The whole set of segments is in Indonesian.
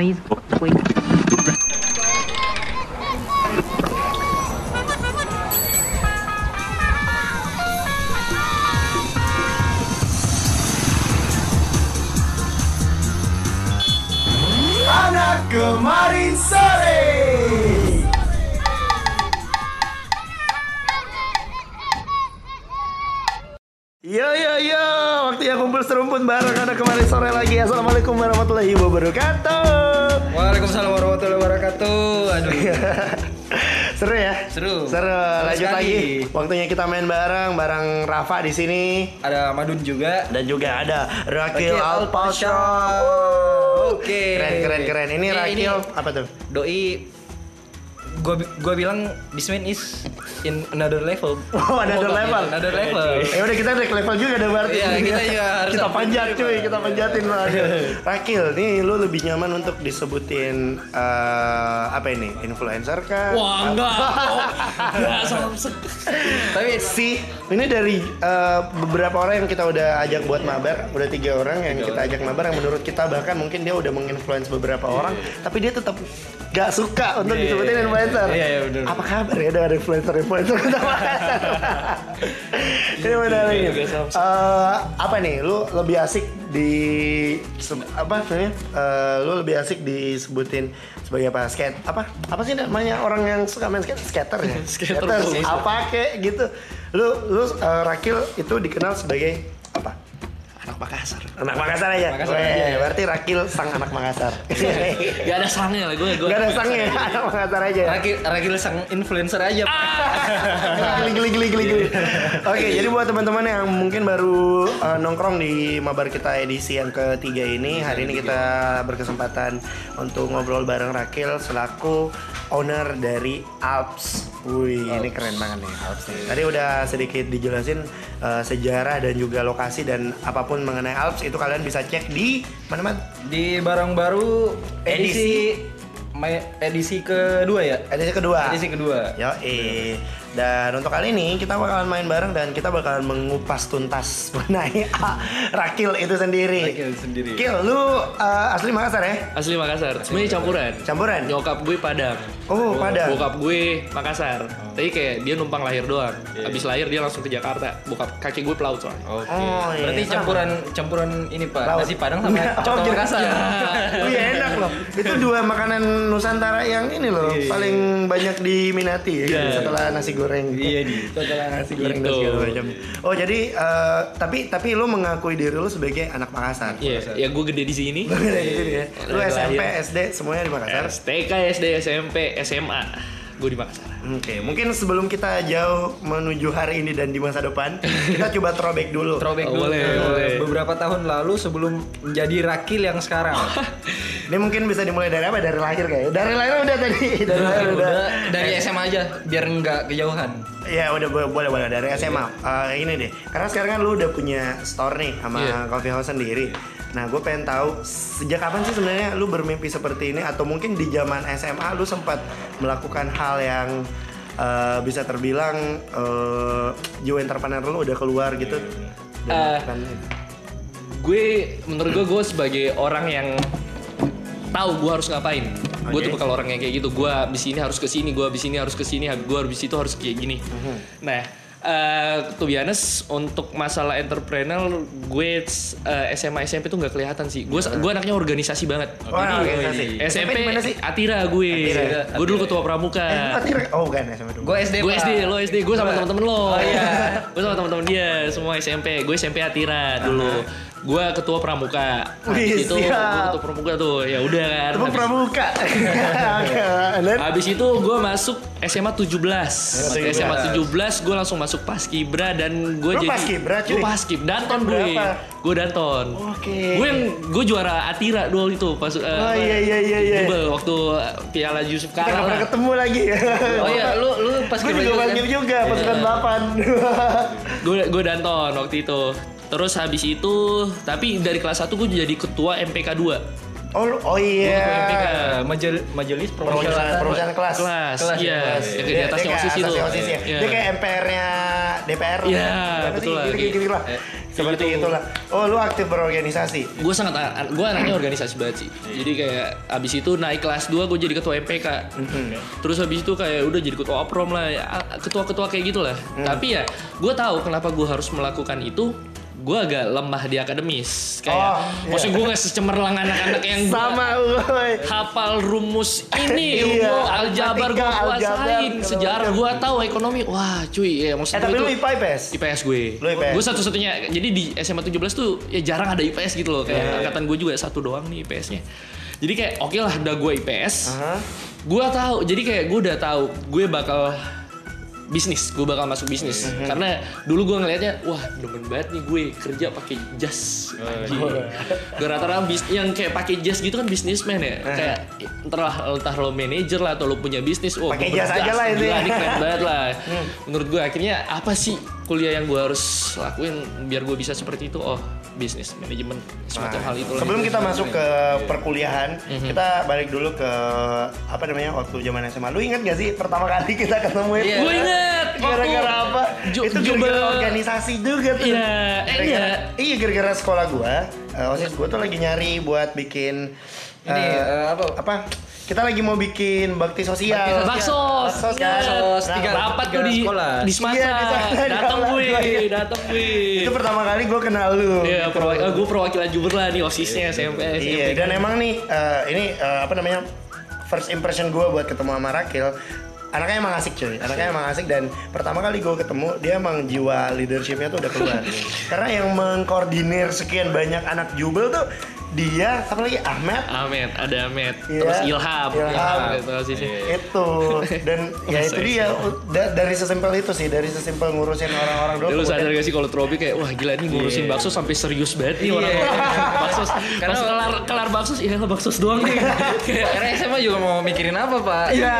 please. Please. Anak kemarin sore. Kumpul serumpun bareng anak kemarin sore lagi. Assalamualaikum warahmatullahi wabarakatuh. Waalaikumsalam warahmatullahi wabarakatuh. Aduh. Seru ya? Seru. Seru. Lanjut sekali. lagi. Waktunya kita main bareng, bareng Rafa di sini Ada Madun juga. dan juga ada Rakil Alpasha. Oke. Keren keren keren. Ini Eh, Rakil ini- apa tuh? Doi gua gua bilang this man is in another level. Oh, another level. Another level. Ya udah kita naik level juga deh berarti. Iya, kita juga harus kita panjat cuy, kita panjatin lah. Rakil, nih lu lebih nyaman untuk disebutin eh, apa ini? Influencer kah? Wah enggak, enggak samsek. Tapi Si, ini dari eh, beberapa orang yang kita udah ajak buat mabar, udah tiga orang yang kita ajak mabar yang menurut kita bahkan mungkin dia udah menginfluence beberapa orang, tapi dia tetap gak suka untuk Iya, disebutin iya, influencer. iya, iya, bener. Apa kabar ya dengan influencer-influencer kita Makassar? Ini menarik. Iya, samsek. Eh, apa nih? Lu lebih asik di apa namanya? Eh, lu lebih asik disebutin sebagai apa? Skate apa? Apa sih namanya orang yang suka main skate? Skater ya? Skater. Apa kayak gitu? Lu lu eh, Rakil itu dikenal sebagai apa? Anak Makassar. Anak Makassar aja. Makassar Weh, aja ya. berarti Rakil sang anak Makassar. Gak ada sangnya lah gue. gue Gak ada sangnya, anak Makassar aja. Rakil Rakil sang influencer aja. geli geli geli geli geli. Oke, jadi buat teman-teman yang mungkin baru uh, nongkrong di mabar kita edisi yang ketiga ini, hari ini kita berkesempatan untuk ngobrol bareng Rakil selaku owner dari Alps. Wih, ini keren banget nih Alps nih. Tadi udah sedikit dijelasin uh, sejarah dan juga lokasi dan apa pun mengenai Alps itu kalian bisa cek di mana-mana. Di barang baru edisi ma- edisi kedua ya. Edisi kedua. Edisi kedua. Yo, Dan untuk kali ini kita bakalan main bareng dan kita bakalan mengupas tuntas mengenai Rakil itu sendiri. Rakil sendiri. Kil, lu uh, asli Makassar ya? Asli Makassar. Sebenarnya campuran. Campuran? Nyokap gue Padang. Oh, Padang. Bokap gue Makassar. Tapi kayak dia numpang lahir doang. Abis lahir dia langsung ke Jakarta. Bokap kaki gue pelaut soalnya. Oke. Oh, iya. Berarti campuran campuran ini Pak. Laut. Nasi Padang sama Oh, coto kira- Makassar. Oh iya enak loh. Itu dua makanan Nusantara yang ini loh paling banyak diminati ya Iya. setelah nasi goreng. Iya, di. Setelah nasi goreng dan Gitu. segala macam. Oh jadi eh, tapi tapi lu mengakui diri lu sebagai anak Makassar. Iya, ya gue gede di sini. Dari sini ya. Lu. SMP, SD semuanya di Makassar. TK, SD, SMP, SMA. Gue di Makassar. Oke, mungkin sebelum kita jauh menuju hari ini dan di masa depan, kita coba throwback dulu. Throwback Oh, dulu boleh, boleh. beberapa tahun lalu sebelum menjadi Rakil yang sekarang. Ini mungkin bisa dimulai dari apa? Dari lahir kayak. Dari lahir udah tadi. Dari lahir udah. Udah dari SMA aja biar nggak kejauhan. Ya udah boleh boleh dari SMA. Eh, ini deh, karena sekarang kan lu udah punya store nih sama Iya. coffee house sendiri. Nah, gue pengen tahu sejak kapan sih sebenarnya lu bermimpi seperti ini atau mungkin di zaman SMA lu sempat melakukan hal yang eh, bisa terbilang eh, jiwa entrepreneur lu udah keluar gitu. Dan melakukan- gue menurut gue gue sebagai orang yang tahu gue harus ngapain gue Oke. tuh bakal orang yang kayak gitu gue abis ini harus ke sini gue abis ini harus ke sini gue abis itu harus kayak gini Mhm. nah eh to be honest, untuk masalah entrepreneur gue eh, SMA SMP tuh nggak kelihatan sih gue gue anaknya organisasi banget Oh, organisasi. SMP SMP sih? Atira gue Atira. gue dulu ketua pramuka Eh, Atira- oh bukan SMA dulu. Gue SD. gue. SD, lo SD, gue sama temen-temen lo. Oh, iya. gue sama temen-temen dia, semua SMP. Gue SMP Atira dulu. Gue ketua pramuka. Wih, Habis itu gue ketua pramuka tuh. Ya udah kan. Habis, pramuka. Habis itu gue masuk SMA 17. Masuk 17. SMA 17 gue langsung masuk Paskibra dan gue jadi Paskibra, cuy? Gue Paskib, Danton gue. Gue Danton. Oke. Gue yang gue juara Atira dulu itu pas eh, Oh iya iya iya iya. Jubel, waktu Piala Yusuf Kita nggak Kala. pernah ketemu lagi. Oh iya, lu lu pas Gue juga panggil juga pasukan delapan. gue gue danton waktu itu terus habis itu tapi dari kelas 1 gue jadi ketua MPK 2 Oh, oh iya. ketua MPK, majel- majelis Perwakilan perwakilan kelas. kelas, Kelas, iya ya, kelas. Dia- di atasnya osis itu OSIS ya. Iya. Dia kayak MPR-nya DPR. Iya, Gimana betul lah. Gitu-gitu lah. Kayak- Seperti gitu. itulah. Oh, lu aktif berorganisasi. gue sangat gue anaknya organisasi banget sih jadi kayak abis itu naik kelas 2 gue jadi ketua MPK terus habis itu kayak udah jadi ketua oprom lah ya, ketua-ketua kayak gitulah tapi ya gue tahu kenapa gue harus melakukan itu gue agak lemah di akademis kayak Oh, iya. maksudnya gue gak secemerlang anak-anak yang Sama gue. hafal rumus ini Iya, aljabar gue kuasain sejarah gue tahu ekonomi wah cuy ya maksud Eh, gue tapi itu lu IPA IPS? IPS gue. Lu IPS? Gue satu-satunya. Jadi di SMA 17 tuh ya jarang ada IPS gitu loh. Kayak Iya, iya. angkatan gue juga satu doang nih IPS-nya. Jadi kayak oke lah udah gue IPS. Aha. Gue tahu. Jadi kayak gue udah tahu gue bakal bisnis. Gue bakal masuk bisnis. Mhm. Karena dulu gue ngelihatnya wah demen banget nih gue kerja pakai jas. Oh. Gue rata-rata bis- yang kayak pakai jas gitu kan bisnismen ya. Kayak entah entah lo manajer lah atau lo punya bisnis. Wah, Pakai jas aja lah ya. ini keren banget lah. Menurut gue akhirnya apa sih kuliah yang gue harus lakuin biar gue bisa seperti itu? Oh, bisnis manajemen semacam hal itu. Sebelum kita masuk ke perkuliahan, kita balik dulu ke apa namanya waktu zaman SMA. Lu ingat gak sih pertama kali kita ketemu itu? Gue inget. Gara-gara apa? Ju- itu gara-gara organisasi juga tuh. Iya, iya. Iya, gara-gara sekolah gua, eh, osis gua tuh lagi nyari buat bikin Ini, eh, apa? Apa? Kita lagi mau bikin bakti sosial. Baksos, Baksos kan? Baksos, Nah, tiga- rapat tuh di sekolah. di Semasa. Iya, datang gue, iya. datang gue. Itu pertama kali gua kenal lu. Iya, perwakilan gue perwakilan Jubir lah nih osisnya SMP. Iya, SMP. dan emang nih eh, ini eh, apa namanya first impression gue buat ketemu sama Rakil anaknya emang asik cuy anaknya emang asik dan pertama kali gue ketemu dia emang jiwa leadershipnya tuh udah keluar karena yang mengkoordinir sekian banyak anak jubel tuh dia apa lagi Ahmed Ahmed, ada Ahmed, Iya. terus Ilham, Ilham. gitu osisnya. itu dan ya itu dia Da- dari sesimpel itu sih dari sesimpel ngurusin orang-orang doang Ya, lu sadar gak sih kalau Trobi kayak wah gila nih ngurusin Iya. bakso sampai serius banget nih Iya. orang-orang. bakso Karena- pas kelar kelar bakso ya lah bakso doang nih. Karena SMA juga mau mikirin apa pak? Iya.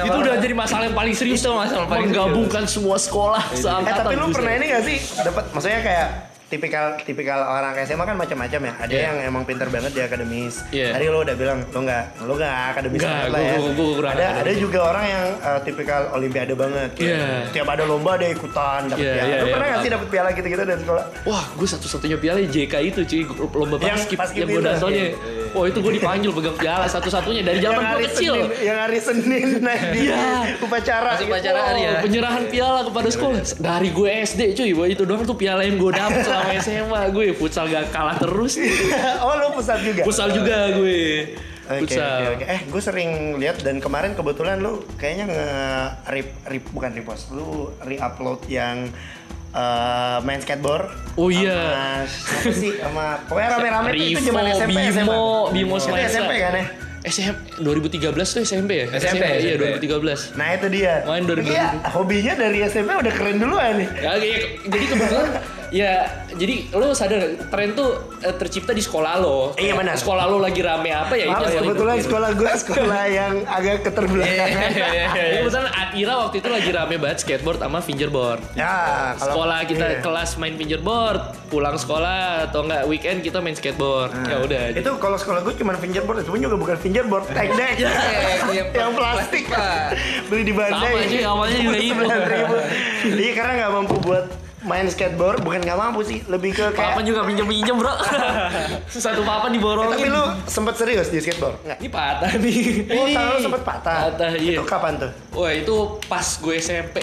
Itu udah jadi masalah yang paling serius Itu masalah paling menggabungkan semua sekolah Eh tapi lu buset. pernah ini gak sih dapat maksudnya kayak tipikal tipikal orang SMA kan macam-macam ya. Ada Iya. yang emang pintar banget di akademis. Iya. Tadi lo udah bilang lo nggak lo nggak akademis Nggak, banget lah gua- ya. gua- gua kurang ada akademis. ada juga orang yang uh, tipikal olimpiade banget. Iya. Tiap ada lomba dia ikutan dapat Iya, piala. iya, lo iya, pernah nggak paham. sih dapat piala gitu-gitu dari sekolah? Wah, gue satu-satunya piala JK itu cuy, lomba Yang basket basket yang gue itu. Wah itu gue dipanggil pegang piala satu-satunya dari zaman gue kecil. Senin, yang hari Senin naik di Iya. upacara. Masih gitu. upacaraan ya? Oh, penyerahan piala kepada sekolah dari gue SD cuy, wah itu doang tuh piala yang gue dapet selama SMA gue futsal gak kalah terus. oh lo pusat juga. Futsal juga gue. Oke, Futsal. oke, oke. Eh, gue sering lihat dan kemarin kebetulan lu kayaknya nge rip, rip bukan repost, lu re-upload yang eh, main skateboard. Oh iya. Sama sih? Sama pokoknya rame-rame itu zaman SMP Bimo, SMA. Bimo Itu Smaesa. SMP kan ya? SMP 2013 tuh SMP ya? SMP, iya SMP. 2013. Nah itu dia. Main 2000. Iya, hobinya dari SMP udah keren duluan nih. Ya, ya, jadi kebetulan ya jadi lo sadar tren tuh eh, tercipta di sekolah lo. Iya, Kayak benar. Sekolah lo lagi rame apa ya Maaf, itu kebetulan sekolah gue sekolah yang agak keterbelakangan. Jadi kebetulan Atira waktu itu lagi rame banget skateboard sama fingerboard. ya, kalau sekolah kita iya. kelas main fingerboard, pulang sekolah atau enggak weekend kita main skateboard. Nah. Ya udah. Itu kalau sekolah gue cuma fingerboard, itu pun juga bukan fingerboard, tag deck. Yang yang plastik Pak. beli di bandai Sama aja, awalnya juga ribu iya karena nggak mampu buat main skateboard bukan nggak mampu sih lebih ke Papa kayak juga pinjam-pinjam, Bro. Satu papa Eh, diborongin. tapi lu sempet serius di skateboard nggak ini patah nih. oh tangan lu sempet patah Patah, iya. itu kapan tuh Wah, itu pas gue SMP.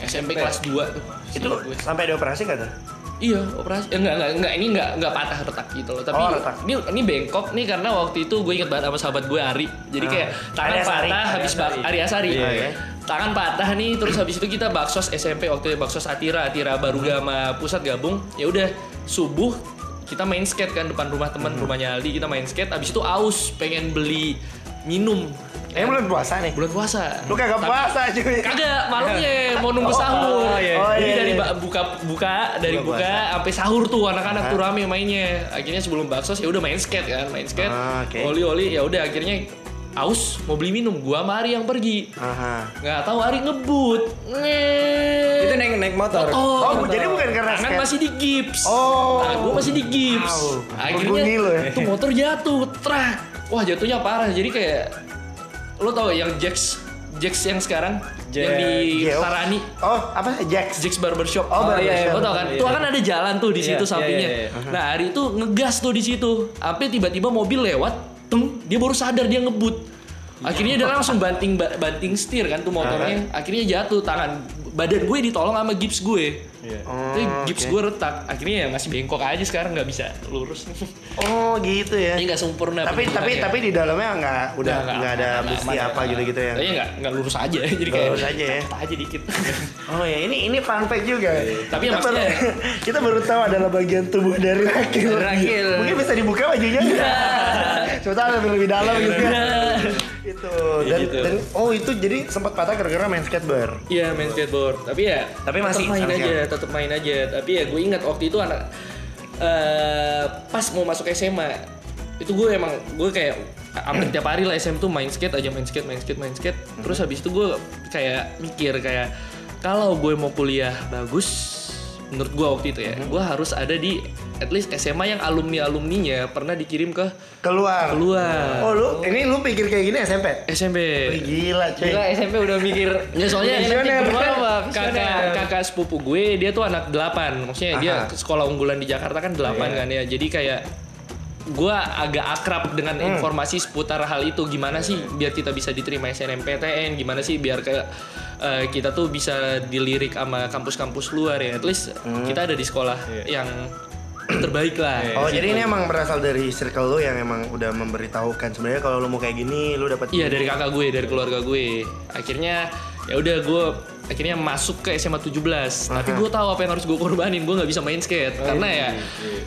SMP kelas 2 tuh. itu gue. sampai ada operasi nggak tuh Iya, operasi. Ya, enggak, enggak, enggak, ini enggak, enggak patah retak gitu loh. Tapi Oh, retak. ini ini bengkok nih karena waktu itu gue inget banget sama sahabat gue Ari. Jadi kayak tangan Ari Asari. patah Ari habis Asari. Ari Asari. Iya, iya. Tangan patah nih terus habis itu kita baksos SMP waktu itu baksos Atira, Atira baru sama pusat gabung. Ya udah subuh kita main skate kan depan rumah teman Hmm. rumahnya Aldi kita main skate habis itu aus pengen beli minum eh bulan puasa nih bulan puasa lu kagak Tapi- puasa cuy Kagak, malamnya mau nunggu Oh, sahur. oh, iya. Oh, Jadi iya, dari iya. buka buka dari Buka buka sampai sahur tuh anak-anak tuh rame mainnya. Akhirnya sebelum baksos ya udah main skate kan, main skate. Ah, oke. Oli-oli ya udah akhirnya aus mau beli minum. Gua sama Ari yang pergi. Aha. Nggak tahu Ari ngebut. Itu Nge. naik naik motor. Oh, jadi bukan karena tangan masih di gips. Oh. Tangan gue masih di gips. Wow. Akhirnya Berbunyi lo ya. tuh motor jatuh, trak. Wah jatuhnya parah. Jadi kayak lo tau yang Jax Jax yang sekarang yang di. Tarani Oh, apa? Jax. Jax Barbershop. Oh, iya, iya. barbershop. Lo tau kan? Iya. Tuh kan ada jalan tuh di situ Iya, sampingnya. iya, iya, Nah hari itu ngegas tuh di situ. Sampai tiba-tiba mobil lewat, teng, dia baru sadar dia ngebut. Akhirnya dia langsung banting ba- banting setir kan tuh motornya. Akhirnya jatuh tangan badan gue ditolong sama gips gue. Oh, Tapi gips gue retak. Akhirnya ya masih bengkok aja sekarang nggak bisa lurus. Oh, gitu ya. Ini nggak sempurna. tapi tapi tapi di dalamnya nggak udah Nggak, ada besi apa gitu gitu ya. Kayaknya nggak nggak lurus aja. Jadi kayak lurus aja ya. aja dikit. Oh ya ini ini fun fact juga. Tapi kita baru, kita baru tahu adalah bagian tubuh dari rakil. Rakil. Mungkin bisa dibuka bajunya. Coba tahu lebih lebih dalam gitu ya. Itu dan, gitu. dan oh itu jadi sempat patah gara-gara main skateboard. Iya main skateboard, tapi ya Tapi masih tetap main aja, tetap main aja. Tapi ya gue ingat waktu itu anak eh pas mau masuk SMA itu gue emang gue kayak hampir tiap hari lah SM tuh main skate aja main skate main skate main skate. Terus habis itu gue kayak mikir kayak kalau gue mau kuliah bagus menurut gue waktu itu ya, gue harus ada di at least SMA yang alumni alumninya pernah dikirim ke Keluar. keluar Oh lu ini lu pikir kayak gini SMP? SMP. Wih, gila cuy. Gila SMP udah mikir. Ya soalnya Apa? kakak kakak sepupu gue dia tuh anak delapan, maksudnya dia Aha. sekolah unggulan di Jakarta kan delapan kan ya, jadi kayak gue agak akrab dengan informasi seputar hal itu gimana sih biar kita bisa diterima SNMPTN gimana sih biar kayak eh, kita tuh bisa dilirik sama kampus-kampus luar ya. At least kita ada di sekolah yang terbaik lah. Oh jadi ini emang berasal dari circle lu yang emang udah memberitahukan sebenarnya kalau lu mau kayak gini lu dapat Iya dari kakak gue, dari keluarga gue. Akhirnya ya udah gue akhirnya masuk ke SMA 17. Tapi gue tahu apa yang harus gue korbanin. Gue nggak bisa main skate karena ya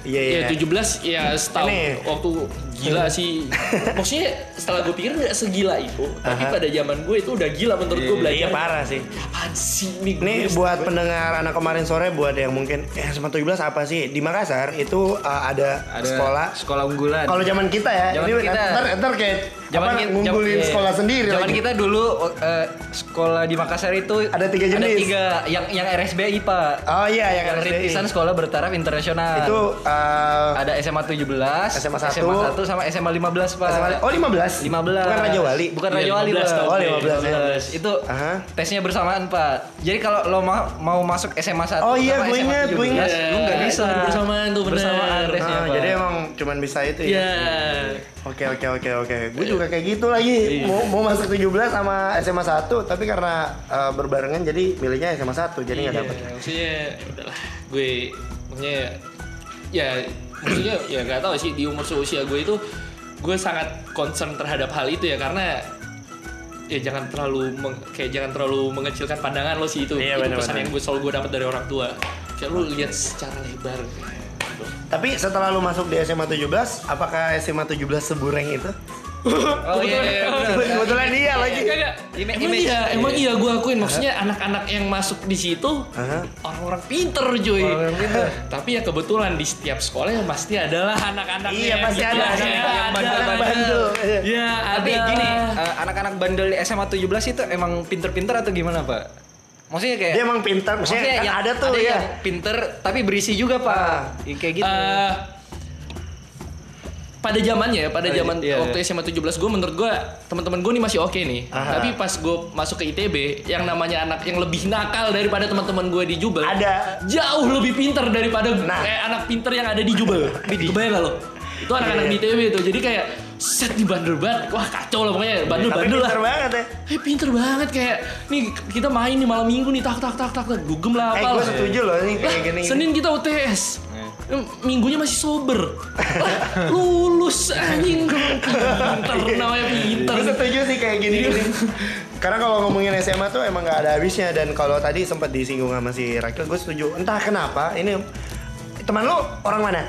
Iya, ya iya. 17 ya setahun Ini. waktu gila sih. Maksudnya setelah gue pikir nggak segila itu, tapi pada zaman gue itu udah gila menurut gue belajar. Iya parah sih. Apaan sih nih? Nih gue- buat pendengar anak kemarin sore buat yang mungkin eh SMA 17 apa sih? Di Makassar itu uh, ada, Ada sekolah sekolah unggulan. kalau zaman kita ya, Zaman ini kita. ntar, ntar kayak Zaman apa, kita- ngumpulin zaman- iya. sekolah sendiri Zaman lagi. kita dulu eh, sekolah di Makassar itu Ada tiga Ada jenis. tiga yang yang RSBI Pak. Oh iya yang Yang RSBI. rintisan sekolah bertaraf internasional. Itu uh, ada SMA 17, SMA 1, SMA 1 sama SMA 15 Pak. SMA oh 15. 15. Bukan Raja Wali. Bukan Iya, Raja Wali, 15 Pak. Oh 15 ya. 15. Itu Aha. tesnya bersamaan, Pak. Jadi kalau lo mau, mau masuk SMA 1 Oh iya, gue ingat, gue 17, ingat. Lu nggak Iya, bisa. itu bersamaan tuh, bener. Bersamaan tesnya, Ah, Pak. jadi emang cuman bisa itu ya. Ya. Oke oke oke oke. Gue juga kayak gitu lagi. Mau mau masuk 17 sama SMA 1 tapi karena uh, berbarengan jadi milihnya SMA 1 jadi nggak Iya, dapet. maksudnya ya udahlah gue maksudnya ya maksudnya ya nggak tahu sih di umur seusia gue itu gue sangat concern terhadap hal itu ya karena ya jangan terlalu meng- kayak jangan terlalu mengecilkan pandangan lo sih itu Iya, itu benar, pesan yang gue selalu gue dapat dari orang tua kayak lu lihat secara lebar. Tapi setelah lu masuk di SMA 17, apakah SMA 17 sebureng itu? Oh iya, iya, benar. Kebetulan dia lagi. Kagak. Ima- Emang iya, emang iya gue akuin maksudnya anak-anak yang masuk di situ orang-orang pinter cuy. Orang pinter. Tapi ya kebetulan di setiap sekolah ya pasti adalah anak-anak Iya, yang pasti gitu ada ya, anak- ya, yang ada. bandel-bandel. Bandel. Iya. Ya, Tapi ada. gini, eh, anak-anak bandel di SMA 17 itu emang pinter-pinter atau gimana, Pak? Maksudnya kayak Dia emang pintar, maksudnya, Maksudnya kan yang ada tuh ya. yang pinter tapi berisi juga, Pak. Ya, kayak gitu. Eh, pada zamannya, pada Oh, zaman iya, waktu SMA 17 gue menurut gue teman-teman gue nih masih oke nih. Aha. Tapi pas gue masuk ke ITB, yang namanya anak yang lebih nakal daripada teman-teman gue di Jubel, Ada. jauh lebih pinter daripada Nah. eh, anak pinter yang ada di Jubel. Kebayang gak lo? Itu anak-anak Iya. di ITB itu. Jadi kayak set di bandel banget. Wah kacau lah pokoknya. Bandel-bandel lah. pintar banget ya. Eh pinter banget kayak nih kita main nih malam minggu nih tak tak tak tak tak dugem lah Eh, apa gue setuju loh nih kayak gini. Senin kita UTS. Minggunya masih sober. Lulus anjing pinter namanya pinter. Gue setuju sih kayak gini gini. Karena kalau ngomongin SMA tuh emang nggak ada habisnya dan kalau tadi sempat disinggung sama si Rakil, gue setuju. Entah kenapa ini teman lu orang mana?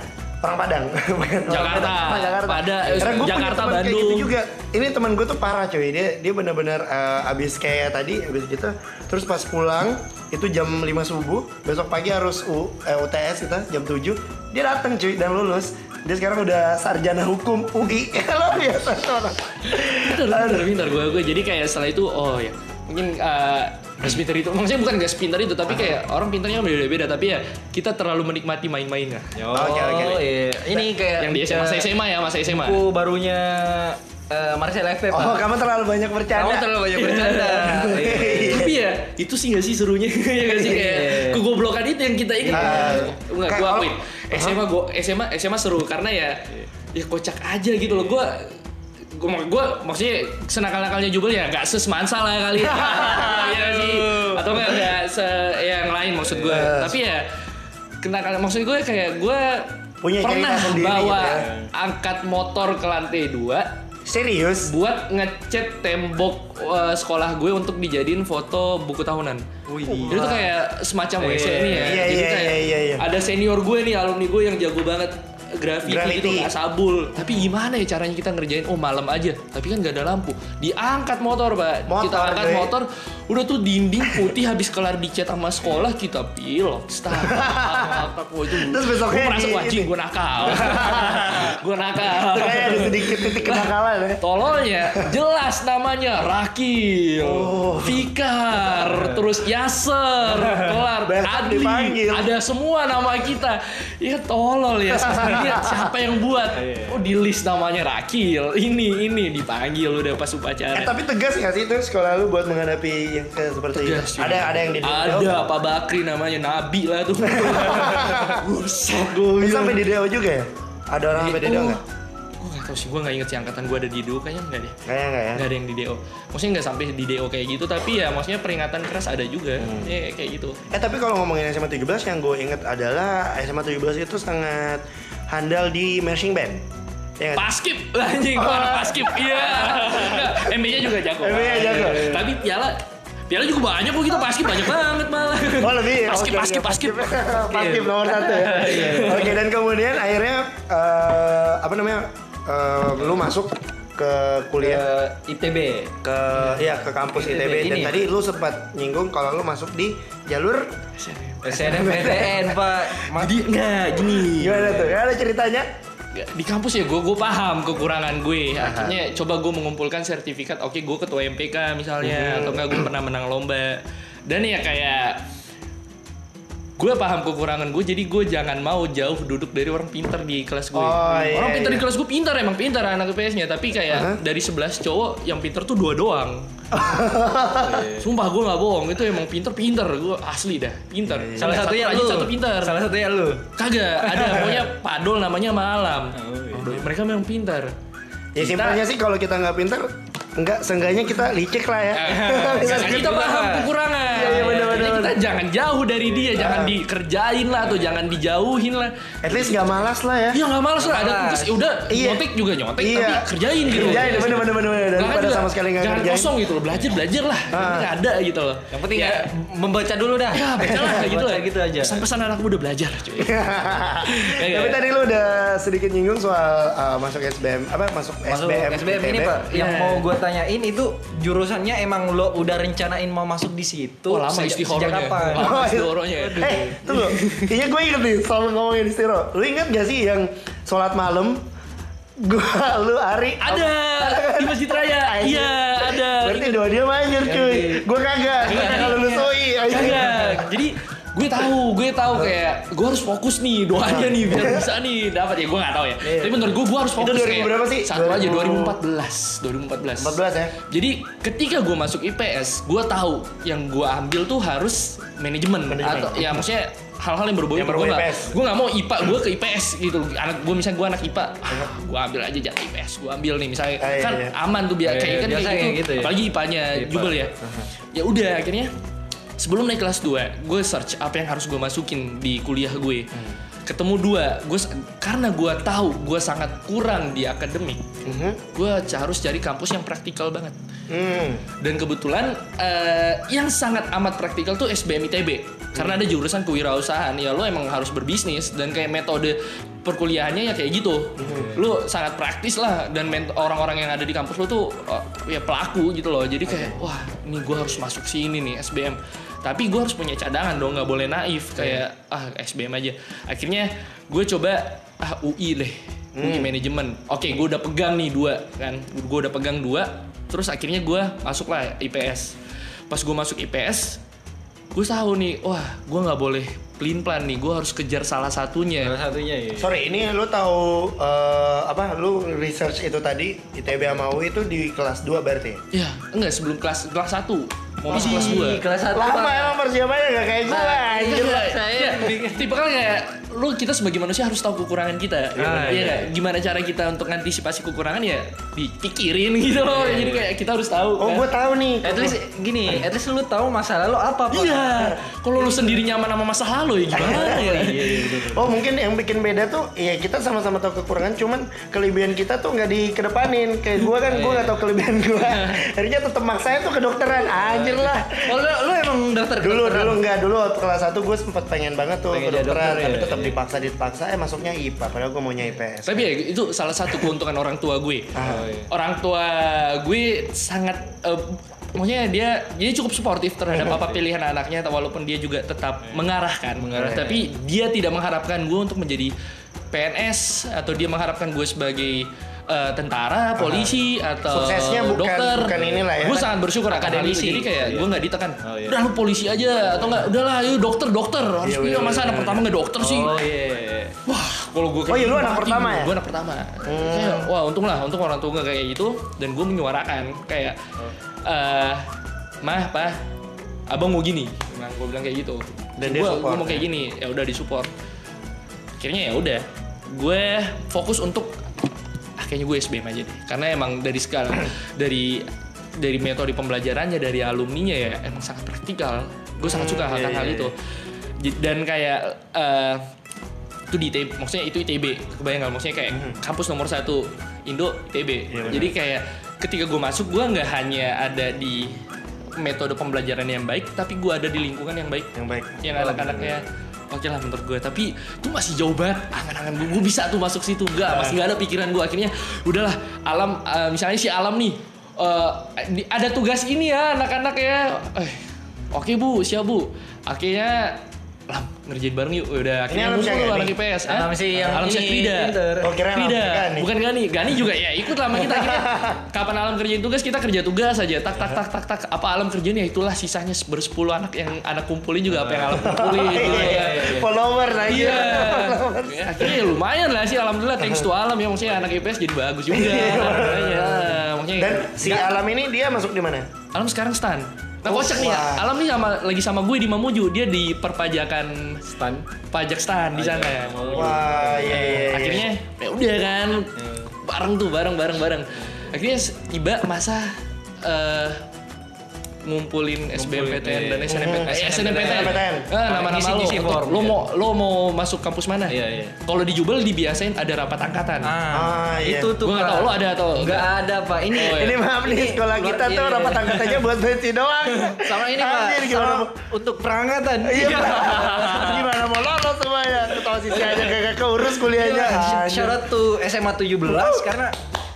Orang Padang. Bukan orang Jakarta. Jakarta. Pada- Karena punya Jakarta, kayak Bandung. gitu juga. Ini teman gue tuh parah coy. Dia dia benar-benar eh, abis kayak tadi abis gitu. Terus pas pulang itu jam 5 subuh, besok pagi harus U, eh, UTS kita jam 7. Dia datang cuy dan lulus. Dia sekarang udah sarjana hukum UI. Kalau biasa orang. Pinter, pinter, pinter gue gue. Jadi kayak setelah itu oh ya mungkin eh, Gak sepintar itu, maksudnya bukan gak sepintar itu, tapi kayak orang pintarnya beda-beda, tapi ya kita terlalu menikmati main-mainnya. Oke, oke. Oh, iya. Ini kayak Yang di SMA, masa SMA ya, masa SMA. Buku barunya eh, Marcel FP, Pak. Oh, kamu terlalu banyak bercanda. Kamu terlalu banyak bercanda. Iya. tapi ya itu sih gak sih serunya ya gak sih kayak Iya. kegoblokan itu yang kita ingat Ah. nggak Kayak gue kalau- akuin SMA gue SMA SMA seru karena ya ya kocak aja gitu loh gue gue gue maksudnya senakal nakalnya Jubel ya nggak sesemansa lah kali ya Iya nggak sih atau nggak nggak se yang lain maksud gue Yes. tapi ya kenakalan maksud gue kayak gue Punya pernah sendiri bawa gitu ya. angkat motor ke lantai dua Serius? buat ngecat tembok uh, sekolah gue untuk dijadiin foto buku tahunan. Jadi itu kayak semacam WC Iya, nih ya. iya, Jadi iya, kayak iya, iya, iya. ada senior gue nih alumni gue yang jago banget graffiti, Graffiti. gitu nggak sabul. Tapi gimana ya caranya kita ngerjain? Oh malam aja. Tapi kan nggak ada lampu. Diangkat motor, pak. Motor, kita angkat gue. motor. Udah tuh dinding putih habis kelar dicat sama sekolah kita pilok. Start. Wah, itu Terus besoknya gue merasa wajib gue nakal. gue nakal. Itu kayak ada sedikit titik kenakalan ya. Tololnya jelas namanya Rakil, Oh. Fikar, terus Yaser, kelar, Adli, ada semua nama kita. Ya tolol ya, lihat siapa yang buat. Oh di list namanya Rakil, ini ini dipanggil udah pas Eh upacara. tapi tegas gak sih itu sekolah lu buat menghadapi yang seperti Tegas, itu? Ada ada yang di Ada Pak Bakri namanya Nabi lah tuh. Buset gue. Sampai di DO juga ya? Ada orang sampai di DO nggak? Gue gak tau sih, gue gak inget sih angkatan gue ada di DO kayaknya enggak deh. Kayaknya nggak ya? nggak ada yang di DO maksudnya nggak sampai di DO kayak gitu tapi ya maksudnya peringatan keras ada juga ya kayak gitu Eh tapi kalau ngomongin SMA 17 yang gue inget adalah SMA 17 itu sangat handal di marching band. Ya paskip. Anjing gua anak paskip. Iya. MB-nya juga jago. MB-nya jago. tapi piala piala juga banyak kok gitu. Paskip banyak banget malah. Oh lebih. Paskip oke, paskip paskip. Paskip nomor satu ya. Oke dan kemudian akhirnya eh, apa namanya eh, lu masuk ke kuliah Ke ITB. ke ya ke kampus ITB dan Ini. tadi lu sempat nyinggung kalau lu masuk di jalur SNMPTN, Pak. Ma- jadi nggak gini gimana tuh? Ya ada ceritanya? di kampus ya gue gue paham kekurangan gue akhirnya coba gue mengumpulkan sertifikat oke gue ketua MPK misalnya atau enggak gue pernah menang lomba dan ya kayak gue paham kekurangan gue jadi gue jangan mau jauh duduk dari orang pintar di kelas gue Oh, iya, orang pintar iya. di kelas gue pintar emang pintar anak IPS-nya tapi kayak Hah? dari 11 cowok yang pintar tuh dua doang sumpah gue nggak bohong itu emang pintar pintar gue asli dah pintar Salah satunya lagi lu. satu pintar Salah satunya lu. Kagak, ada pokoknya Padol namanya Malam. Mereka memang pintar. Ya simpelnya sih kalau kita nggak pintar Enggak, seenggaknya kita licik lah ya. Kita, kita paham kekurangan. Iya, iya, bener, bener, Jadi kita jangan jauh dari dia, jangan dikerjain lah atau jangan dijauhin lah. At least nggak malas lah ya. Iya nggak malas lah, ada tugas ya udah Iya. nyontek juga nyontek Iya. tapi kerjain gitu. Kerjain, bener, bener, bener, bener. Daripada Nggak ada. sama sekali nggak Jangan ngerjain. kosong gitu loh, belajar belajar lah. Ah. Nggak ada gitu loh. Yang penting ya, ya membaca dulu dah. ya baca lah kayak gitu lah. gitu aja. Pesan-pesan anak muda belajar cuy. Iya, Tapi iya. tadi lu udah sedikit nyinggung soal uh, masuk SBM apa masuk, Masuk SBM, SBM ini. Pak, yang Iya. mau gue tanyain itu jurusannya emang lo udah rencanain mau masuk di situ Oh, lama sejak, sejak kapan? Lama Oh, iya. istihoronya. Eh, tunggu. Kayaknya gue inget nih soal ngomongin istiro. Lu inget gak sih yang sholat malam gua lu Ari Ada di Masjid Raya. Iya, ada. Berarti dua dia manjur cuy. Gue kagak. Iya. Kalau lu soi aja. Kagak. Jadi tahu, gue tahu kayak gue harus fokus nih doanya nih biar bisa nih dapat ya gue nggak tahu ya. Iya. Tapi menurut gue gue harus Itu fokus 2000 kayak berapa sih? Satu aja 2000. 2014, 2014. 14 ya. Jadi ketika gue masuk IPS, gue tahu yang gue ambil tuh harus manajemen Manajemen. atau ya maksudnya hal-hal yang berbau itu gue gue nggak mau IPA gue ke IPS gitu anak gue misalnya gue anak IPA ah, gue ambil aja jatah IPS gue ambil nih misalnya Ah, iya, kan iya. aman tuh biar Iya, kayak kan kayak kayak gitu, gitu ya. apalagi IPA-nya IPA. jubel ya ya udah akhirnya sebelum naik kelas 2 gue search apa yang harus gue masukin di kuliah gue ketemu dua gue karena gue tahu gue sangat kurang di akademik Mhm. gue harus cari kampus yang praktikal banget Hmm. dan kebetulan eh, yang sangat amat praktikal tuh SBM ITB karena ada jurusan kewirausahaan ya lo emang harus berbisnis dan kayak metode perkuliahannya ya kayak gitu. Lo sangat praktis lah dan orang-orang yang ada di kampus lo tuh oh, ya pelaku gitu loh. Jadi kayak wah ini gue harus masuk sini nih SBM tapi gue harus punya cadangan dong nggak boleh naif. Kayak ah SBM aja. Akhirnya gue coba ah UI deh UI manajemen. Oke gue udah pegang nih dua kan? Gue udah pegang dua terus akhirnya gue masuk lah IPS pas gue masuk IPS gue tahu nih wah gue nggak boleh pelin plan nih gue harus kejar salah satunya Salah satunya ya. Sorry, ini lu tahu eh, apa? Lu research itu tadi ITB sama UI itu di kelas 2 berarti? ya enggak sebelum kelas kelas 1 mau masuk kelas 2 kelas satu. Lama Bang. emang persiapannya gak kayak gua anjir. Iya, saya iya. tipe kan kayak lu kita sebagai manusia harus tahu kekurangan kita Ah, Iya iya. nggak? gimana cara kita untuk antisipasi kekurangan ya dipikirin gitu loh jadi kayak kita harus tahu Oh, kan. gua tahu nih. At least gini, at least lu tahu masa lalu apa Pak. iya kalau lu sendiri nyaman sama masa lalu ya gimana ya? Oh mungkin yang bikin beda tuh ya kita sama-sama tahu kekurangan cuman kelebihan kita tuh nggak dikedepanin. Kayak gua kan gua nggak tahu kelebihan gua. Akhirnya tetap maksain tuh kedokteran. Anjir lah. Oh, lu, lu emang daftar dulu kedokteran? dulu enggak dulu waktu kelas 1 gue sempet pengen banget tuh Pengen jadi kedokteran dokter, tapi ya, tetap iya. dipaksa dipaksa. Eh masuknya IPA padahal gue maunya IPS Tapi ya itu salah satu keuntungan orang tua gue. Oh, iya. Orang tua gue sangat eh, maksudnya dia dia cukup suportif terhadap apa pilihan anaknya walaupun dia juga tetap mengarahkan. Mengarahkan. Tapi dia tidak mengharapkan gue untuk menjadi PNS atau dia mengharapkan gue sebagai eh, tentara, polisi atau Suksesnya bukan- dokter. bukan inilah ya. Gue sangat bersyukur. Akademisi. Jadi kayak Iya. gue nggak ditekan. Oh, iya. Udah lu polisi aja atau enggak udahlah yuk dokter dokter harus Iya, punya iya, masa iya, anak iya. pertama nggak dokter sih. Oh iya. Wah, kalau gue Oh iya, lu anak pertama ya? Gue anak pertama. Kayak, wah untung lah, untung orang tua gue kayak gitu dan gue menyuarakan kayak eh mah pak abang mau gini. Nah gue bilang kayak gitu. Dan gue support, mau kayak ya? gini. Ya udah disupport. Akhirnya ya udah gue fokus untuk ah kayaknya gue SBM aja deh. Karena emang dari skala dari dari metode pembelajarannya dari alumninya ya emang sangat praktikal. Gue sangat suka Hmm, iya, hal-hal iya, itu. Dan kayak eh, itu di ITB, maksudnya itu ITB kebayang nggak? Maksudnya kayak kampus nomor satu Indo ITB Hmm. Iya, jadi kayak ketika gue masuk gue nggak hanya ada di metode pembelajaran yang baik tapi gue ada di lingkungan yang baik. Yang baik. Yang anak-anaknya. Oke lah menurut gue tapi itu masih jauh banget. Angan-angan gue gue bisa tuh masuk situ. Gak masih nggak ada pikiran gue akhirnya udahlah alam eh, misalnya si alam nih di- ada tugas ini ya anak-anak ya. Eh oke bu. Siap bu. Akhirnya ngerjain bareng yuk. Udah akhirnya ngumpul nih? anak IPS Hah? Alam si yang alam si ini, Krida. Oh, alam Krida Gani. bukan Gani Gani juga ya. Ikut lah sama kita akhirnya kapan alam kerjain tugas kita kerja tugas aja. Tak tak tak tak tak. Apa alam kerjain? Ya itulah sisanya bersepuluh anak yang anak kumpulin juga apa yang alam kumpulin. Gitu ya. follower aja Iya. Ya, akhirnya ya lumayan lah sih alhamdulillah. Thanks to alam ya maksudnya anak IPS jadi bagus juga. Maksudnya dan si alam ini dia masuk di mana alam sekarang stan. Nah Oh, kocak nih ya, alam nih sama lagi sama gue di Mamuju, dia di perpajakan Stan. pajak stan di sana. Wah iya iya iya. Akhirnya ya udah kan bareng tuh bareng bareng bareng. Akhirnya tiba masa eh, ngumpulin SBMPTN dan SNMPTN. Eh, SNMPTN. SNMPTN. Ah, nama-nama Lo ya. mau lo mau masuk kampus mana? Iya, iya. Kalau di Jubel dibiasain ada rapat angkatan. Ah, iya. itu tuh. Gua nggak Pak. tahu lo ada atau Nggak ada pak. Ini Oh, iya. ini maaf nih sekolah kita tuh iya, rapat iya. angkatannya buat bensin doang sama ini pak. Sama untuk perangkatan. Iya, gimana mau lolos semuanya? Ketua sisi aja kagak keurus kuliahnya. Iya, out to SMA 17 karena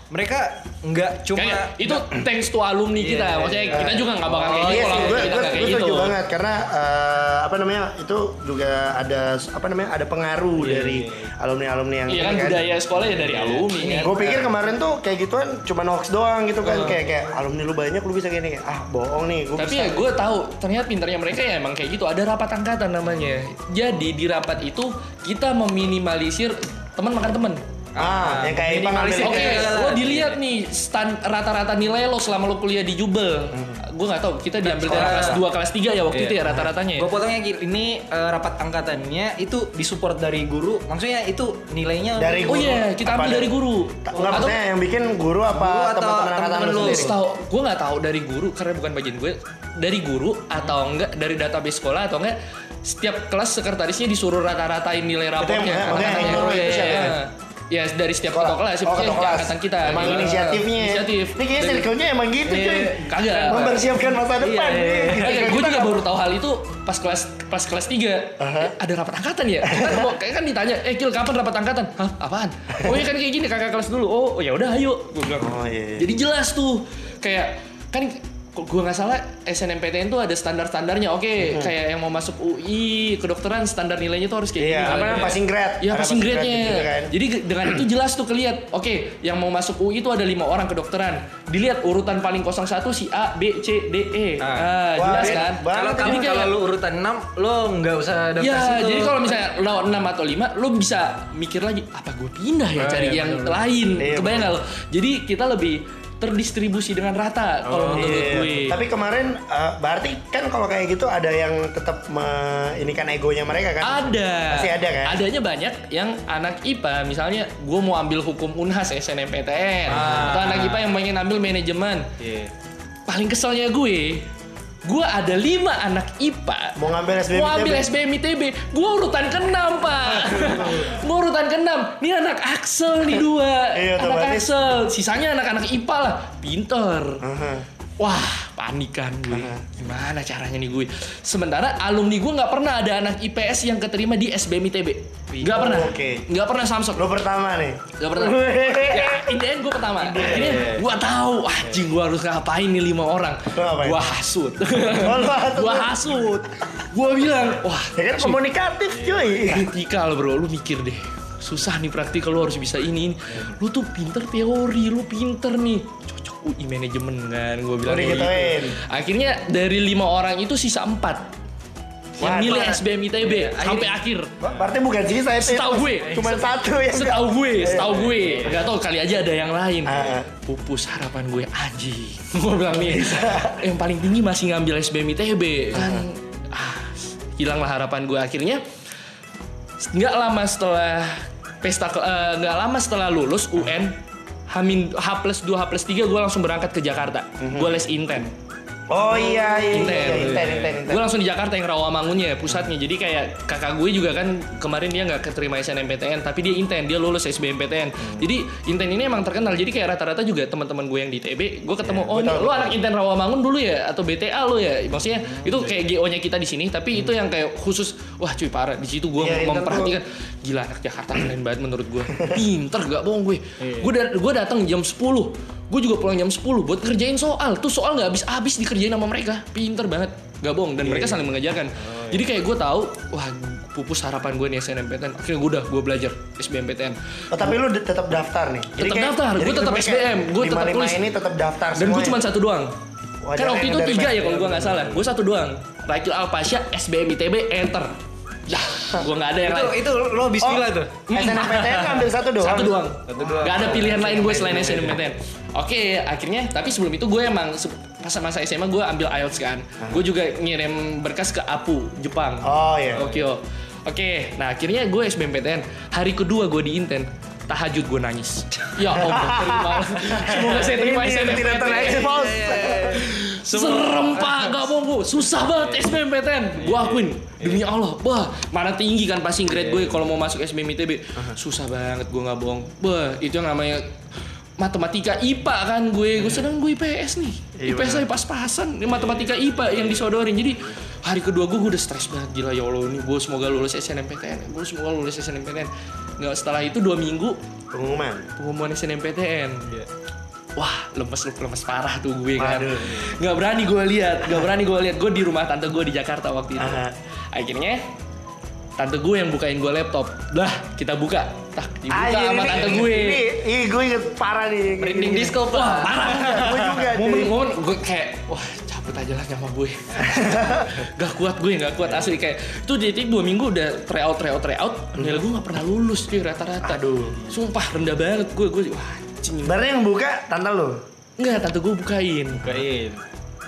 mereka nggak cuma Kayak itu thanks to alumni kita. Iya, Maksudnya iya. kita juga nggak bakal Oh, kayak iya gitu kalau gue kita gue nggak kayak gue gitu. setuju banget karena eh, apa namanya itu juga ada apa namanya ada pengaruh dari alumni alumni yang Iya ini kan budaya sekolah ya dari alumni kan. Gue pikir kemarin tuh kayak gituan cuma hoax doang gitu kan kayak kayak alumni lu banyak lu bisa gini ah bohong nih gue Tapi ya gue tahu ternyata pinternya mereka ya emang kayak gitu. Ada rapat angkatan namanya. Jadi di rapat itu kita meminimalisir teman makan teman. Ah yang kayak ambil Oke, Iya. lo dilihat nih stand rata-rata nilai lo selama lo kuliah di Jubel. Gue nggak tahu, kita diambil dari kelas 2, kelas 3 ya waktu Iya. itu ya rata-ratanya. ya. Gue potongnya gini, ini eh, rapat angkatannya itu disupport dari guru. Maksudnya itu nilainya Dari Oh guru. iya, kita ambil dari guru. Enggak maksudnya yang bikin guru apa atau teman-teman angkatan sendiri? Tahu, gue nggak tahu dari guru karena bukan bagian gue. Dari guru atau enggak dari database sekolah atau enggak setiap kelas sekretarisnya disuruh rata-ratain nilai raportnya. yang- maksudnya yang angkatannya. nyuruh itu Iya, siapa? Iya. Ya dari setiap ketua kelas, Oh, ketua kelas. angkatan kita. Emang Iya. inisiatifnya. ya? Inisiatif. Ini kayaknya sirkelnya emang gitu Iya. cuy. Kagak. Mempersiapkan masa depan. iya, iya. Oke, gue juga baru tahu hal itu pas kelas pas kelas 3 Aha. ada rapat angkatan ya. Kan mau kayak kan ditanya, "Eh, Kil, kapan rapat angkatan?" Hah, apaan? Oh, ya kan kayak gini kakak kelas dulu. Oh, ya udah ayo. Gue bilang. Oh iya. iya. Jadi jelas tuh kayak kan gue nggak salah SNMPTN tuh ada standar-standarnya. Oke, Hmm. kayak yang mau masuk UI kedokteran standar nilainya tuh harus kayak Iya, gini. apa namanya passing grade? Ya passing grade-nya. gitu kan. Jadi dengan itu jelas tuh kelihat. Oke, yang mau masuk UI itu ada lima orang kedokteran. Dilihat urutan paling 01 si A, B, C, D, E. Ah. Ah, Wah, jelas kan? Kalau kamu kayak- kalau lu urutan 6, lo nggak usah daftar Ya, situ. jadi kalau misalnya lo 6 atau 5, lo bisa mikir lagi, apa gue pindah ya Ah, cari iya, yang bener-bener. lain. Iya, Kebayang nggak lo? Jadi kita lebih terdistribusi dengan rata kalau menurut Iya. gue. Tapi kemarin eh, berarti kan kalau kayak gitu ada yang tetap me- ini kan egonya mereka kan? Ada. Pasti ada kan? Adanya banyak yang anak IPA, misalnya gue mau ambil hukum Unhas SNMPTN, Ah. atau anak IPA yang pengen ambil manajemen. Iya. Paling keselnya gue, gue ada lima anak IPA Mau ngambil SBM mau ambil? SBM ITB, gue urutan ke-6 pak. Gue urutan ke-6 Ini anak Axel nih dua. Iya, Anak. Axel. Sisanya anak-anak IPA lah. Pinter. Aha. Wah panik kan gue. Gimana caranya nih gue? Sementara alumni gue gak pernah ada anak IPS yang keterima di SBM ITB Gak Oh, pernah. oke. Gak pernah Samsung. Lo pertama nih. Gak pernah. Ya, in the end gue pertama. Akhirnya gue tahu. Anjing gue harus ngapain nih lima orang? Gue hasut. Oh, lo hasut. Gue hasut. Gue bilang Wah Ya kan komunikatif cuy. praktikal bro. Lu mikir deh. Susah nih praktikal lu harus bisa ini, ini. Lu tuh pinter teori Lu pinter nih UI manajemen kan Gue bilang gitu. Akhirnya dari lima orang itu sisa empat Yang Wah, milih. SBM ITB Sampai akhir Berarti bukan sih saya Setahu gue. Cuma satu yang Setahu gue, Iya, setahu iya. gue. Gak tau kali aja ada yang lain. Ah, ah. Pupus harapan gue anjing. gue bilang nih, yang paling tinggi masih ngambil SBM ITB kan. Ah, hilanglah harapan gue akhirnya. Nggak lama setelah pesta eh, nggak lama setelah lulus UN Hamin H plus 2 H plus 3 gue langsung berangkat ke Jakarta. Gue les inten. Oh iya iya. Inten. iya, Inten inten inten. Gue langsung di Jakarta yang Rawamangunnya pusatnya. Jadi kayak kakak gue juga kan kemarin dia nggak keterima SNMPTN, tapi dia inten, dia lulus SBMPTN. Jadi inten ini emang terkenal. Jadi kayak rata-rata juga teman-teman gue yang di TB, gue ketemu, Iya, oh ini lu anak inten Rawamangun dulu ya atau BTA lu ya. Maksudnya itu kayak GO-nya kita di sini, tapi itu yang kayak khusus wah cuy parah di situ gue Iya, inten memperhatikan gila anak Jakarta keren banget menurut gue. Pinter gak bohong gue. Iya. Gue da- gue datang jam 10 gue juga pulang jam 10 buat ngerjain soal. Tuh soal nggak habis-habis dikerjain sama mereka. Pinter banget. Gak bohong dan Iya, mereka saling mengajarkan. Jadi kayak gue tahu wah pupus harapan gue nih SNMPTN akhirnya gue udah gue belajar SBMPTN Oh tapi lu tetap daftar nih. Tetap daftar, gua tetap SBM, lima- tetap tulis. ini tetap daftar dan gue cuma satu doang. Wajar kan waktu yang itu tiga ya kalau gue nggak salah. Gue satu doang. Rakil Alpasya SBM ITB enter gue nggak ada yang Itu lain itu lo bismillah tuh. SNMPTN kan ambil satu doang. satu doang. Satu doang. Gak ada pilihan lain gue selain SNMPTN. Oke, akhirnya tapi sebelum itu gue emang pas masa SMA gue ambil IELTS kan. Gue juga ngirim berkas ke APU Jepang. Oh iya. Tokyo. Oke, nah akhirnya gue SBMPTN. Hari kedua gue di Inten. Tahajud gue nangis. Ya Allah, terima. Semoga saya terima Ini yang tidak SNMPTN. terekspos. Serem pak, gak bohong. Susah banget SBMPTN. Gue akuin demi Allah. Wah, mana tinggi kan passing grade gue kalau mau masuk SBM ITB. Susah banget gue nggak bohong. Wah, itu yang namanya matematika IPA kan gue. Gue sedang gue IPS nih. Iya, IPS saya pas-pasan. Matematika IPA yang disodorin. Jadi hari kedua gue, udah stres banget. Gila ya Allah ini gue semoga lulus SNMPTN. Gue semoga lulus SNMPTN. Nggak setelah itu dua minggu Pengumuman. pengumuman SNMPTN. Wah, lemes lemes parah tuh gue kan. Nggak berani gue lihat, nggak berani gue lihat. Gue di rumah tante gue di Jakarta waktu itu. Aha. Akhirnya tante gue yang bukain gue laptop. Lah, kita buka. Tak, dibuka Anjir, sama ini- tante gue. Ini, ini gue inget parah nih. Merinding disco, Wah, parah. gue juga. cuy. Momen-momen gue kayak, wah cabut aja lah nyawa gue. gak kuat gue, gak kuat asli kayak. Itu jadi dua minggu udah try out, try out, try out. Nilai gue gak pernah lulus cuy rata-rata. Aduh. Sumpah rendah banget gue. Gue, wah anjing. Berarti yang buka tante lu. Enggak, tante gue bukain. Bukain.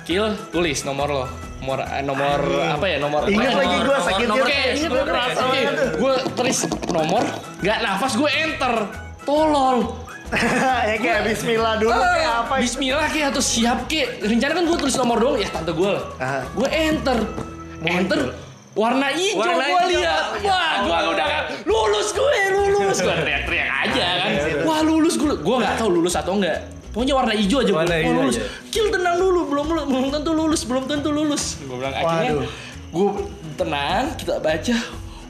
Kill, tulis nomor lo. Nomor eh, nomor Anjing. apa ya? Nomor Ingat nomor- lagi gue nomor- sakit nomor-. Oke, gue Oke, banget tuh. gue tulis nomor, nggak nafas gue enter. Tolol. ya kayak Bismillah dulu kayak apa? gitu. Bismillah kayak atau siap kayak. Rencana kan gue tulis nomor doang ya tante gue lah. Ah. Gue enter. Enter. Warna hijau Warna hijau. lihat. Wah, gue udah kan lulus gue, lulus. Gue teriak-teriak aja kan. Wah, lulus gue. Gue nggak tahu lulus atau enggak. Pokoknya warna hijau aja. Warna gua. Wah, lulus. aja. Kill tenang dulu, belum belum belum tentu lulus, belum tentu lulus. Gue bilang akhirnya gue tenang, kita baca.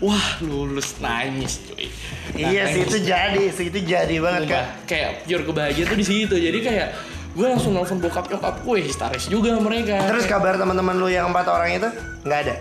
Wah, lulus nangis cuy. Nah, Iya sih itu jadi, sih itu jadi banget kan. kayak pure kebahagiaan tuh di situ. Jadi kayak gue langsung nelfon bokap nyokap gue histeris juga mereka Terus kabar teman-teman lu yang empat orang itu nggak ada.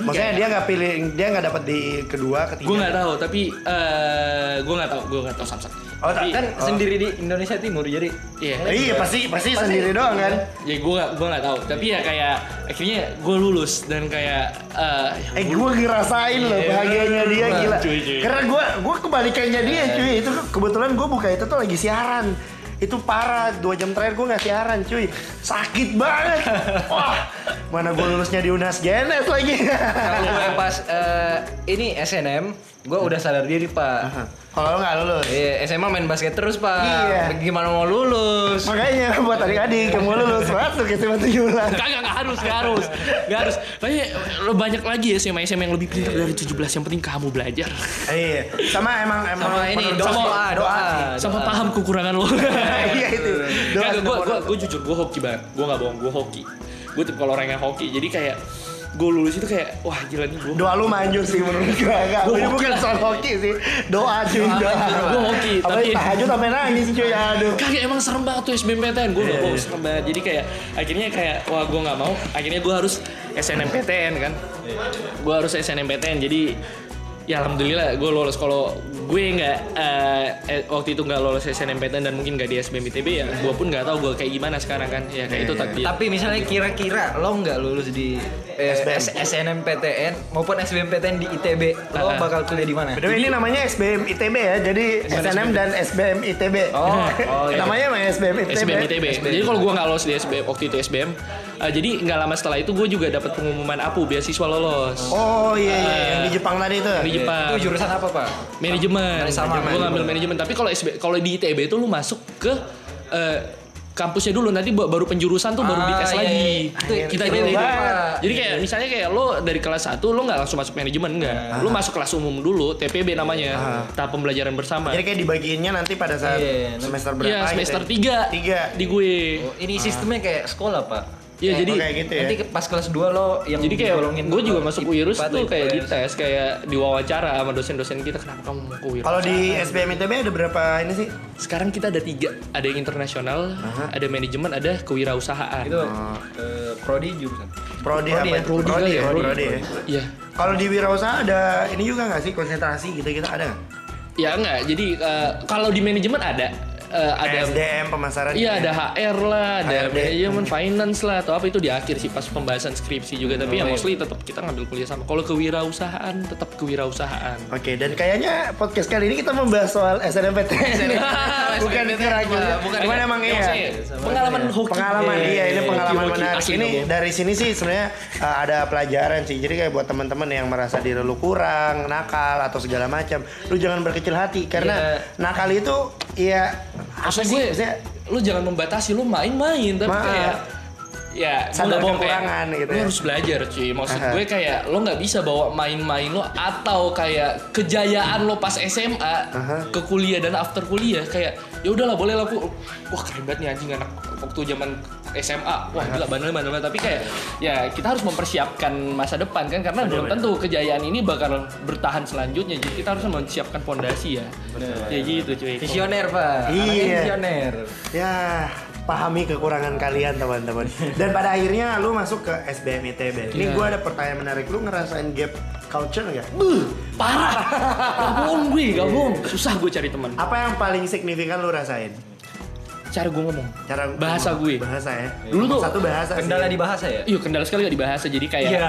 Maksudnya dia nggak pilih, dia nggak dapat di kedua, ketiga. gue nggak tahu tapi eh gue nggak tahu gue nggak tahu samsak Oh, Tapi- Kan sendiri di Indonesia Timur jadi iya Iya pasti pasti sendiri doang kan. ya gue gak gue nggak tahu tapi ya kayak akhirnya gue lulus dan kayak eh, ya Eh gue ngerasain loh Iya, bahagianya dia gila. cuy, cuy. Karena gue gue kebalikannya dia cuy. Itu kebetulan gue buka itu tuh lagi siaran. Itu parah dua jam terakhir gue nggak siaran cuy. Sakit banget. Wah mana gue lulusnya di Unas Genes lagi. kalau gue pas eh, ini SNM, gue udah sadar diri pak. Kalau lo nggak lulus. Iya, SMA main basket terus pak. Iya. Gimana mau lulus? Makanya buat adik-adik yang mau lulus masuk ke SMA Tujulan. Kagak nggak harus nggak harus nggak harus tapi lo banyak lagi ya SMA SMA yang lebih pintar dari 17 yang penting kamu belajar Iya. Sama emang emang Sama ini doa, gue- doa, doa. sama paham kekurangan lo Iya itu. Doa gue gue doa. gue jujur gue hoki banget gue nggak bohong gue hoki gue tipe kalau orang yang hoki jadi kayak gue lulus itu kayak wah gila nih gue Doa lu manjur sih menurut gua enggak. Hoki. bukan soal hoki sih. Doa cuy, Doa Gua hoki, tapi- tahajud sampai nangis cuy, aduh. Kagak emang serem banget tuh SBMPTN gue nggak mau serem banget. Jadi kayak akhirnya kayak wah gue nggak mau. Akhirnya gue harus SNMPTN kan. Gue harus SNMPTN jadi ya alhamdulillah gue lolos kalau gue nggak eh, eh, waktu itu nggak lolos SNMPTN dan mungkin nggak di SBM ITB ya gue pun nggak tahu gue kayak gimana sekarang kan ya kayak itu takdir Tapi misalnya kira-kira lo nggak lulus di eh, SBM. SNMPTN maupun SBMPTN di ITB, lo Ah. bakal kuliah di mana? Btw ini namanya SBM ITB ya, jadi SNM dan SBM ITB. Oh, oh, iya. Namanya emang SBM ITB. SBM ITB. Jadi kalau gue nggak lolos di SBM waktu itu SBM, eh, jadi nggak lama setelah itu gue juga dapat pengumuman APU beasiswa lolos. Oh iya, iya, Ah. yang di Jepang tadi itu. Di Jepang. Itu jurusan apa pak? manajemen. Dari sama, gue ngambil manajemen. Tapi kalau SB, kalau di ITB itu lu masuk ke eh, kampusnya dulu nanti ba- baru penjurusan tuh baru Ah, dites iya, lagi. iya. Itu Anjir, kita gitu. Jadi kayak misalnya kayak lo dari kelas 1 lo nggak langsung masuk manajemen enggak. Lo masuk kelas umum dulu, TPB namanya. Ah. Tahap pembelajaran bersama. Jadi kayak dibagiinnya nanti pada saat Iya, semester berapa Iya, semester gitu. ya? 3 Tiga. di gue. Oh, ini sistemnya kayak sekolah pak. Iya, jadi kayak gitu ya. Nanti pas kelas 2 lo yang jadi kayak gue juga masuk UIRUS tuh kayak IPS. dites kayak diwawancara sama dosen-dosen kita kenapa kamu mau ke UIRUS. Kalau di SBM ITB ada berapa ini sih? Sekarang kita ada tiga, ada yang internasional, ada manajemen, ada kewirausahaan. Itu eh, prodi jurusan. Prodi, Prodi apa? ya? Prodi, ya, prodi, ya. Iya. Kalau di wirausaha ada ini juga nggak sih konsentrasi gitu-gitu ada nggak? Ya enggak. Jadi eh, kalau di manajemen ada eh, ada SDM pemasaran. Iya ada HR lah, ada manajemen finance lah atau apa itu di akhir sih pas pembahasan skripsi juga tapi Oh, ya iya. mostly tetap kita ngambil kuliah sama. Kalau kewirausahaan tetap kewirausahaan. Oke, dan kayaknya podcast kali ini kita membahas soal SNMPTN. bukan kira-kira. bukan Cuman emang iya. pengalaman hoki. Pengalaman iya, ini Hoki, pengalaman menarik. Ini dari sini sih sebenarnya uh, ada pelajaran sih. Jadi kayak buat teman-teman yang merasa diri lu kurang, nakal atau segala macam, lu jangan berkecil hati karena nakal itu ya apa Maksud sih? gue, Maksudnya lu jangan membatasi lu main-main tapi Ma- kayak ya Sadar nggak bohong, kayak, kekurangan gitu lu ya. harus belajar cuy maksud Aha. gue kayak lo nggak bisa bawa main-main lo atau kayak kejayaan lo pas SMA ke kuliah dan after kuliah kayak ya udahlah boleh lah aku wah keren banget nih anjing anak waktu zaman SMA wah gila bandel bandel banget. tapi kayak ya kita harus mempersiapkan masa depan kan karena belum tentu kejayaan ini bakal bertahan selanjutnya jadi kita harus mempersiapkan fondasi ya ya gitu cuy Visioner pak. Iya. Visioner. ya pahami kekurangan kalian teman-teman. Dan pada akhirnya lu masuk ke SBM ITB. Ini Iya. gua ada pertanyaan menarik. Lu ngerasain gap culture nggak? parah gak bohong gue gak bohong susah gue cari teman Apa yang paling signifikan lu rasain? cara gue ngomong Cara Bahasa gue. Bahasa ya. Dulu tuh satu bahasa Kendala sih. di bahasa ya? Iya kendala sekali gak dibahas jadi kayak Iya.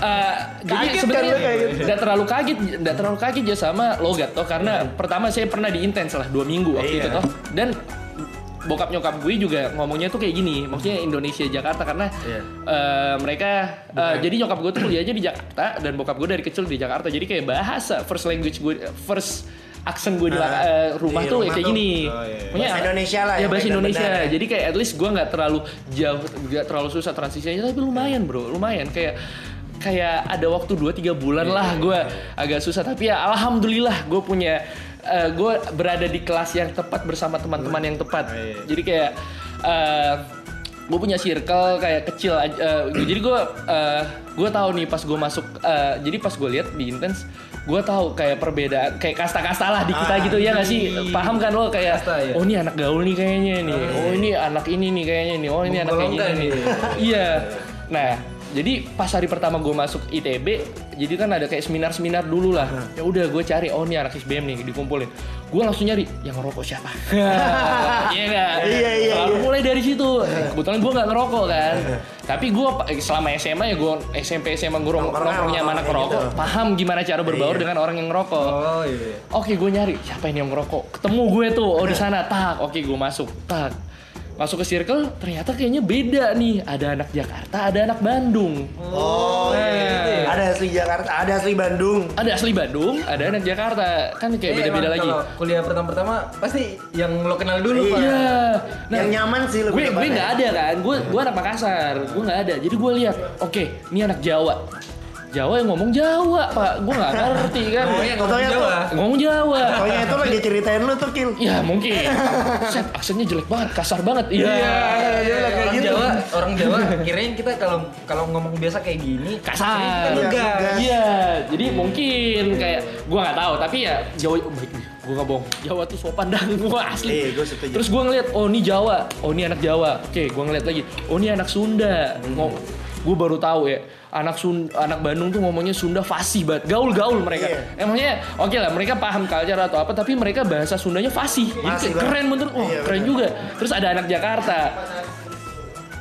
Eh, jadi Kaget kan sebenarnya kayak gitu? nggak terlalu kaget nggak terlalu kaget ya sama logat toh karena pertama saya pernah di intens lah dua minggu waktu Iya. itu toh dan bokap nyokap gue juga ngomongnya tuh kayak gini maksudnya Indonesia Jakarta karena Iya. eh, mereka eh, jadi nyokap gue tuh kuliahnya di Jakarta dan bokap gue dari kecil di Jakarta jadi kayak bahasa first language gue first aksen gue di eh, rumah di tuh rumah kayak tuh. gini Oh, iya. Pokoknya- Bahasa Indonesia lah ya yang bahasa Indonesia ya. jadi kayak at least gue nggak terlalu jauh nggak terlalu susah transisinya tapi lumayan bro lumayan kayak kayak ada waktu 2-3 bulan Iya, lah gue agak susah tapi ya alhamdulillah gue punya gue berada di kelas yang tepat bersama teman-teman yang tepat. Iya, jadi kayak gue punya circle kayak kecil aja eh, jadi gue gue tahu nih pas gue masuk eh, jadi pas gue lihat di intens gue tahu kayak perbedaan kayak kasta-kasta lah di kita Ah, gitu ya nggak sih? paham kan lo? Kayak Kasta, ya. oh ini anak gaul nih kayaknya nih. Oh ini anak ini nih kayaknya nih. Oh ini anak kayak gini nih. nih. iya. Nah jadi pas hari pertama gue masuk ITB jadi kan ada kayak seminar-seminar dulu lah. Ya udah gue cari oh ini anak SBM nih dikumpulin. Gue langsung nyari yang ngerokok siapa? Iya nggak Iya, iya, Lalu iya. mulai dari situ. Kebetulan gue nggak ngerokok kan. Tapi gue selama SMA ya gue SMP SMA gue Nongkrongnya kayak ngerokok gitu. paham gimana cara berbaur Iya. dengan orang yang ngerokok. Oh iya. Oke gue nyari siapa ini yang ngerokok? Ketemu gue tuh Oh di sana Tak. Oke gue masuk Tak Masuk ke circle Ternyata kayaknya beda nih Ada anak Jakarta Ada anak Bandung Oh, iya. gitu ya. Ada asli Jakarta, ada asli Bandung. Ada asli Bandung Ada anak Jakarta Kan kayak Eh, beda-beda emang lagi kuliah pertama-pertama pasti yang lo kenal dulu Iya. Pak. Iya Nah yang nyaman sih lebih gue gue nggak ada kan gue gue anak Makassar gue nggak ada jadi gue lihat oke ini anak Jawa Jawa yang ngomong Jawa pak gue nggak ngerti kan Oh iya ngomong. Jawa. ngomong Jawa Pokoknya itu lagi ceritain lu tuh, Kil. ya mungkin set aksennya jelek banget kasar banget iya dia bilang kayak Orang gitu. Jawa, orang Jawa kirain kita kalau kalau ngomong biasa kayak gini kasar kirain kita Iya, ngegas. Iya, jadi mungkin kayak gua nggak tahu, tapi ya Jawa oh, baik nih, gua nggak bohong. Jawa tuh sopan dan gua asli. Iya, gua setuju. Terus gua ngeliat, oh ini Jawa, oh ini anak Jawa. Oke, gua ngeliat lagi, oh ini anak Sunda. Ngom gua baru tahu ya, anak Sun anak Bandung tuh ngomongnya Sunda fasih banget, gaul-gaul mereka. Iya. Emangnya oke lah, mereka paham culture atau apa, tapi mereka bahasa Sundanya fasih. Jadi keren menurut, wah Iya, keren bener. juga. Terus ada anak Jakarta.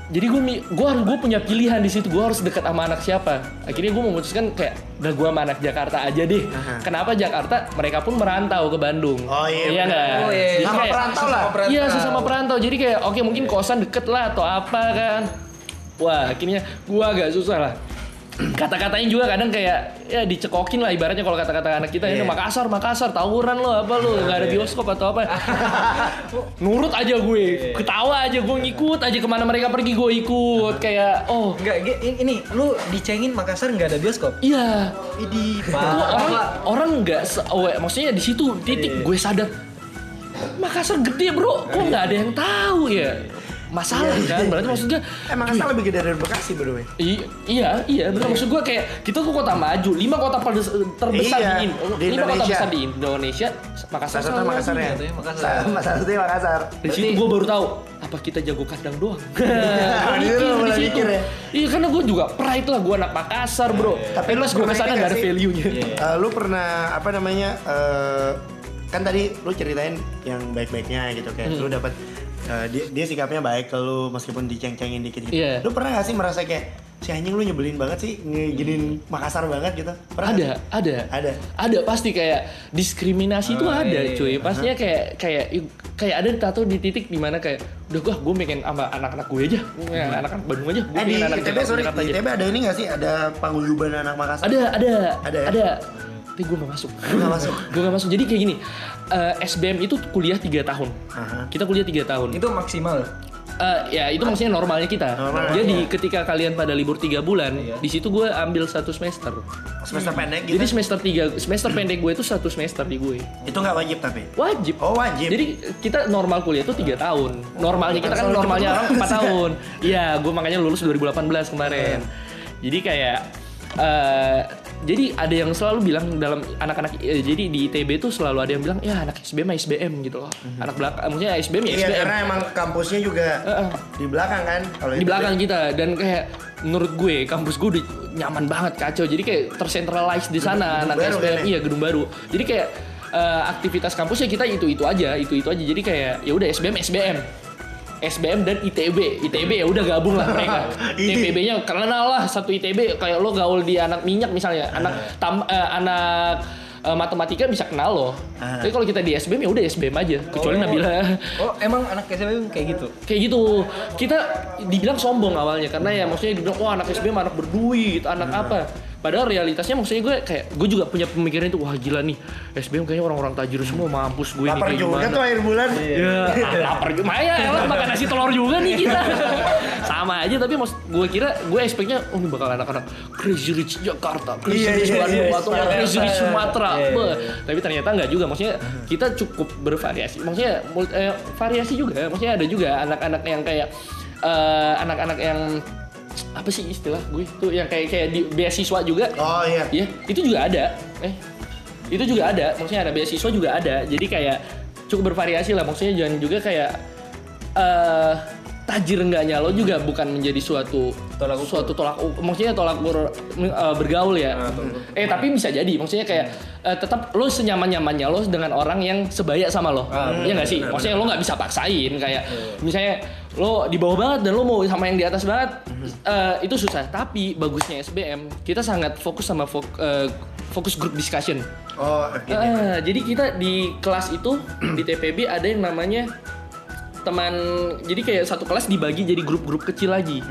Jadi gue gue harus gue punya pilihan di situ gue harus dekat sama anak siapa. Akhirnya gue memutuskan kayak udah gue sama anak Jakarta aja deh. Aha. Kenapa Jakarta? Mereka pun merantau ke Bandung. Oh, iya, benar. nggak? Oh, iya, iya. Jadi Sama kayak- perantau lah. Iya sesama perantau. Jadi kayak oke mungkin kosan deket lah atau apa kan. Wah akhirnya gue agak susah lah. Kata-katanya juga kadang kayak ya dicekokin lah ibaratnya kalau kata-kata anak kita ini Iya. Makassar Makassar tawuran lo apa lo? Nggak ada bioskop atau apa. Nurut aja gue ketawa aja gue ngikut aja ke mana mereka pergi gue ikut kayak oh. Enggak, ge- ini, ini lu dicengin Makassar nggak ada bioskop. iya. Gua orang orang nggak oh, maksudnya di situ titik Iya. gue sadar Makassar gede bro kok nggak ada yang tahu ya masalah Iya, kan iya, berarti iya. maksud gue Emang asal lebih gede dari Bekasi. I- iya, iya, benar maksud gue kayak kita tuh kota maju, lima kota terbesar Iya, di, In- di lima kota Indonesia. besar di Indonesia, Makassar satu Makassar ya. Makassar. Satu Makassar. Dari situ gue baru tahu apa kita jago kandang doang. Gua Di mikir situ di ya. Iya karena gue juga pride lah gue anak Makassar bro. Tapi lu gue ke sana gak nggak ada sih? value-nya. Eh, lu pernah apa namanya eh, kan tadi lu ceritain yang baik-baiknya gitu kayak Hmm. lu dapat eh, dia, dia sikapnya baik ke lu meskipun diceng-cengin dikit gitu. Iya. Lu pernah gak sih merasa kayak si anjing lu nyebelin banget sih ngeginin Makassar banget gitu? Pernah Ada, sih? ada, Ada. ada pasti kayak diskriminasi itu Oh, ada iya, cuy. iya. Pastinya kayak kayak kayak ada tato di titik di mana kayak udah gua gue pengen sama anak-anak gue aja, Gua anak-anak Bandung aja. Gua Eh di pengen anak ITB sorry. ITB ada ini gak sih? Ada paguyuban anak Makassar? Ada, ada, Ada ya? ada. Tapi gue gak masuk. Lu nggak masuk? gue gak masuk. Jadi kayak gini, eh, SBM itu kuliah 3 tahun. Aha. Kita kuliah 3 tahun. Itu maksimal. Eh, ya itu maksudnya normalnya kita. Normal, Jadi ketika kalian pada libur 3 bulan, Iya. di situ gue ambil satu semester. Semester pendek gitu. Jadi semester 3 semester pendek gue itu satu semester di gue. itu nggak wajib tapi. Wajib. Oh wajib. Jadi kita normal kuliah itu tiga tahun. Normalnya kita kan normalnya orang 4 tahun. Iya, gue makanya lulus 2018 kemarin. Jadi kayak eh jadi ada yang selalu bilang dalam anak-anak eh, jadi di ITB tuh selalu ada yang bilang ya anak SBM SBM gitu loh. Anak belakang maksudnya SBM ya Iya SBM. karena emang kampusnya juga Heeh. di belakang kan. Kalau di belakang kita dan kayak menurut gue kampus gue udah nyaman banget kacau jadi kayak tercentralized di sana Gedung anak baru SBM kan ya? iya gedung baru jadi kayak eh, aktivitas kampusnya kita itu itu aja itu itu aja jadi kayak ya udah SBM SBM SBM dan ITB ITB ya udah gabung lah mereka. ITB-nya kenal lah satu ITB kayak lo gaul di anak minyak misalnya. Anak tam, eh, anak eh, matematika bisa kenal lo. Ah. tapi kalau kita di SBM ya udah SBM aja. Kecuali Oh. Nabila. Oh, emang anak SBM kayak gitu. kayak gitu. Kita dibilang sombong awalnya. Karena ya maksudnya dibilang wah anak SBM anak berduit anak apa padahal realitasnya maksudnya gue kayak gue juga punya pemikiran itu wah gila nih SBM kayaknya orang-orang tajir semua mampus gue nih Lapar kayak juga gimana tuh akhir bulan. Ya, lapar juga. Maya, elah makan nasi telur juga nih kita. Sama aja tapi maksud gue kira gue expectnya oh ini bakal anak-anak crazy rich Jakarta, crazy Iya, rich iya, Bandung iya, atau iya, crazy rich iya. Sumatera. Iya, iya. Beuh. Tapi ternyata nggak juga. Maksudnya kita cukup bervariasi. Maksudnya eh, variasi juga. Maksudnya ada juga anak-anak yang kayak eh, anak-anak yang apa sih istilah gue itu yang kayak kayak di beasiswa juga. Oh iya. Iya, itu juga ada. Eh, itu juga ada maksudnya ada beasiswa juga ada jadi kayak cukup bervariasi lah maksudnya jangan juga kayak eh tajir enggaknya lo juga bukan menjadi suatu Tolak ukur. suatu tolak maksudnya tolak ukur eh, bergaul ya. Eh tapi bisa jadi maksudnya kayak eh, tetap lo senyaman nyamannya lo dengan orang yang sebaya sama lo. Ah, ya nggak sih? maksudnya lo nggak bisa paksain kayak misalnya lo di bawah banget dan lo mau sama yang di atas banget eh, itu susah. Tapi bagusnya SBM kita sangat fokus sama fok- eh, fokus group discussion. Oh. Ah, jadi kita di kelas itu di TPB ada yang namanya teman jadi kayak satu kelas dibagi jadi grup-grup kecil lagi.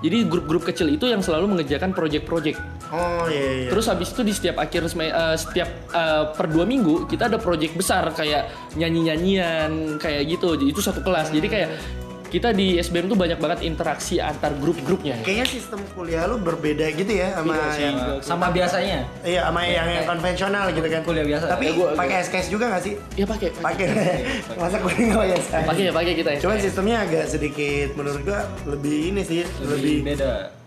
Jadi grup-grup kecil itu yang selalu mengerjakan project-project. Oh, iya iya. Terus habis itu di setiap akhir eh, setiap eh, per dua minggu kita ada project besar kayak nyanyi-nyanyian kayak gitu. Jadi Itu satu kelas. Jadi kayak kita di SBM tuh banyak banget interaksi antar grup-grupnya. Kayaknya sistem kuliah lu berbeda gitu ya sama Iya yang Sama biasanya. Iya, sama yang, yang konvensional gitu kan. Kuliah biasa. Tapi Ya, pakai SKS juga gak sih? Ya pakai. Pakai. Masa kuliah nggak pakai SKS? Pakai ya pakai kita ya. Cuman sistemnya agak sedikit menurut gua lebih ini sih, lebih, beda.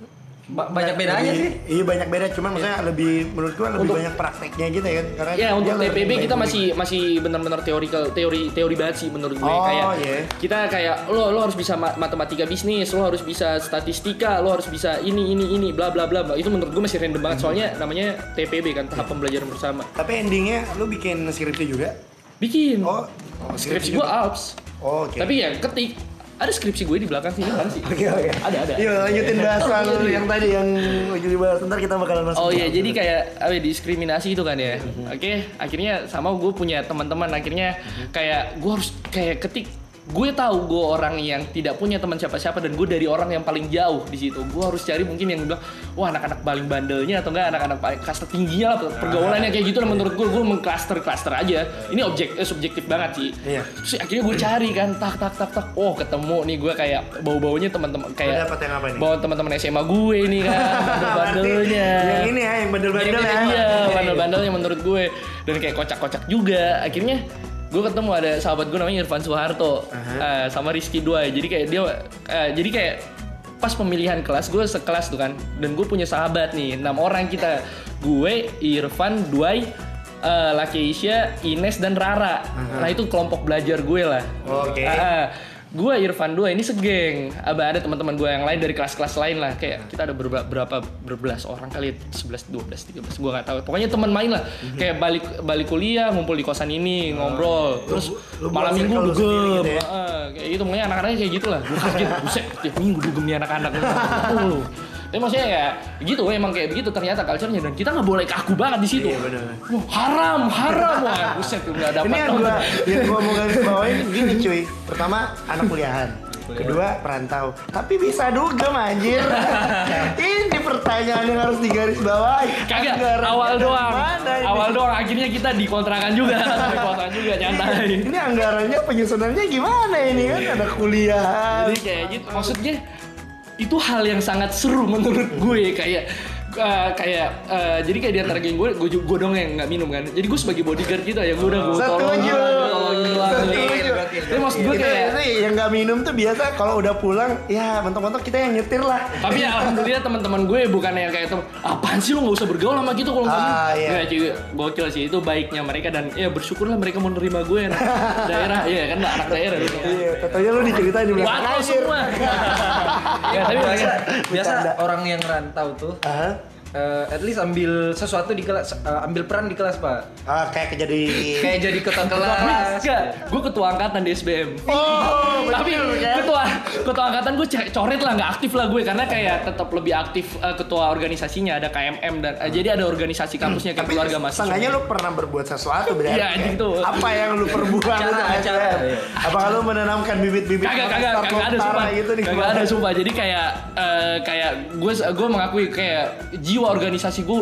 Ba- banyak bedanya lebih- sih. Iya banyak beda, cuman maksudnya lebih menurut gua lebih banyak prakteknya gitu ya kan. Karena Ya untuk TPB kita masih masih benar-benar teorikal teori teori banget sih menurut gue Oh, kayak iya. kita kayak lo lo harus bisa ma- matematika bisnis, lo harus bisa statistika, lo harus bisa ini ini ini bla bla bla. Itu menurut gue masih random banget soalnya namanya TPB kan tahap pembelajaran bersama. Tapi endingnya lu bikin skripsi juga? Bikin. Oh, skripsi gue Alps. Oh, oke. Tapi ya ketik ada skripsi gue di belakang sini kan sih. Oke oke. Ada ada. Yuk lanjutin bahas soal Iya, iya. yang tadi yang lagi dibahas. Ntar kita bakalan masuk. Oh iya, jadi itu. kayak apa ya, diskriminasi itu kan ya. Oke, akhirnya sama gue punya teman-teman akhirnya kayak gue harus kayak ketik gue tahu gue orang yang tidak punya teman siapa-siapa dan gue dari orang yang paling jauh di situ. Gue harus cari mungkin yang bilang, wah anak-anak paling bandelnya atau enggak anak-anak paling kasta tingginya lah pergaulannya kayak gitu lah menurut gue. Gue mengklaster-klaster aja. Ini objek eh, subjektif banget sih. Iya. Terus akhirnya gue cari kan, tak tak tak tak. Oh ketemu nih gue kayak bau-baunya teman-teman Lu kayak bawa teman-teman SMA gue nih kan, bandel-bandelnya. Yang ini ya, yang bandel-bandel ya. Iya, bandel-bandelnya menurut gue dan kayak kocak-kocak juga. Akhirnya gue ketemu ada sahabat gue namanya Irfan Soeharto eh, sama Rizky Duai. Jadi kayak dia, eh, jadi kayak pas pemilihan kelas gue sekelas tuh kan, dan gue punya sahabat nih enam orang kita, gue Irfan Duai. eh, Laki Isya, Ines dan Rara. Nah itu kelompok belajar gue lah. Oke. Ah, gue Irfan dua ini segeng. Aba ada teman-teman gue yang lain dari kelas-kelas lain lah. Kayak kita ada berapa berapa berbelas orang kali ya, 11 12 13 gue nggak tahu. Pokoknya teman main lah. Mhm. kayak balik balik kuliah ngumpul di kosan ini ngobrol. terus lu malam minggu dugem. gitu ya? Ah, kayak gitu. Makanya anak-anaknya kayak gitu lah gue kaget. Buset tiap minggu dugem nih anak-anak. tapi maksudnya ya gitu emang kayak begitu ternyata culture-nya dan kita nggak boleh kaku banget di situ Iya, benar. Wah, haram haram wah buset nggak dapat Ini yang gua yang gua mau garis bawain gini cuy. Pertama anak kuliahan. Kedua perantau. Tapi bisa dugem anjir. Ini pertanyaan yang harus digaris bawahi. Kagak, awal doang. mana ini? Awal doang, akhirnya kita dikontrakan juga. dikontrakan juga, nyantai. Ini anggarannya penyusunannya gimana ini kan ada kuliah. Jadi kayak gitu, maksudnya itu hal yang sangat seru menurut gue kayak uh, kayak uh, jadi kayak di antara geng gue gue gue dong yang nggak minum kan jadi gue sebagai bodyguard gitu ya gue udah gue tolongin Setuju. tolongin lah tapi maksud gue kayak itu yang nggak minum tuh biasa kalau udah pulang ya mentok-mentok kita yang nyetir lah. tapi ya alhamdulillah teman-teman gue bukan yang kayak tuh apaan sih lu nggak usah bergaul sama gitu kalau nggak Ah, minum iya. Nggak, cuy, gokil sih itu baiknya mereka dan ya bersyukurlah mereka mau nerima gue anak daerah iya kan anak daerah gitu. Iya, katanya lu diceritain di belakang semua. Ya, tapi biasa orang yang rantau tuh Eh, at least ambil sesuatu di kelas, eh, ambil peran di kelas pak. ah, kayak jadi Kayak jadi ketua kelas. Enggak, gue ketua angkatan di SBM. Oh, Tapi ketua ketua angkatan gue coret lah nggak aktif lah gue karena kayak tetap lebih aktif eh, ketua organisasinya ada KMM dan eh, jadi ada organisasi kampusnya kayak Tapi keluarga mahasiswa. Setengahnya lu pernah berbuat sesuatu berarti. Iya, anjing tuh. Apa yang lu perbuat Acara, acara. Apakah lu menanamkan bibit-bibit kagak kagak kagak ada sumpah gitu di kagak ada sumpah jadi kayak eh, kayak gue gue mengakui kayak jiwa organisasi gue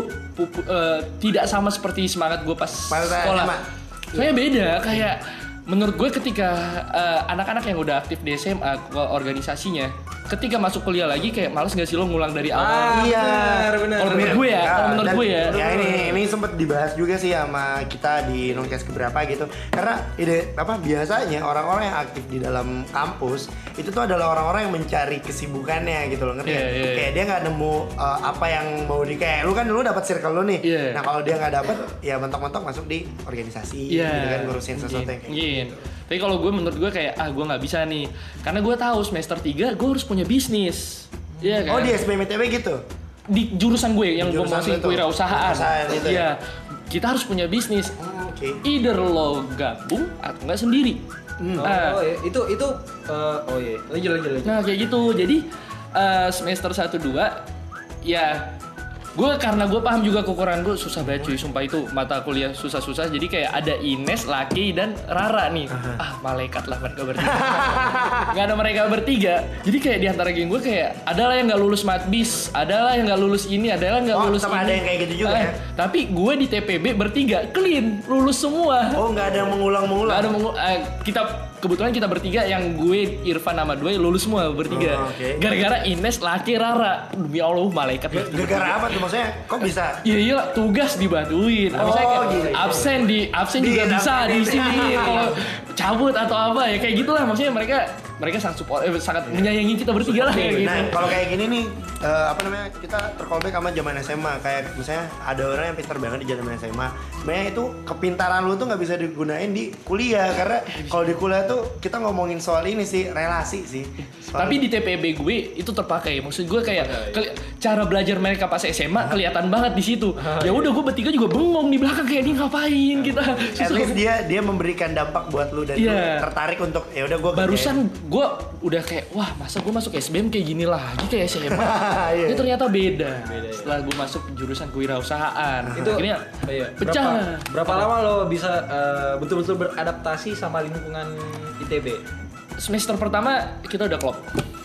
eh, tidak sama seperti semangat gue pas Pada sekolah SMA. soalnya beda kayak menurut gue ketika eh, anak-anak yang udah aktif di SMA ke- organisasinya ketika masuk kuliah lagi kayak males gak sih lo ngulang dari awal Ah, Iya. benar, benar. Kalau menurut gue ya, kalau menurut gue ya. Ya ini ini sempat dibahas juga sih sama kita di Nongkes keberapa gitu. Karena ide apa biasanya orang-orang yang aktif di dalam kampus itu tuh adalah orang-orang yang mencari kesibukannya gitu loh ngerti Iya, nggak? iya, iya. Kayak dia nggak nemu uh, apa yang mau di kayak lu kan dulu dapat circle lu nih. Iya. Nah kalau dia nggak dapat ya mentok-mentok masuk di organisasi Iya. gitu kan ngurusin sesuatu yang kayak gitu. Tapi kalau gue menurut gue kayak ah gue nggak bisa nih. Karena gue tahu semester 3 gue harus punya bisnis. Iya kan? Oh di SBMTB gitu. Di jurusan gue yang gue masih kewirausahaan. Kewirausahaan itu ya? Iya. Kita harus punya bisnis. Oh, Oke. Either lo gabung atau nggak sendiri. Oh, Nah, oh, iya. itu itu eh, oh iya. Lanjut lanjut lanjut. Nah kayak gitu. Jadi eh, semester 1 2 ya gue karena gue paham juga kekurangan gue susah banget cuy. Sumpah itu mata kuliah susah-susah. Jadi kayak ada Ines, Laki dan Rara nih. Ah malaikat lah mereka bertiga. Nggak ada mereka bertiga. Jadi kayak di antara geng gue kayak adalah yang nggak lulus matbis adalah yang nggak lulus ini adalah yang nggak Oh, lulus ini. ada yang kayak gitu juga Eh, ya? tapi gue di TPB bertiga clean lulus semua. Oh nggak ada yang mengulang-mengulang. Nggak ada mengu- eh, kita kebetulan kita bertiga yang gue Irfan sama Dwi lulus semua bertiga. Oh, oke. Gara-gara Ines laki Rara. Demi Allah malaikat. Gara-gara apa tuh maksudnya? Kok bisa? Iya iya tugas dibantuin. Oh, kayak gitu. absen di absen Di- juga bisa di- di sini. Kalau cabut atau apa ya kayak gitulah maksudnya mereka mereka sangat support eh, sangat menyayangi kita bertiga lah kayak gitu. Nah, kalau kayak gini nih, eh, apa namanya, kita tercallback sama zaman SMA. Kayak misalnya ada orang yang pintar banget di zaman SMA. Sebenarnya itu kepintaran lu tuh nggak bisa digunain di kuliah. Karena kalau di kuliah tuh kita ngomongin soal ini sih, relasi sih. Soal- Tapi di TPB gue itu terpakai. Maksud gue kayak keli- cara belajar mereka pas SMA kelihatan banget di situ. Ya udah gue bertiga juga bengong di belakang kayak ini ngapain kita. at least dia dia memberikan dampak buat lu dan lu Iya. tertarik untuk ya udah gue Barusan gue udah kayak wah masa gue masuk SBM kayak gini lagi kayak SMA. Iya. Ini ternyata beda. Beda, ya. Setelah gue masuk jurusan kewirausahaan, Itu akhirnya iya. pecah. Berapa, berapa lama lo bisa eh, betul-betul beradaptasi sama lingkungan ITB? semester pertama kita udah klop.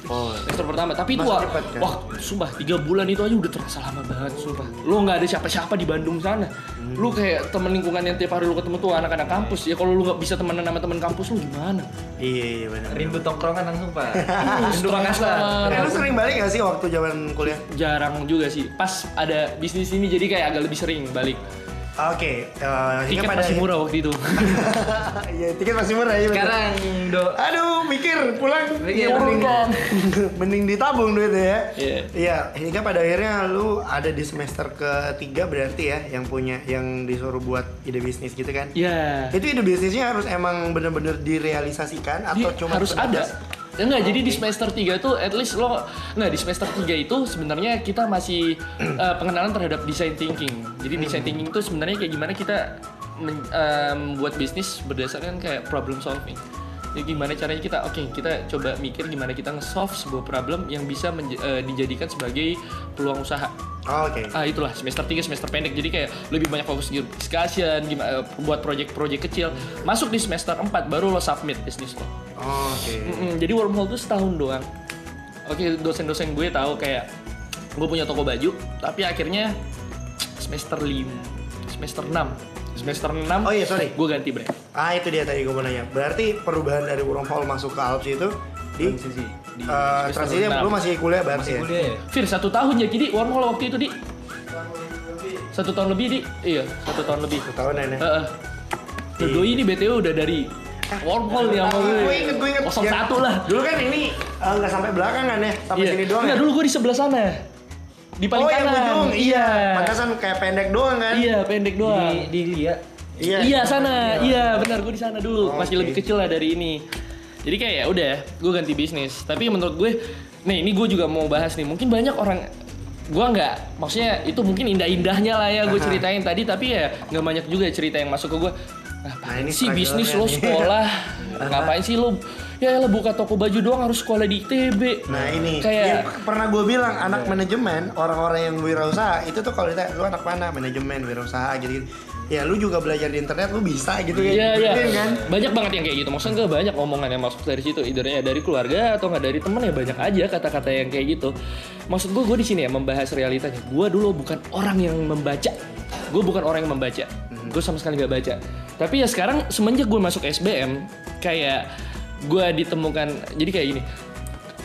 Oh. Semester pertama, tapi itu wah, cepet, kan? wah, sumpah tiga bulan itu aja udah terasa lama banget, sumpah. Lu nggak ada siapa-siapa di Bandung sana. Hmm. Lu kayak temen lingkungan yang tiap hari lu ketemu tuh anak-anak kampus. Ya kalau lu nggak bisa temenan sama temen kampus lu gimana? Iya, iya benar. Rindu tongkrongan langsung pak. Rindu Rindu makassar. makassar. Eh, lu sering balik gak sih waktu zaman kuliah? Jarang juga sih. Pas ada bisnis ini jadi kayak agak lebih sering balik. Oke, eh, hingga Tiket pada masih murah waktu itu. Iya, tiket masih murah ya. Sekarang do Aduh, mikir pulang. Mikir, mending, pulang. mending ditabung duitnya ya. Iya. Iya, hingga pada akhirnya lu ada di semester ketiga berarti ya yang punya yang disuruh buat ide bisnis gitu kan? Ya. Itu ide bisnisnya harus emang bener-bener direalisasikan atau Di- cuma harus sebatas- ada. Ya enggak, jadi di semester 3 tuh at least lo enggak di semester 3 itu sebenarnya kita masih eh, pengenalan terhadap design thinking. Jadi design thinking itu sebenarnya kayak gimana kita membuat bisnis berdasarkan kayak problem solving. Jadi gimana caranya kita oke kita coba mikir gimana kita nge-solve sebuah problem yang bisa eh, dijadikan sebagai peluang usaha. Oh, Oke. Ah itulah semester 3 semester pendek jadi kayak lebih banyak fokus di discussion gimana buat project-project kecil. Masuk di semester 4 baru lo submit bisnis lo. Oh, Oke. Mm-mm, jadi wormhole tuh setahun doang. Oke, dosen-dosen gue tahu kayak gue punya toko baju, tapi akhirnya semester 5, semester 6, semester 6 Oh iya, sorry. gue ganti brand. Ah itu dia tadi gue mau nanya. Berarti perubahan dari wormhole masuk ke Alps itu di transisi di eh, semester transisi lu masih kuliah berarti masih ya? kuliah ya. Fir satu tahun ya, jadi wormhole waktu itu di satu tahun lebih di, iya satu tahun lebih. Satu tahun ya. Heeh. Uh, Doi ini BTW udah dari wormhole nih sama gue. Gue inget, gue inget. 01 Yang- lah. Dulu kan ini eh, nggak sampai belakangan ya, sampai Iya. sini doang. Enggak, ya? dulu gue di sebelah sana. Di paling oh yang kanan. ujung, iya. Iya. Pantasan kayak pendek doang kan? Iya, pendek doang. Di di Lia. Iya. Iya sana, iya benar gue di sana dulu, Oh, masih lebih kecil lah dari ini. Jadi kayak ya udah, gue ganti bisnis. Tapi menurut gue, nih ini gue juga mau bahas nih. Mungkin banyak orang, gue nggak, maksudnya itu mungkin indah-indahnya lah ya gue ceritain tadi. Tapi ya nggak banyak juga cerita yang masuk ke gue. Nah, Ngapain ini sih bisnis lo sekolah? Ngapain sih lo? Ya lah buka toko baju doang harus sekolah di ITB. Nah ini kayak yang pernah gue bilang anak manajemen orang-orang yang wirausaha itu tuh kalau ditanya lu anak mana manajemen wirausaha gitu, ya lu juga belajar di internet lu bisa gitu ya Iya iya. kan Banyak banget yang kayak gitu. Maksudnya gue banyak omongan yang masuk dari situ. Ibaratnya dari keluarga atau nggak dari temen ya banyak aja kata-kata yang kayak gitu. Maksud gue gue di sini ya membahas realitanya. Gue dulu bukan orang yang membaca. Gue bukan orang yang membaca. Gue sama sekali nggak baca. Tapi ya sekarang semenjak gue masuk SBM kayak gue ditemukan jadi kayak gini.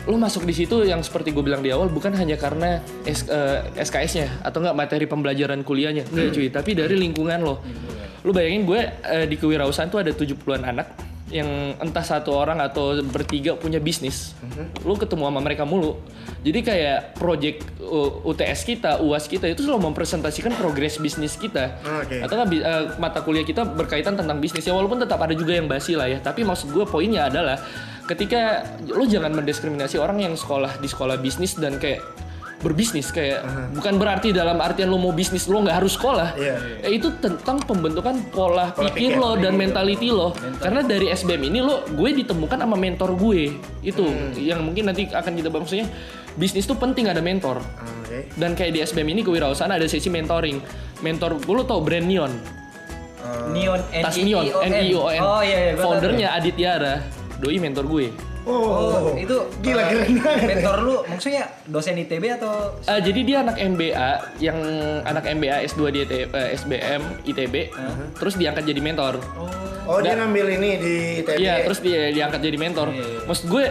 Lo masuk di situ yang seperti gue bilang di awal bukan hanya karena S- eh, SKS-nya atau enggak materi pembelajaran kuliahnya. Enggak cuy. Tapi dari lingkungan lo. Lo bayangin gue eh, di kewirausahaan tuh ada 70-an anak yang entah satu orang atau bertiga punya bisnis lo ketemu sama mereka mulu. Jadi kayak project uh, UTS kita UAS kita itu selalu mempresentasikan progres bisnis kita. Oke. atau nggak bi- eh, mata kuliah kita berkaitan tentang bisnis. Ya walaupun tetap ada juga yang basi lah ya. Tapi maksud gue poinnya adalah ketika lo jangan mendiskriminasi orang yang sekolah di sekolah bisnis dan kayak berbisnis kayak bukan berarti dalam artian lo mau bisnis lo nggak harus sekolah. Iya. Eh, itu tentang pembentukan pola, Pola pikir pikir, lo dan gitu. mentality lo. Karena dari SBM ini lo gue ditemukan sama mentor gue itu yang mungkin nanti akan kita bahas maksudnya bisnis tuh penting ada mentor. Oke. dan kayak di SBM ini kewirausahaan ada sesi mentoring. Mentor gue lo tau brand Neon? Neon tas Neon N-I-O-N Oh iya iya. foundernya Adit Tiara doi mentor gue Oh, itu Gila, eh, keren banget. Mentor lu maksudnya dosen ITB atau Eh, jadi dia anak MBA yang anak MBA S2 di ITB, eh, SBM ITB terus diangkat jadi mentor Oh, dia ngambil ini di ITB. Iya, terus dia diangkat jadi mentor. Maksud gue,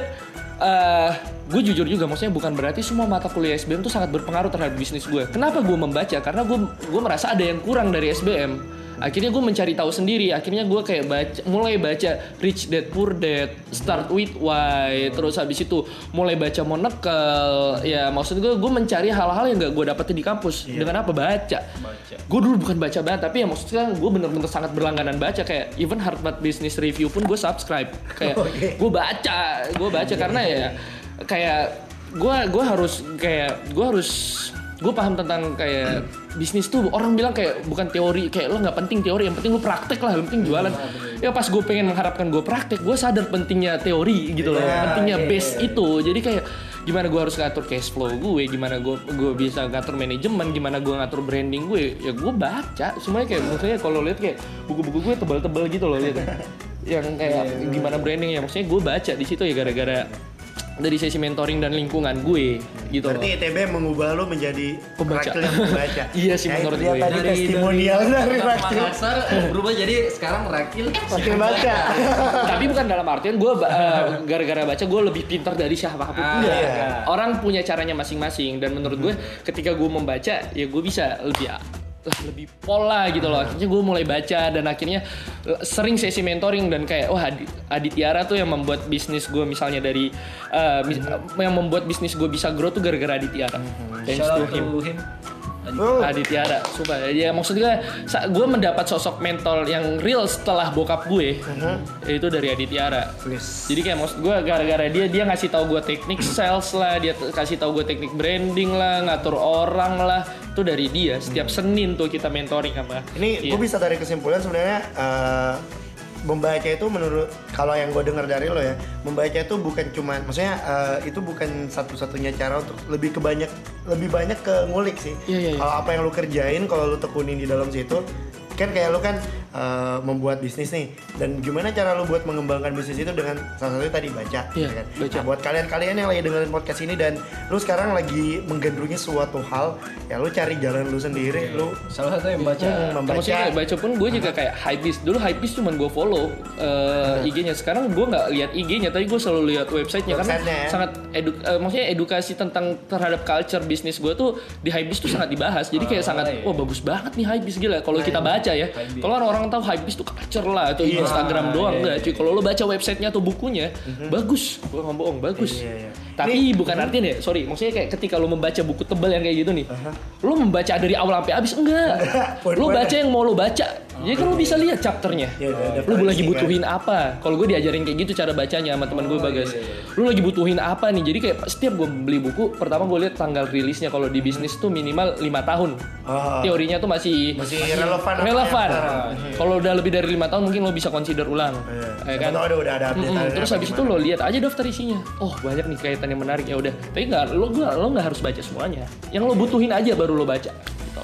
eh gue jujur juga, maksudnya bukan berarti semua mata kuliah SBM itu sangat berpengaruh terhadap bisnis gue. Kenapa gue membaca? Karena gue gue merasa ada yang kurang dari SBM. Akhirnya gue mencari tahu sendiri. Akhirnya gue kayak baca, mulai baca Rich Dad Poor Dad, Start with Why, terus habis itu mulai baca Monocle. Ya maksud gue, gue mencari hal-hal yang gak gue dapetin di kampus. Dengan apa? Baca. Gue dulu bukan baca banget, tapi ya maksudnya gue bener-bener sangat berlangganan baca kayak even Harvard Business Review pun gue subscribe. Kayak gue baca, gue baca karena ya kayak gue gue harus kayak gue harus gue paham tentang kayak bisnis tuh orang bilang kayak bukan teori kayak lo nggak penting teori yang penting lo praktek lah yang penting jualan. Ya pas gue pengen mengharapkan gue praktek gue sadar pentingnya teori gitu loh Iya, pentingnya iya, base itu. Jadi kayak gimana gue harus ngatur cash flow gue gimana gue gue bisa ngatur manajemen gimana gue ngatur branding gue ya gue baca. Semuanya kayak maksudnya kalau lihat kayak buku-buku gue tebal-tebal gitu loh lihat. Yang kayak gimana branding ya maksudnya gue baca di situ ya gara-gara dari sesi mentoring dan lingkungan gue gitu loh. Berarti ITB mengubah lu menjadi Pembaca. Yang membaca. Iya sih, Ya, menurut gue. tadi testimonial dari anak Rakil. Makassar berubah jadi sekarang Rakil Rakil baca. Tapi bukan dalam artian gue uh, gara-gara baca gue lebih pintar dari siapa pun. Ah, Enggak. iya. Orang punya caranya masing-masing dan menurut gue ketika gue membaca ya gue bisa lebih lah lebih pola gitu loh. Akhirnya gue mulai baca dan akhirnya uh, sering sesi mentoring dan kayak wah Adi, Adit Tiara tuh yang membuat bisnis gue misalnya dari uh, mis- yang membuat bisnis gue bisa grow tuh gara-gara Adit Tiara. Thanks shout to him. him. Oh, Adit Tiara, sumpah ya maksudnya gue mendapat sosok mentor yang real setelah bokap gue itu dari Adit Tiara. Jadi kayak maksud gue gara-gara dia dia ngasih tahu gue teknik sales lah, dia kasih tahu gue teknik branding lah, ngatur orang lah, itu dari dia. Setiap Senin tuh kita mentoring sama. Ini Iya. gue bisa tarik kesimpulan sebenarnya eh, membaca itu menurut kalau yang gue dengar dari lo ya membaca itu bukan cuman maksudnya eh, itu bukan satu-satunya cara untuk lebih ke banyak lebih banyak ke ngulik sih Iya, iya, iya. kalau apa yang lu kerjain kalau lu tekunin di dalam situ kan kayak lu kan eh, membuat bisnis nih. Dan gimana cara lu buat mengembangkan bisnis itu dengan salah satunya tadi baca Iya, ya kan? baca. Nah, buat kalian-kalian yang lagi dengerin podcast ini dan lu sekarang lagi menggandrungi suatu hal ya lu cari jalan lu sendiri lu Salah satu yang baca. hmm, membaca. Maksudnya kayak baca pun gue juga kayak hypebeast Dulu hypebeast cuman gue follow eh, IG-nya. Sekarang gue nggak lihat IG-nya Tapi gue selalu lihat websitenya. Karena Websitenya ya. sangat edu eh, Maksudnya edukasi tentang terhadap culture bisnis gue tuh Di hypebeast tuh sangat dibahas. Jadi kayak sangat iya. Wah bagus banget nih hypebeast gila. Kalau kita baca ya. Kalau orang tahu hypebeast tuh culture lah Atau Iya. Instagram Ah, doang iya, Enggak cuy. Kalau lo baca websitenya atau bukunya Bagus. Gue nggak bohong bagus. Iya, iya. Tapi bukan artinya ya Sorry Maksudnya kayak ketika lo membaca buku tebal yang kayak gitu nih Lo membaca dari awal sampai habis Enggak. Lo baca yang mau lo baca. Jadi kan lo bisa lihat chapternya. Iya, Lo polisi lagi kan. butuhin apa? Kalau gue diajarin kayak gitu cara bacanya sama teman gue bagas. Lo lagi butuhin apa nih? Jadi kayak setiap gue beli buku, pertama gue lihat tanggal rilisnya. Kalau di bisnis tuh minimal lima tahun. Oh. Teorinya tuh masih Masih relevan apa Relevan. yang sekarang. Kalau udah lebih dari lima tahun mungkin lo bisa consider ulang. Iya. Ya kan? ada udah ada update Terus habis itu lo lihat aja daftar isinya. Oh banyak nih kaitan yang menarik ya udah. Tapi nggak lo nggak lo nggak harus baca semuanya. Yang lo butuhin aja baru lo baca. Gitu.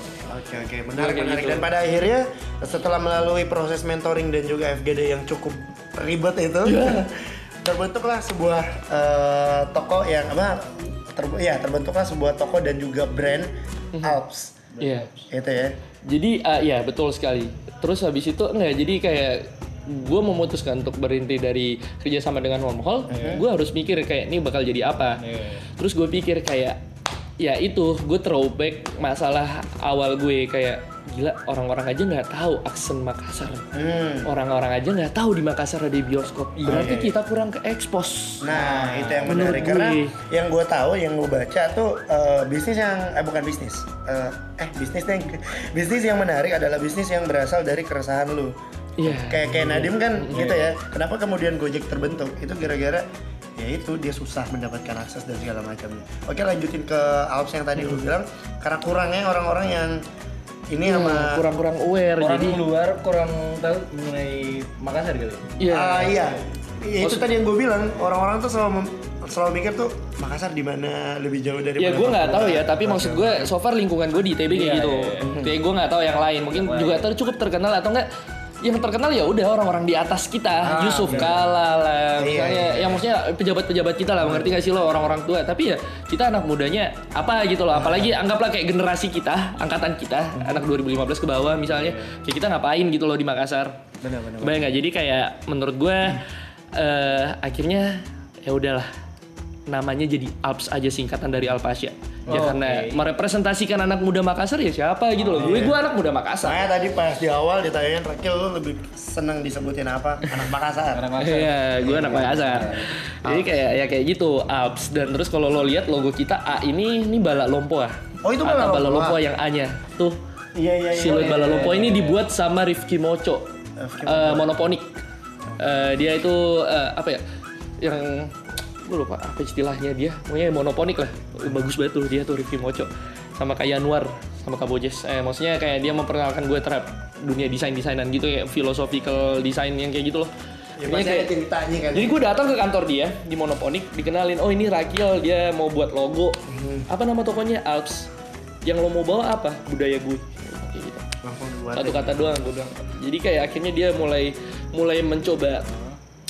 Oke oke menarik Kayak menarik gitu. dan pada akhirnya setelah melalui proses mentoring dan juga FGD yang cukup ribet itu Iya. terbentuklah sebuah eh, toko yang apa ter- ya terbentuklah sebuah toko dan juga brand Mhm. Alps Iya. itu ya Jadi ah, ya betul sekali. Terus habis itu enggak jadi kayak gue memutuskan untuk berhenti dari kerjasama dengan home hall, gue harus mikir kayak ini bakal jadi apa. Terus gue pikir kayak ya itu gue throwback masalah awal gue kayak gila orang-orang aja nggak tahu aksen Makassar. Hmm. Orang-orang aja nggak tahu di Makassar ada bioskop. Berarti kita kurang ke expose. Nah, itu yang Menurut menarik karena gue. yang gue tahu, yang gue baca tuh eh, bisnis yang eh bukan bisnis, eh, eh bisnis yang bisnis yang menarik adalah bisnis yang berasal dari keresahan lu. Iya. Kayak kayak Nadim kan gitu ya. Kenapa kemudian Gojek terbentuk? Itu gara-gara ya itu dia susah mendapatkan akses dan segala macamnya. Oke lanjutin ke Alps yang tadi lu bilang karena kurangnya orang-orang yang ini sama Hmm, kurang-kurang aware Orang jadi luar kurang tahu mengenai Makassar kali. Iya. Ah, iya. Ya, itu tadi yang gue bilang orang-orang tuh selalu selalu mikir tuh Makassar di mana lebih jauh dari Ya gue nggak tahu ya, tapi maksud gue so far lingkungan gue di ITB kayak Iya, gitu. iya, Kayak gue nggak tahu yang lain, mungkin juga ter cukup terkenal atau enggak yang terkenal ya udah orang-orang di atas kita, Yusuf Kala lah, Iya, misalnya, iya. yang maksudnya pejabat-pejabat kita lah, mengerti gak sih lo orang-orang tua? Tapi ya kita anak mudanya apa gitu loh, apalagi anggaplah kayak generasi kita, angkatan kita, anak 2015 ke bawah misalnya, kayak kita ngapain gitu loh di Makassar? Benar-benar. Bayang nggak? Jadi kayak menurut gue eh, akhirnya ya udahlah namanya jadi Alps aja singkatan dari Alpasya. Ya Oh, karena oke. merepresentasikan anak muda Makassar ya siapa gitu loh. Gue gue anak muda Makassar. Saya tadi pas di awal ditanyain Rakil lu lebih seneng disebutin apa? Anak Makassar. Anak Makassar. Iya, gue anak Makassar. Jadi kayak ya kayak gitu Alps dan terus kalau lo lihat logo kita A ini ini balak lompo ah. Oh, itu balak Atau balak lompo. lompo yang A-nya. Tuh. Iya iya iya. Siluet iya, balak iya, lompo iya. ini dibuat sama Rifki Mocho. Rifki Eh, monoponik. Eh, dia itu eh, apa ya? Yang gue lupa apa istilahnya dia. Pokoknya monoponik lah. Bagus banget tuh dia tuh Rifki Mocho. Sama kayak Anwar sama Kak Bojes. Eh, maksudnya kayak dia memperkenalkan gue terhadap dunia desain-desainan gitu kayak philosophical design yang kayak gitu loh. Ya ada ceritanya kan. jadi gue datang ke kantor dia di Monoponik, dikenalin, oh ini Rakil, dia mau buat logo. Hmm. Apa nama tokonya? Alps. Yang lo mau bawa apa? Budaya gue. Kayak gitu. Satu kata doang gue bilang. Jadi kayak akhirnya dia mulai mulai mencoba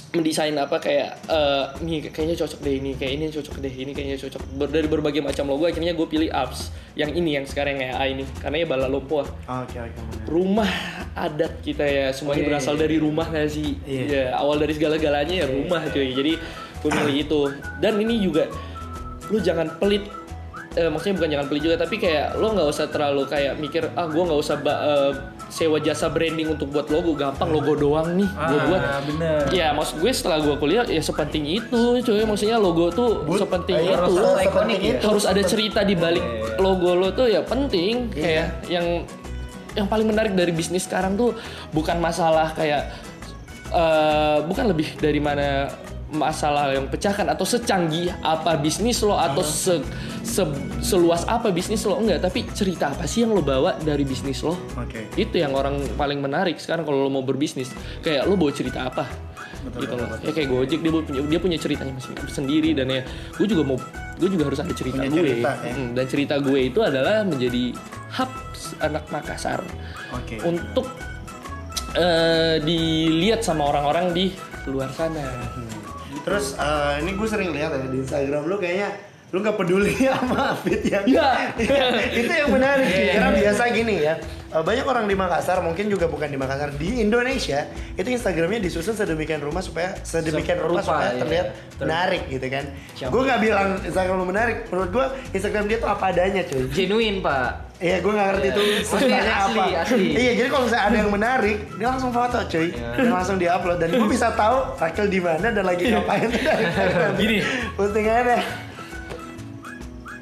mendesain apa kayak eh nih kayaknya cocok deh ini kayak ini cocok deh ini kayaknya cocok Ber- dari berbagai macam logo akhirnya gue pilih Alps yang ini yang sekarang yang A ini karena ya bala lompo Oke oke. benar. rumah adat kita ya semuanya Iya, berasal iya. dari rumah gak sih Iya. ya awal dari segala-galanya ya rumah cuy jadi gue milih itu dan ini juga lu jangan pelit eh, maksudnya bukan jangan pelit juga tapi kayak lo nggak usah terlalu kayak mikir ah gue nggak usah ba- eh, sewa jasa branding untuk buat logo gampang logo doang nih gue buat Ah, bener. ya maksud gue setelah gue kuliah ya sepenting itu cuy maksudnya logo tuh sepenting Ayo, itu harus ikonik sepenting ya. itu. harus ada cerita di balik Iya. logo lo tuh ya penting Iya. kayak yang yang paling menarik dari bisnis sekarang tuh bukan masalah kayak eh, bukan lebih dari mana masalah yang pecahkan atau secanggih apa bisnis lo atau se, se- seluas apa bisnis lo enggak. Tapi cerita apa sih yang lo bawa dari bisnis lo? Oke. itu yang orang paling menarik sekarang kalau lo mau berbisnis. Kayak lo bawa cerita apa? Gitu loh. ya kayak Gojek dia punya dia punya ceritanya sendiri dan ya gue juga mau gue juga harus ada cerita Punya gue. cerita, ya. Dan cerita gue itu adalah menjadi hub anak Makassar. Oke. untuk eh, dilihat sama orang-orang di luar sana Terus eh, ini gue sering lihat ya di Instagram lu kayaknya lu nggak peduli sama fit yang Iya. itu yang menarik cuy. karena biasa gini ya eh, banyak orang di Makassar mungkin juga bukan di Makassar di Indonesia itu Instagramnya disusun sedemikian rumah supaya sedemikian rupa, Serupa, supaya iya. terlihat Ter- menarik gitu kan gue nggak bilang Instagram lu menarik menurut gue Instagram dia tuh apa adanya cuy Genuine, Pak. Iya, gue gak ngerti Iya. itu sebenarnya apa. asli. Iya, jadi kalau misalnya ada yang menarik, dia langsung foto, cuy, Iya. dan langsung diupload. Dan gue bisa tahu Rakel di mana dan lagi ngapain dari Instagram. Gini. postingannya.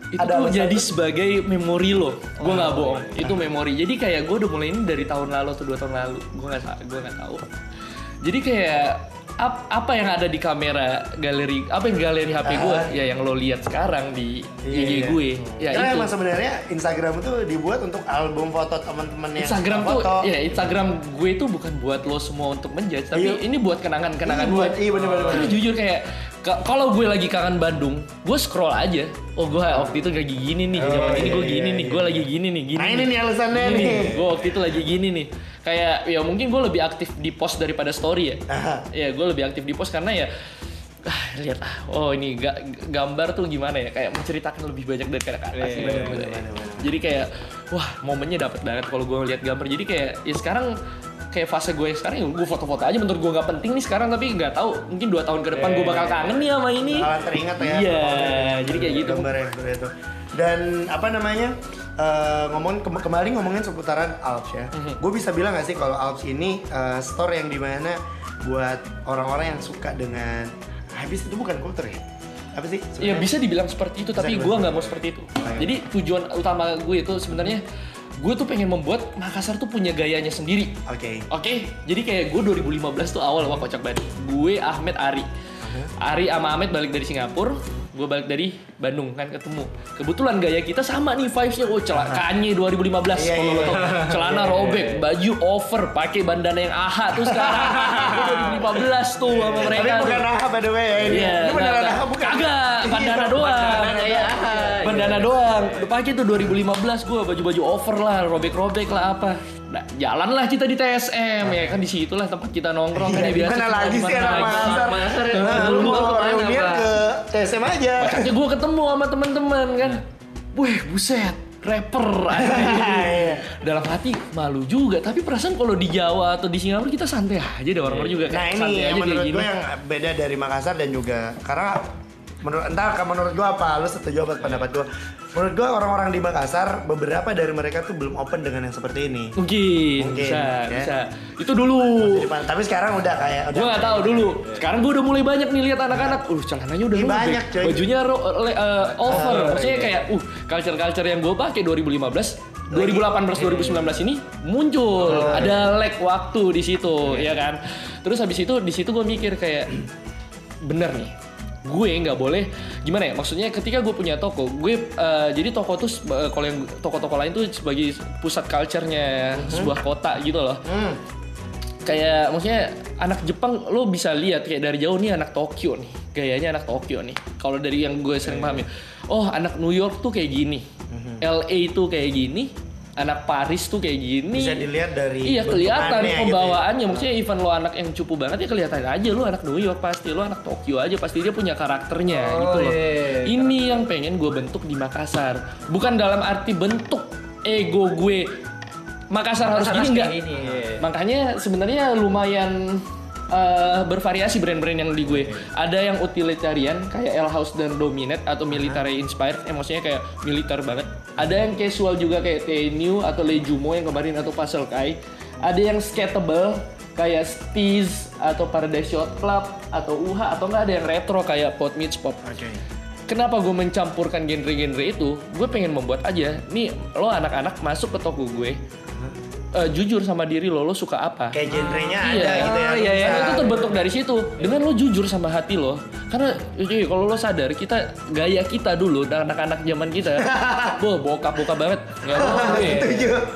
itu Ada tuh jadi sebagai memori lo gue nggak Oh, bohong iya. itu memori jadi kayak gue udah mulai ini dari tahun lalu atau dua tahun lalu gue nggak gue nggak tahu jadi kayak ap- apa yang ada di kamera galeri apa yang galeri HP gue Ah. ya yang lo lihat sekarang di Iya, IG iya. gue ya Karena itu emang sebenarnya Instagram itu dibuat untuk album foto teman-teman yang Instagram suka tuh foto. ya Instagram gue itu bukan buat lo semua untuk menjudge tapi Iya. ini buat kenangan-kenangan Iya, gue buat- iya, bener-bener. karena jujur kayak ka- kalau gue lagi kangen Bandung gue scroll aja oh gue waktu itu lagi gini nih Oh, zaman ini iya, gue iya, gini iya. nih gue lagi gini nih gini Nah, ini nih alasannya Gini nih. gue waktu itu lagi gini nih kayak ya mungkin gue lebih aktif di post daripada story ya Aha. ya gue lebih aktif di post karena ya ah, lihat ah oh ini ga- gambar tuh gimana ya kayak menceritakan lebih banyak dari kata-kata Iya, sih, iya, jadi kayak wah momennya dapat banget kalau gue lihat gambar jadi kayak ya sekarang kayak fase gue sekarang ya gue foto-foto aja menurut gue nggak penting nih sekarang tapi nggak tahu mungkin dua tahun ke depan gue bakal kangen nih sama ini Bakalan teringat ya. Iya, jadi kayak gitu. Seperti itu. Dan apa namanya? Eh, ngomong kem- kembali ngomongin seputaran Alps ya. Mhm. Gue bisa bilang gak sih kalau Alps ini eh, store yang di mana buat orang-orang yang suka dengan habis itu bukan kultur ya? Apa sih? Ya sebenarnya? bisa dibilang seperti itu, tapi dibilang gue nggak mau seperti itu. iya. Jadi tujuan utama gue itu sebenarnya gue tuh pengen membuat Makassar tuh punya gayanya sendiri. Oke. Oke, jadi kayak gue 2015 tuh awal wah kocak banget. Gue Ahmed Ari. Ari sama Ahmed balik dari Singapura, gue balik dari Bandung kan ketemu. Kebetulan gaya kita sama nih vibes-nya. Oh, celana Kanye 2015 Iya, kalau iya, lo tau. iya. Celana Iya, iya, robek, iya. baju over, pakai bandana yang AHA tuh sekarang. Gue 2015 tuh sama mereka. Tapi bukan AHA by the way ya ini. Iya, ini beneran nah, AHA bukan? Kagak, bandana doang. Bandana ya. Bandana doang. Pakai tuh 2015 gua baju-baju over lah, robek-robek lah apa. Nah, jalan lah kita di TSM ya kan di situ lah tempat kita nongkrong kan Iya, ya di biasa. mana lagi sih anak. Makassar? Makassar ya. Nah, Lu mau Pak? ke TSM aja. Makanya gue ketemu sama teman-teman kan. Wih, buset, rapper anjing. Dalam hati malu juga, tapi perasaan kalau di Jawa atau di Singapura kita santai aja deh orang-orang juga Nah ini santai yang menurut gue yang beda dari Makassar dan juga karena menurut entah kan menurut gue apa lu setuju apa pendapat gue menurut gue orang-orang di Makassar beberapa dari mereka tuh belum open dengan yang seperti ini Mungkin, Mungkin, bisa, ya. bisa. Itu dulu. Tapi sekarang udah kayak udah Gue gak tahu dulu. Sekarang gue udah mulai banyak nih lihat anak-anak. Uh, celananya udah robek. banyak, coy. Bajunya ro- uh, over. Ah, Maksudnya kayak uh, culture-culture yang gue pakai 2015 2018 2019 ini muncul Oh, iya. ada lag waktu di situ ya kan terus habis itu di situ gue mikir kayak bener nih gue nggak boleh gimana ya maksudnya ketika gue punya toko gue eh, jadi toko tuh eh, kalau yang toko-toko lain tuh sebagai pusat culture-nya sebuah kota gitu loh. Hmm. kayak maksudnya anak Jepang lo bisa lihat kayak dari jauh nih anak Tokyo nih gayanya anak Tokyo nih. Kalau dari yang gue sering pahami oh anak New York tuh kayak gini LA tuh kayak gini anak Paris tuh kayak gini bisa dilihat dari Iya kelihatan bentukannya gitu ya. pembawaannya maksudnya even lo anak yang cupu banget ya kelihatan aja lo anak New York pasti lo anak Tokyo aja pasti dia punya karakternya Oh, gitu loh. iya. Ini yang pengen gue bentuk di Makassar. Bukan dalam arti bentuk ego gue Makassar, harus Makassar gini harus enggak. gini, iya. Makanya sebenarnya lumayan eh, bervariasi brand-brand yang di gue. Ada yang utilitarian kayak L House dan Dominate atau military inspired, emosinya kayak militer banget. Ada yang casual juga kayak TNU atau Lejumo yang kemarin atau Puzzle Kai. Ada yang skatable kayak Steez atau Paradise Yacht Club atau UHA atau enggak ada yang retro kayak Pot Meets Pop. Oke. Kenapa gue mencampurkan genre-genre itu? Gue pengen membuat aja. Nih, lo anak-anak masuk ke toko gue. Eh, jujur sama diri lo, lo suka apa? kayak genrenya Iya. ada gitu ya iya, iya. itu terbentuk dari situ. Dengan lo jujur sama hati lo. Karena cuy, kalau lo sadar kita gaya kita dulu anak-anak zaman kita, boh bokap-bokap banget. Nggak mau gue.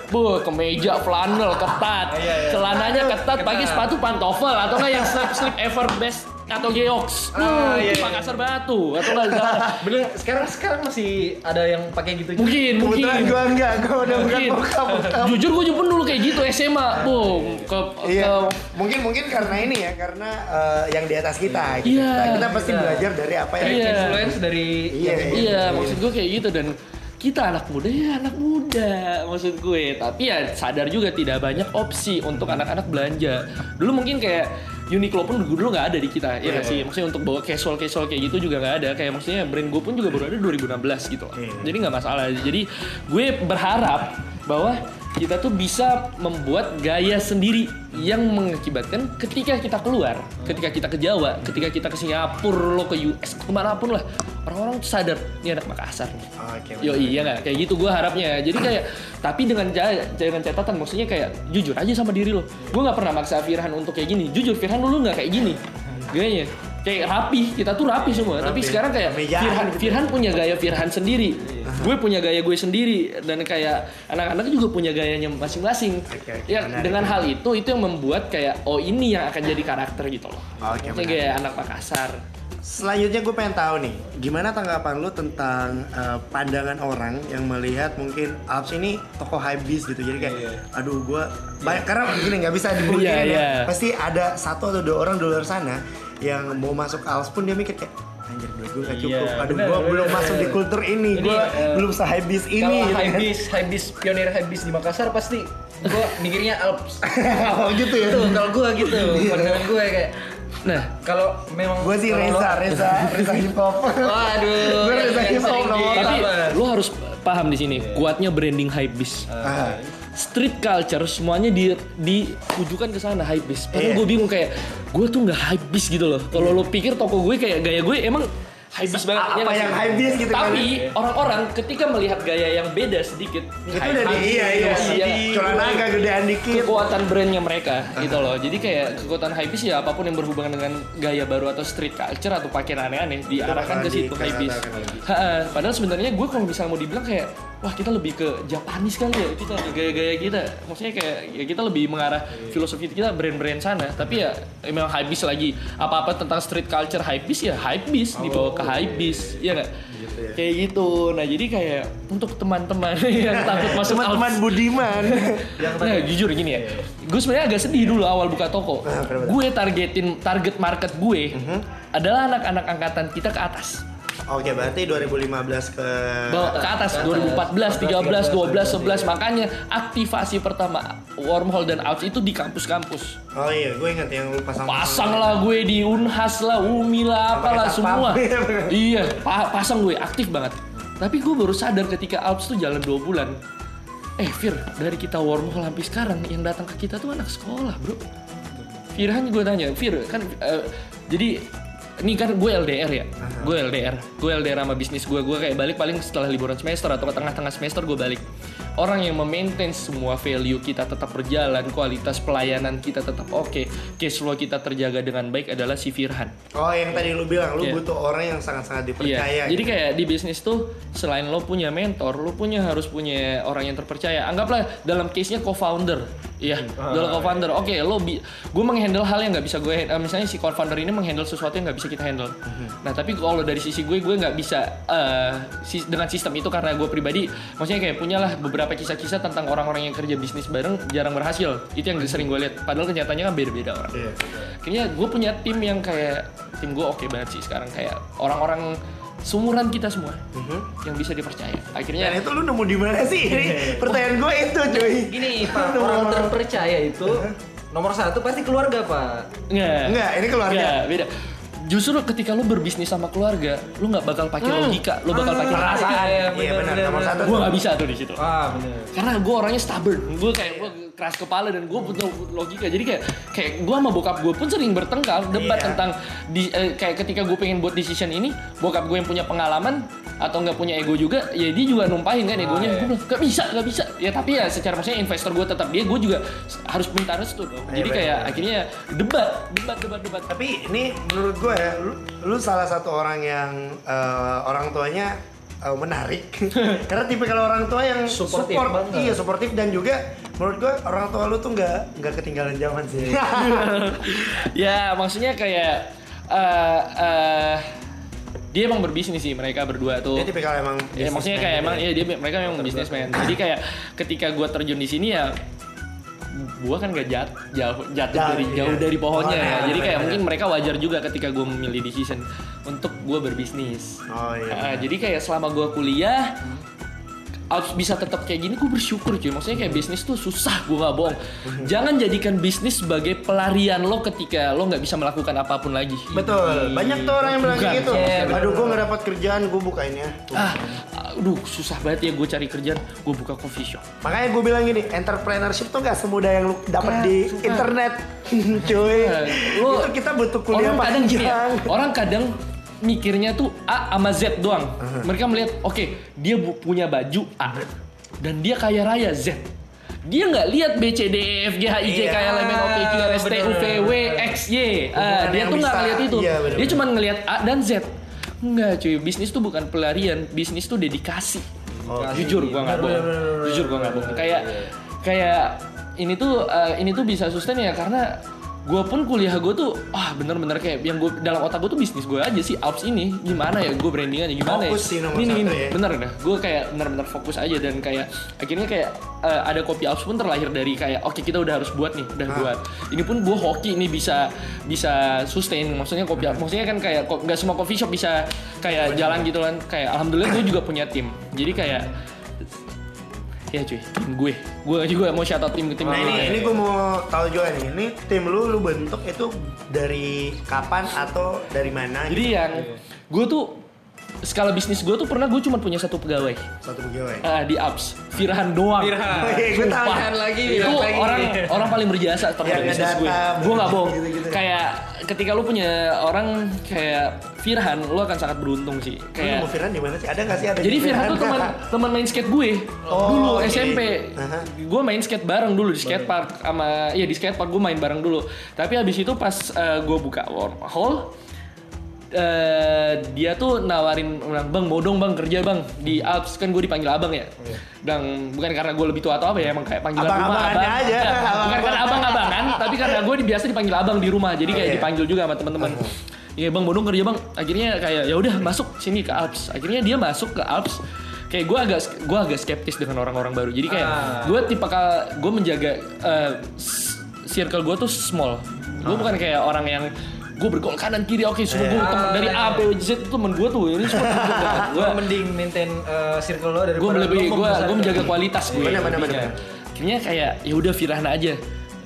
Boh kemeja flanel ketat, celananya ketat, pakai sepatu pantofel atau nggak yang slip slip ever best atau geox. Ah, Uh, iya, itu iya. Makassar Batu atau nggak Bener, sekarang sekarang masih ada yang pakai gitu mungkin mungkin kebetulan gue enggak gue udah bukan mungkin bokap bokap jujur gue pun dulu kayak gitu SMA boom ke, Iya, ke mungkin mungkin karena ini ya, karena eh, yang di atas kita. Gitu. Iya. Kita, kita pasti belajar dari apa yang Iya. Influence dari Iya, iya. Iya, maksud gue kayak gitu dan kita anak muda ya anak muda maksud gue. Tapi ya sadar juga tidak banyak opsi untuk anak-anak belanja. Dulu mungkin kayak Uniqlo pun dulu nggak ada di kita, ya nggak sih? Maksudnya untuk bawa casual casual kayak gitu juga nggak ada. Kayak maksudnya brand gue pun juga baru ada 2016 gitu. loh. Jadi nggak masalah. Jadi gue berharap bahwa kita tuh bisa membuat gaya sendiri yang mengakibatkan ketika kita keluar, ketika kita ke Jawa, ketika kita ke Singapura, lo ke US, ke mana pun lah, orang-orang tuh sadar ini anak Makassar nih. Oke. Yo iya nggak kayak gitu gue harapnya. Jadi kayak tapi dengan dengan catatan maksudnya kayak jujur aja sama diri lo. Gue nggak pernah maksa Firhan untuk kayak gini. Jujur Firhan dulu nggak kayak gini. Gayanya kayak rapi, kita tuh rapi semua. Tapi Rapi. sekarang kayak Firhan, gitu. Firhan punya gaya Firhan sendiri. Gue punya gaya gue sendiri dan kayak anak-anak juga punya gayanya masing-masing. Oke, ya menarik. dengan hal itu itu yang membuat kayak oh ini yang akan jadi karakter gitu loh. Menarik. kayak anak Makassar. Selanjutnya gue pengen tahu nih, gimana tanggapan lu tentang eh, pandangan orang yang melihat mungkin Alps ini toko habis gitu. Jadi kayak, aduh gue banyak karena begini nggak bisa dibungkiri Iya, ya. iya. Pasti ada satu atau dua orang di luar sana yang mau masuk ALS pun dia mikir kayak anjir duit gue gak cukup. Iya, Aduh bener, gue belum bener. masuk di kultur ini, Jadi, gue eh, belum sehabis ini. Kalau. Hypebeast, Hypebeast, pionir Hypebeast di Makassar pasti gue mikirnya Alps. oh gitu ya. Tuh, kalau gue gitu, pandangan gue kayak Nah, kalau memang Gue sih Reza, Reza, Reza hip hop. Waduh. Gue Reza yang hip hop tapi apa? lo harus paham di sini kuatnya branding hypebeast. Ah, Street culture semuanya di ditujukan ke sana hypebeast. Padahal Iya. gue bingung kayak gue tuh nggak hypebeast gitu loh. Kalau lo pikir toko gue kayak gaya gue emang hypebeast banget. Apa ya nggak yang sih? hypebeast gitu kan? Tapi orang-orang ketika melihat gaya yang beda sedikit, Itu udah di iya iya. Iya. Celana agak gedean dikit. kekuatan brandnya mereka gitu loh jadi kayak kekuatan hypebeast ya apa pun yang berhubungan dengan gaya baru atau street culture atau pakaian aneh-aneh diarahkan ke situ hypebeast padahal sebenarnya gue kalau misalnya mau dibilang kayak wah kita lebih ke Japanis kali ya kita gaya-gaya kita. Maksudnya kayak ya kita lebih mengarah filosofi kita brand-brand sana. Tapi ya memang hypebeast lagi. Apa-apa tentang street culture hypebeast ya hypebeast dibawa ke hypebeast ya nggak? Kayak gitu. Nah jadi kayak untuk teman-teman yang takut masuk Teman-teman Budiman. Nah jujur gini ya, gue sebenarnya agak sedih dulu awal buka toko. Ah, kenapa? Gue targetin target market gue adalah anak-anak angkatan kita ke atas. Oke, berarti 2015 ke Bawa ke atas 2014, 13, 12, 11 makanya aktivasi pertama wormhole dan outs itu di kampus-kampus. Oh iya, gue ingat yang lu pasang Pasang lah gue di Unhas lah, Umi lah, apalah semua. iya, pa- pasang gue aktif banget. Tapi gue baru sadar ketika outs tuh jalan dua bulan. Eh Fir, dari kita wormhole sampai sekarang yang datang ke kita tuh anak sekolah bro. Firhan gue tanya, Fir kan eh, jadi ini kan gue LDR ya, gue LDR, gue LDR sama bisnis gue, gue kayak balik paling setelah liburan semester atau tengah-tengah semester gue balik. Orang yang memaintain semua value kita tetap berjalan, kualitas pelayanan kita tetap oke, cash flow kita terjaga dengan baik adalah si Firhan. Oh, yang tadi lu bilang lu Iya. butuh orang yang sangat-sangat Iya. dipercaya. Jadi gitu. kayak di bisnis tuh selain lo punya mentor, lo punya harus punya orang yang terpercaya. Anggaplah dalam case-nya co-founder. Iya, dalam co-founder. Oke, lo bi gue menghandle hal yang nggak bisa gue eh, misalnya si co-founder ini menghandle sesuatu yang nggak bisa kita handle. Nah, tapi kalau dari sisi gue gue nggak bisa eh, sis- dengan sistem itu karena gue pribadi maksudnya kayak punyalah beberapa kisah-kisah tentang orang-orang yang kerja bisnis bareng jarang berhasil. Itu yang sering gue lihat. Padahal kenyataannya kan beda-beda orang. Iya. Kayaknya gue punya tim yang kayak tim gue oke banget sih sekarang kayak orang-orang sumuran kita semua yang bisa dipercaya. Dan Akhirnya itu lu nemu di mana sih? Ini pertanyaan gue itu, cuy. Gini Pak, orang terpercaya itu nomor satu pasti keluarga Pak. nggak Enggak, ini keluarga. nggak beda. Justru ketika lu berbisnis sama keluarga, lu nggak bakal pakai logika, lu bakal pakai perasaan. Iya benar, nomor satu. Gue nggak bisa tuh di situ. Ah bener. Karena gue orangnya stubborn, gue kayak gue keras kepala dan gue butuh logika. Jadi kayak kayak gue sama bokap gue pun sering bertengkar, debat Iya. tentang di, eh, kayak ketika gue pengen buat decision ini, bokap gue yang punya pengalaman atau nggak punya ego juga, ya dia juga numpahin kan egonya. iya. Gue bilang gak bisa, gak bisa. Ya tapi ya secara maksudnya investor gue tetap dia, gue juga harus minta restu dong. Iya, Jadi kayak akhirnya debat, debat, debat, debat. Tapi ini menurut gue ya, lu, lu salah satu orang yang eh, orang tuanya eh, menarik. Karena tipikal orang tua yang Suportif support, banget. iya suportif dan juga menurut gue orang tua lu tuh nggak nggak ketinggalan zaman sih. ya maksudnya kayak eh eh, dia emang berbisnis sih mereka berdua tuh. Dia tipikal emang. Ya maksudnya kayak emang ya dia mereka memang bisnismen. Jadi kayak ketika gua terjun di sini ya gua kan gak jat, jauh jatuh Jauh, dari iya. jauh dari pohonnya ya. Pohonnya, Jadi kayak benar. mungkin mereka wajar juga ketika gua memilih decision untuk gua berbisnis. Oh iya. Ah, jadi kayak selama gua kuliah harus bisa tetap kayak gini, gue bersyukur cuy. Maksudnya kayak bisnis tuh susah, gue nggak bohong. Jangan jadikan bisnis sebagai pelarian lo ketika lo nggak bisa melakukan apa pun lagi. Betul. Banyak tuh orang yang bilang kayak gitu. Iya, bener. Aduh, gue nggak dapat kerjaan, gue buka ini ya. Tuh. Ah, aduh susah banget ya gue cari kerjaan, gue buka coffee shop. Makanya gue bilang gini, entrepreneurship tuh gak semudah yang lu dapat Ah, di sumpah. internet, cuy. Itu kita butuh kuliah orang kadang gini ya, orang kadang mikirnya tuh A sama Z doang. Mereka melihat, oke, dia bu- punya baju A dan dia kaya raya Z. Dia nggak lihat B C D E F G H I J K L M N O P Q R S T U V W X Y. Ah, dia tuh nggak ngeliat itu. Iya, bener-bener. dia cuma ngelihat A dan Z. Enggak cuy, bisnis tuh bukan pelarian, bisnis tuh dedikasi. Oh, Jujur gua nggak bohong. Jujur gua nggak bohong. Kayak kayak ini tuh eh, ini tuh bisa sustain ya karena gue pun kuliah gue tuh ah bener-bener kayak yang gue dalam otak gue tuh bisnis gue aja sih Alps ini. Gimana ya gue brandingannya gimana Fokus ya sih nomor ini, satu ini, ya. bener dah. Gue kayak bener-bener fokus aja dan kayak akhirnya kayak eh, ada kopi Alps pun terlahir dari kayak oke kita udah harus buat nih udah Ah. buat. Ini pun gue hoki nih bisa bisa sustain maksudnya kopi Alps. Maksudnya kan kayak nggak semua coffee shop bisa kayak jalan gitu kan. Kayak alhamdulillah gue juga punya tim. Jadi kayak ya cuy tim gue gue juga mau shout out tim tim Nah ini ini gue mau tahu juga nih, ini tim lu lu bentuk itu dari kapan atau dari mana? Jadi gitu? yang gue tuh skala bisnis gue tuh pernah gue cuma punya satu pegawai satu pegawai. Ah, di apps Firhan doang. Firhan. Oke, gue tahu. Firhan lagi, Itu Firhan lagi. orang orang paling berjasa terhadap bisnis gue. Gue nggak bohong. gitu-gitu. Kayak ketika lu punya orang kayak Firhan, lu akan sangat beruntung sih. Lu Kayak mau Firhan di mana sih? Ada nggak sih ada? jadi di Firhan tuh teman teman main skate gue Oh, dulu oke. SMP. Aha. Gue main skate bareng dulu di skate park sama ya di skate park gue main bareng dulu. Tapi habis itu pas gue buka wormhole eh dia tuh nawarin bilang bang mau dong bang kerja bang. Di Alps kan gue dipanggil abang ya. Dan bukan karena gue lebih tua atau apa ya emang kayak panggilan rumah Abang-abangan abang. aja. Enggak, bukan Abang-abangan. karena abang abangan tapi karena gue biasa dipanggil abang di rumah. Jadi kayak Oh, iya. dipanggil juga sama teman-teman. Iya bang mau dong kerja bang. Akhirnya kayak ya udah masuk sini ke Alps. Akhirnya dia masuk ke Alps. Kayak gue agak gue agak skeptis dengan orang-orang baru. Jadi kayak Ah. gue tipe gue menjaga s- circle gue tuh small. Gue bukan kayak orang yang gue bergol kanan kiri oke semua gue temen dari A B Z. Itu temen gue tuh ini gue mending maintain uh, circle lo daripada gue lebih gue gue menjaga kualitas gue bener. akhirnya kayak ya udah Firhan aja.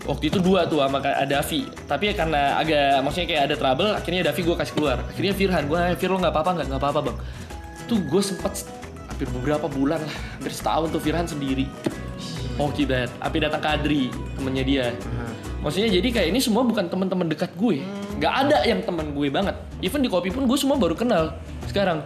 Waktu itu dua tuh sama Davi tapi ya karena agak maksudnya kayak ada trouble akhirnya Davi gue kasih keluar. Akhirnya Firhan gue Fir lo nggak apa-apa nggak? Nggak apa-apa bang. Tuh gue sempet hampir beberapa bulan lah hampir setahun tuh Firhan sendiri. Oke banget, tapi datang Kadri temennya dia. Maksudnya jadi kayak ini semua bukan teman-teman dekat gue, nggak ada yang teman gue banget. Even di kopi pun gue semua baru kenal sekarang.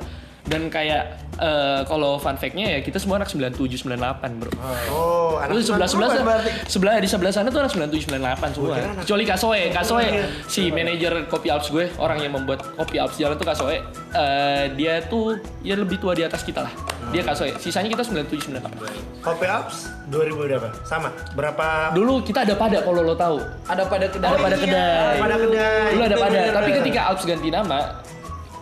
Dan kayak eh, kalau fun fact-nya ya kita semua anak 97 98 bro. Oh, anak sebelah sebelah 90-an berarti. sebelah di sebelah sana tuh anak 97 98 semua. anak- Kecuali Kasoe, Kasoe iya. si manajer kopi Alps gue, orang yang membuat kopi Alps jalan tuh Kasoe. Eh, dia tuh ya lebih tua di atas kita lah. Dia Kasoe. Sisanya kita 97 98. Kopi Ups 2000 berapa? Sama. Berapa? Dulu kita ada pada kalau lo tahu. Ada pada kedai. Ada pada iya, kedai. pada kedai. Dulu ada Bener, pada. bener, Tapi ketika Alps ganti nama,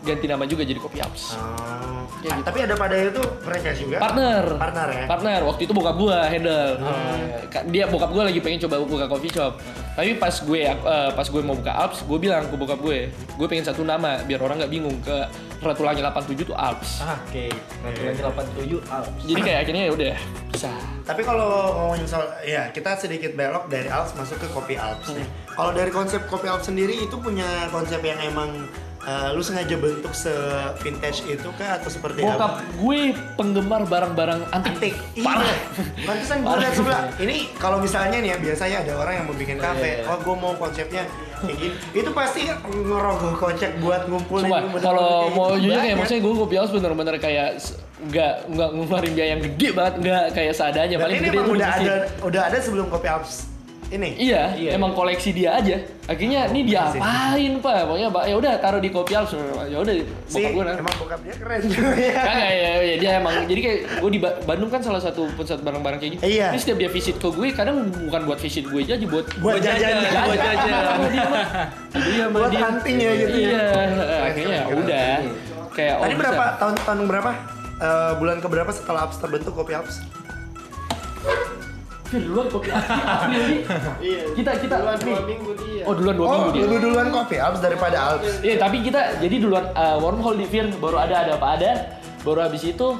ganti nama juga jadi kopi Alps. Oh. Ya, Ah, gitu. Tapi ada pada itu franchise juga. Partner. Partner ya. Partner. Waktu itu bokap gua handle. Oh. Ka- Dia bokap gua lagi pengen coba buka coffee shop. Tapi pas gue eh, pas gue mau buka Alps, gue bilang ke bokap gue, gue pengen satu nama biar orang nggak bingung ke Ratulangi 87 tuh Alps. Ah, Oke. Ratulangi 87 Alps. Jadi kayak akhirnya ya udah bisa. Tapi kalau ngomongin soal ya kita sedikit belok dari Alps masuk ke kopi Alps nih. Kalau dari konsep kopi Alps sendiri itu punya konsep yang emang eh, lu sengaja bentuk se vintage itu kah atau seperti Bokap apa? gue penggemar barang-barang antik. Antik. Parah. Iya. Pantesan gue liat sebelah. Ini kalau misalnya nih ya biasanya ada orang yang mau bikin kafe. Iya, iya. Oh gue mau konsepnya kayak gini. Itu pasti ngerogoh kocek buat ngumpulin. Sumpah, bener-bener kalau mau gitu. jujur kayak maksudnya gue kopi house bener-bener kayak nggak nggak ngeluarin biaya yang gede banget nggak kayak seadanya Dan paling ini gede emang tuh udah ada udah ada sebelum kopi Alps ini. Iya, Iya, emang koleksi dia aja. Akhirnya ini dia apain pak? Pokoknya Pak, ya udah taruh di kopi house. Ya udah Si, bokap gue nah. emang bokap dia keren juga ya. Kagak ya, ya, dia emang jadi kayak gue di Ba- Bandung kan salah satu pusat barang-barang kayak gitu. Iya. Ini setiap dia visit ke gue, kadang bukan buat visit gue aja, buat Buat jajan. Buat jajan. Dia. Iya, Buat dia. hunting ya gitu ya. Iya, akhirnya ya keren, udah. Kayak oh, Tadi berapa tahun tahun berapa? Eh, bulan keberapa setelah Alps terbentuk kopi Alps? Fir, duluan kopi April nih. Iya. Kita kita dua April. minggu dia. Oh duluan dua oh, minggu dia. lebih duluan kopi Alps daripada Alps. Iya tapi kita jadi duluan uh, wormhole di Fir baru ada ada apa ada. Baru habis itu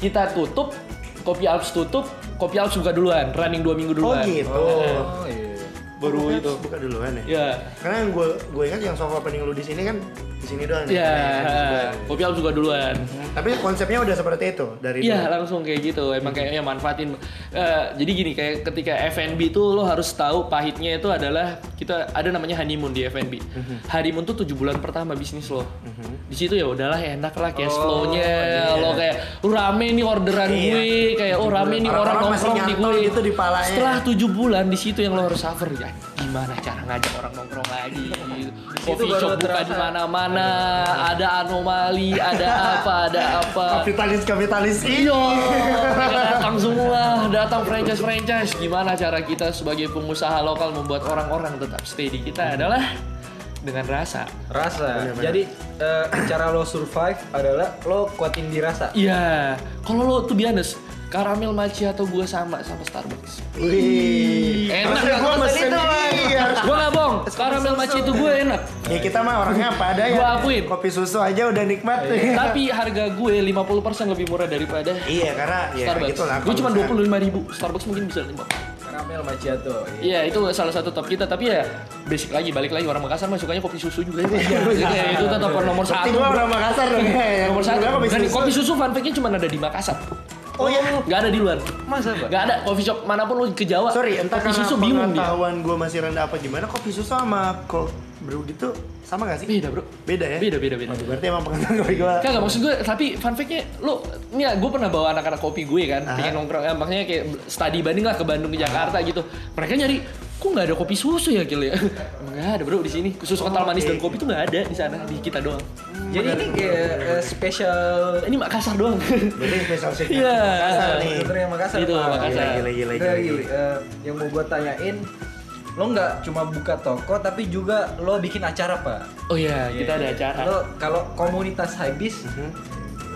kita tutup kopi Alps tutup kopi Alps buka duluan running dua minggu Oh duluan. gitu. Oh iya. Baru Kopi itu. Alps buka duluan ya. Ya. Karena yang gue gue ingat yang soft opening lu di sini kan di sini doang. nih. Ya, Nah, kopi Alps juga duluan. Tapi konsepnya udah seperti itu dari Iya langsung kayak gitu. Emang kayaknya manfaatin. Eh, jadi gini kayak ketika F&B tuh lo harus tahu pahitnya itu adalah kita ada namanya honeymoon di F&B. Honeymoon tuh tujuh bulan pertama bisnis lo. Di situ ya udahlah enak lah cash Oh, flow-nya. iya. Lo kayak oh, rame nih orderan Iya. gue, kayak oh rame nih orang nongkrong di gue. gitu di palanya. Setelah tujuh bulan di situ yang lo harus suffer ya. Gimana cara ngajak orang nongkrong lagi? Coffee shop buka di mana-mana, ada anomali ada apa, ada apa. Kapitalis kapitalis. Iya, mereka datang semua, datang franchise-franchise. Gimana cara kita sebagai pengusaha lokal membuat orang-orang tetap stay di kita adalah dengan rasa. Rasa. Jadi eh, cara lo survive adalah lo kuatin di rasa. Iya, kalau lo tuh honest, karamel macchiato gue sama sama Starbucks. Wih. Enak Mesen mesen ini harus Gue nggak bohong, karamel macchiato gue enak. Ya kita mah orangnya apa ada ya. Gua akuin. Kopi susu aja udah nikmat. Tapi harga gue 50% lebih murah daripada Iya karena ya Starbucks. gitu lah. gue cuma dua puluh lima ribu, Starbucks mungkin bisa lima. Karamel macchiato. Iya itu salah satu top kita tapi ya basic lagi balik lagi orang Makassar mah sukanya kopi susu juga ya. Iya, itu tetap nomor satu. Gua orang Makassar dong ya. yang Nomor satu. kopi Dan susu. kopi susu fun fact-nya cuma ada di Makassar. Oh iya. Gak ada di luar. Masa, Pak? Gak ada coffee shop mana pun lu ke Jawa. Sorry, entah kopi karena susu bingung dia. pengetahuan gue masih rendah apa gimana, kopi susu sama brew gitu sama gak sih? Beda bro. Beda ya? Beda beda beda. Waduh, berarti emang pengetahuan kopi gue. Kagak maksud gue, tapi fun fact-nya lu, nih ya, gue pernah bawa anak-anak kopi gue kan, Aha. pengen nongkrong, ya, maksudnya kayak study banding lah ke Bandung ke Jakarta gitu. Mereka nyari, kok nggak ada kopi susu ya Kil ya? Nggak ada bro di sini. Susu kental manis dan kopi tuh nggak ada di sana, di kita doang. Jadi ini kayak eh, spesial Ini Makassar doang. Berarti special shake Iya. Makassar nih. Makassar. Itu. Makassar. Gila, gila, gila. eh, yang mau gue tanyain, lo nggak cuma buka toko tapi juga lo bikin acara pak. Oh iya, kita ada acara. Lo kalau komunitas habis,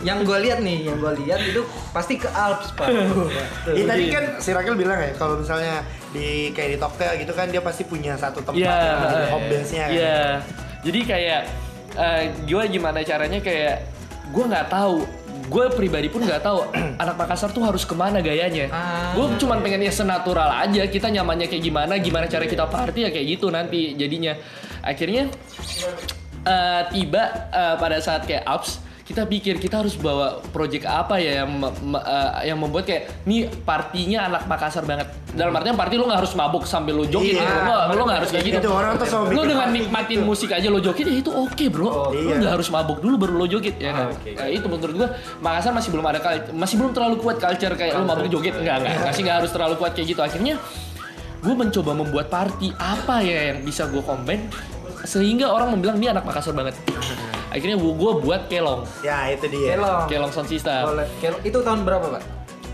yang gue lihat nih, yang gue lihat itu pasti ke Alps pak. Iya tadi kan si Rakil bilang ya kalau misalnya di kayak di Toktel gitu kan dia pasti punya satu tempat Iya. yang menjadi home base-nya kan. Iya. Jadi kayak eh gue gimana caranya kayak gue nggak tahu. Gue pribadi pun nggak tahu anak Makassar tuh harus ke mana gayanya. Ah. Gue cuma pengen ya senatural aja. Kita nyamannya kayak gimana, gimana cara kita party ya kayak gitu nanti jadinya. Akhirnya eh, tiba eh, pada saat kayak ups kita pikir kita harus bawa project apa ya yang eh, yang membuat kayak nih partinya anak Makassar banget. Dalam artian party lo nggak harus mabuk sambil lo joget Iya. gitu. Lo, lo nggak harus kayak gitu. Itu orang tuh selalu Lo bikin dengan nikmatin gitu. musik aja lo joget ya itu oke bro. Lo iya. nggak harus mabuk dulu baru lo joget ya kan. oke. Nah, itu menurut gua Makassar masih belum ada masih belum terlalu kuat culture kayak lo mabuk joget enggak enggak. Masih nggak harus terlalu kuat kayak gitu. Akhirnya gue mencoba membuat party apa ya yang bisa gue combine sehingga orang membilang dia anak Makassar banget. Akhirnya gue buat kelong, Ya itu dia. Kelong. kelong sound system. Boleh. Kelong. Itu tahun berapa pak?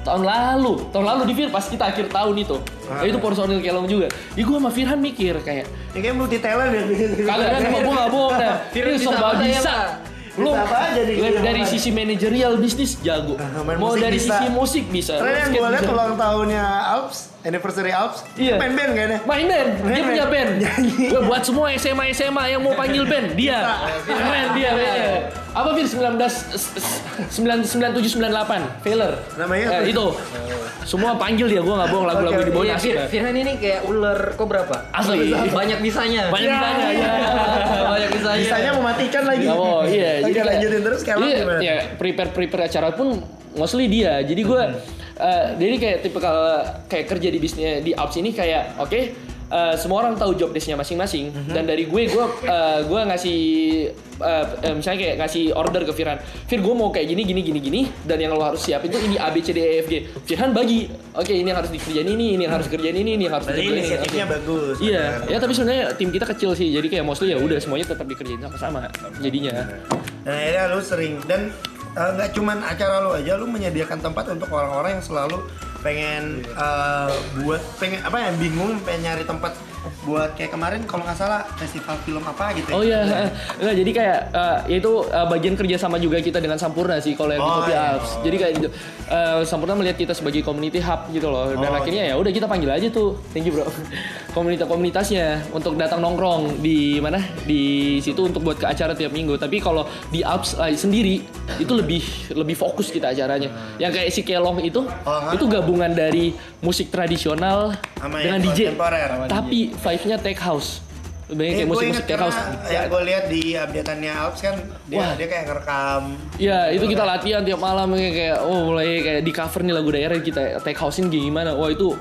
tahun lalu tahun lalu di Fir pas kita akhir tahun itu Ah. Ya, itu personil kelong juga ya gue sama Firhan mikir kayak Ini kayak multi talent ya. kagak kan gue gak bohong dah Firhan bisa bisa lu apa aja dari- sisi manajerial bisnis jago Ah, mau dari bisa. sisi musik bisa Karena yang gue bisa. ulang tahunnya Alps, anniversary Alps, Iya. main band kan ya? main band dia Main punya band. band gue buat semua SMA SMA yang mau panggil band dia keren dia bandnya. apa Fir 19 97 98 Failure Namanya Eh, apa? itu semua panggil dia gue nggak bohong lagu-lagu Oke, di bawah Iya, nasib Fir- Firman ini kayak ular kobra pak. Asli. Banyak bisanya. banyak bisanya ya Banyak bisanya. Bisanya mematikan lagi. Oh iya, Oke kayak- lanjutin terus kalau iya, gimana? ya prepare prepare acara pun mostly dia. Jadi gue, eh, jadi kayak tipe kayak kerja di bisnis di apps ini kayak oke. eh, semua orang tahu job desk-nya masing-masing dan dari gue gue eh, gue ngasih eh, misalnya kayak ngasih order ke Firhan Fir gue mau kayak gini gini gini gini dan yang lo harus siapin tuh ini A B C D E F G Firhan bagi oke ini yang harus dikerjain ini ini yang harus dikerjain ini ini yang harus dikerjain ini inisiatifnya Oke. bagus. Iya, benar. ya tapi sebenarnya tim kita kecil sih, jadi kayak mostly ya udah semuanya tetap dikerjain sama-sama jadinya. Dan akhirnya lu sering dan eh, nggak cuman acara lu aja, lu menyediakan tempat untuk orang-orang yang selalu pengen eh, buat pengen apa ya bingung pengen nyari tempat buat kayak kemarin kalau nggak salah festival film apa gitu. ya. Oh iya, enggak jadi kayak ya itu eh, bagian kerja sama juga kita dengan Sampurna sih kalau yang di Oh, Kopi iya. Alps. Jadi kayak gitu, eh, Sampurna melihat kita sebagai community hub gitu loh. Dan Oh, akhirnya ya udah kita panggil aja tuh, thank you bro, komunitas-komunitasnya untuk datang nongkrong di mana di situ untuk buat ke acara tiap minggu. Tapi kalau di Alps eh, sendiri itu lebih lebih fokus kita acaranya. Yang kayak si Kelong itu, Oh, itu gabungan dari musik tradisional Sama dengan DJ. Tapi vibe-nya tech house. Lebih Eh, kayak gue musik-musik tech house. yang gue lihat di updateannya Alps kan dia Wah. dia kayak ngerekam Iya, itu kita latihan tiap malam kayak, kayak oh mulai kayak di cover nih lagu daerah kita take house-in gimana. Wah, itu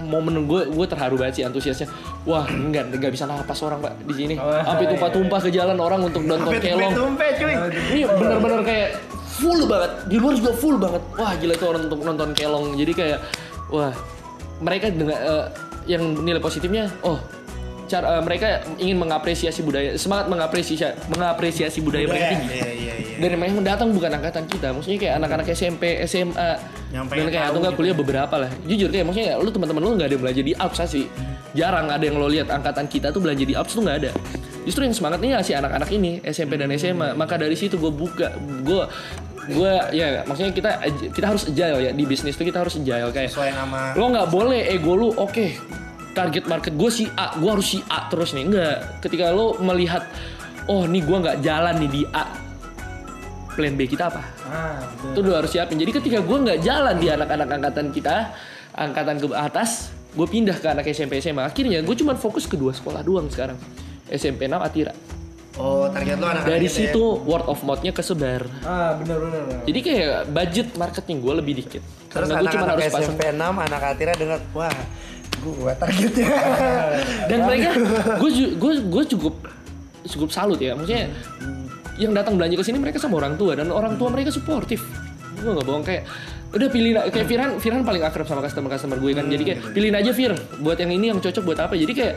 momen gue gue terharu banget sih antusiasnya. Wah, enggak enggak bisa napas orang, Pak, di sini. Sampai tumpah-tumpah ke jalan orang untuk nonton kelong. tumpet cuy. Ini bener-bener kayak full banget. Di luar juga full banget. Wah, gila itu orang untuk nonton kelong. Jadi kayak wah, mereka dengan eh, yang nilai positifnya, oh cara eh, mereka ingin mengapresiasi budaya semangat mengapresiasi mengapresiasi budaya, mereka tinggi. Iya iya iya. dan yang memang datang bukan angkatan kita maksudnya kayak anak-anak SMP SMA Yang dan kayak atau nggak gitu. kuliah beberapa lah. Jujur kayak maksudnya lu teman-teman lu nggak ada yang belajar di Alps sih jarang ada yang lo lihat angkatan kita tuh belajar di Alps tuh nggak ada. Justru yang semangatnya si anak-anak ini SMP dan SMA maka dari situ gue buka gue gue ya maksudnya kita kita harus agile ya. Di bisnis tuh kita harus agile kayak Sesuai nama. lo nggak boleh ego lu oke target market gue si A gue harus si A terus nih. Enggak ketika lo melihat oh nih gue nggak jalan nih di A plan B kita apa? Ah, itu lo harus siapin. Jadi ketika gue nggak jalan di anak-anak angkatan kita angkatan ke atas gue pindah ke anak SMP SMA akhirnya gue cuma fokus ke dua sekolah doang sekarang. SMP 6 Atira Oh, target lu anak dari situ word of mouth-nya kesebar. Ah, benar benar. jadi kayak budget marketing gue lebih dikit. Terus karena gue cuma anak-anak harus pasang. SMP 6, anak Atira dengar, wah, gua targetnya. dan mereka gue gue gue cukup cukup salut ya. Maksudnya yang datang belanja ke sini mereka sama orang tua dan orang tua mereka suportif. Gue nggak bohong kayak udah pilih kayak Firan Firan paling akrab sama customer customer gue kan. Jadi kayak pilihin aja Fir buat yang ini yang cocok buat apa. Jadi kayak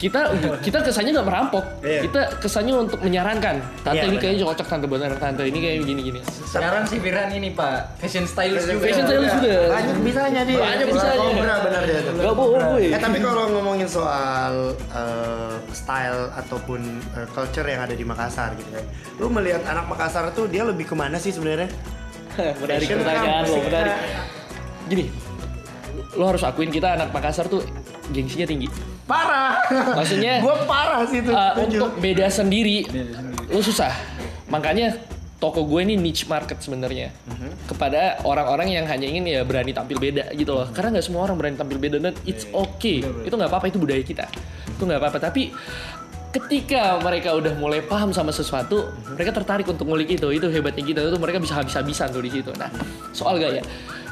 kita kita kesannya nggak merampok. Iya. kita kesannya untuk menyarankan. Tante Iya, ini kayaknya cocok tante. Buat anak tante. Ini kayak gini gini. Sekarang si Firan ini Pak, fashion stylist juga. fashion stylist juga. Banyak bisanya dia. Banyak bisanya. Benar benar dia. Tuh. nggak bohong gue Eh tapi kalau ngomongin soal eh, style ataupun eh, culture yang ada di Makassar gitu kan, lu melihat anak Makassar tuh dia lebih ke mana sih sebenarnya? menarik pertanyaan lo menarik gini lo harus akuin kita anak Makassar tuh gengsinya tinggi Parah. Maksudnya, gue parah sih tuh. Uh, setuju. untuk beda sendiri, lu susah. Makanya toko gue ini niche market sebenarnya kepada orang-orang yang hanya ingin ya berani tampil beda gitu loh. Karena nggak semua orang berani tampil beda dan it's okay. Itu nggak apa-apa itu budaya kita. Itu nggak apa-apa. Tapi ketika mereka udah mulai paham sama sesuatu, mereka tertarik untuk ngulik itu. Itu hebatnya kita. Itu mereka bisa habis-habisan tuh di situ. Nah, soal gaya.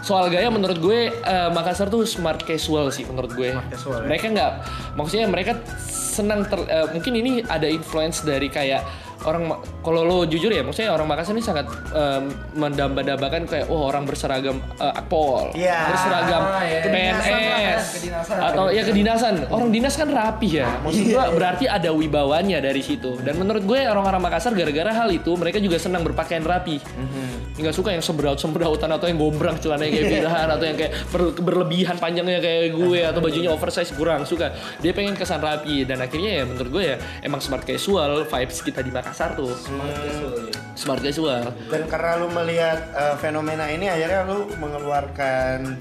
Soal gaya menurut gue eh, Makassar tuh smart casual sih menurut gue. casual, ya. Mereka nggak maksudnya mereka senang ter, eh, mungkin ini ada influence dari kayak orang kalau lo jujur ya maksudnya orang Makassar ini sangat em, mendamba-dambakan kayak oh orang berseragam eh, akpol Iya. berseragam Ah, ya. PNS Kedinasan kan, kedinasan. atau ya kedinasan orang dinas kan rapi ya maksud Iya, gua berarti ada wibawanya dari situ dan menurut gue orang-orang Makassar gara-gara hal itu mereka juga senang berpakaian rapi Mhm. Nggak suka yang sembraut sembrautan atau yang gombrang celananya kayak Firhan atau yang kayak ber- berlebihan panjangnya kayak gue atau bajunya oversize kurang suka. Dia pengen kesan rapi dan akhirnya ya menurut gue ya emang smart casual vibes kita di Makassar tuh. Smart casual. Dan karena lu melihat eh, fenomena ini akhirnya lu mengeluarkan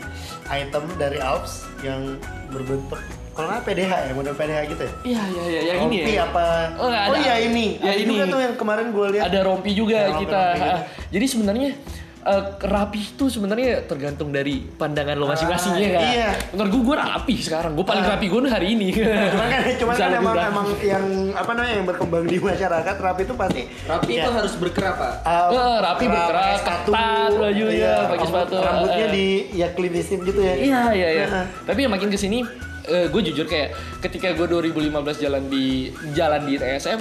item dari Alps yang berbentuk kalau nggak PDH ya, model PDH gitu ya? iya iya iya yang ini Rompi ya apa? Oh, ada. iya ini. Ya, Ada ini. juga tuh yang kemarin gue lihat. ada rompi juga Ada rompi- kita. rompi gitu. Ah, Jadi sebenarnya eh, rapi itu sebenarnya tergantung dari pandangan lo masing-masing ya kan. iya. Menurut gue gue rapi sekarang. Gue paling rapi gue hari ini. Cuman kan, cuman kan emang, rapi. emang yang apa namanya yang berkembang di masyarakat rapi itu pasti Rapi ya, itu harus bergerak Pak. uh, Eh, rapi berkerak, pakai sepatu, ketat bajunya, iya, pakai sepatu. Rambutnya Eh. di ya klinisin gitu ya. Iya iya iya. Tapi yang makin ke sini, gue jujur kayak ketika gue 2015 jalan di jalan di TSM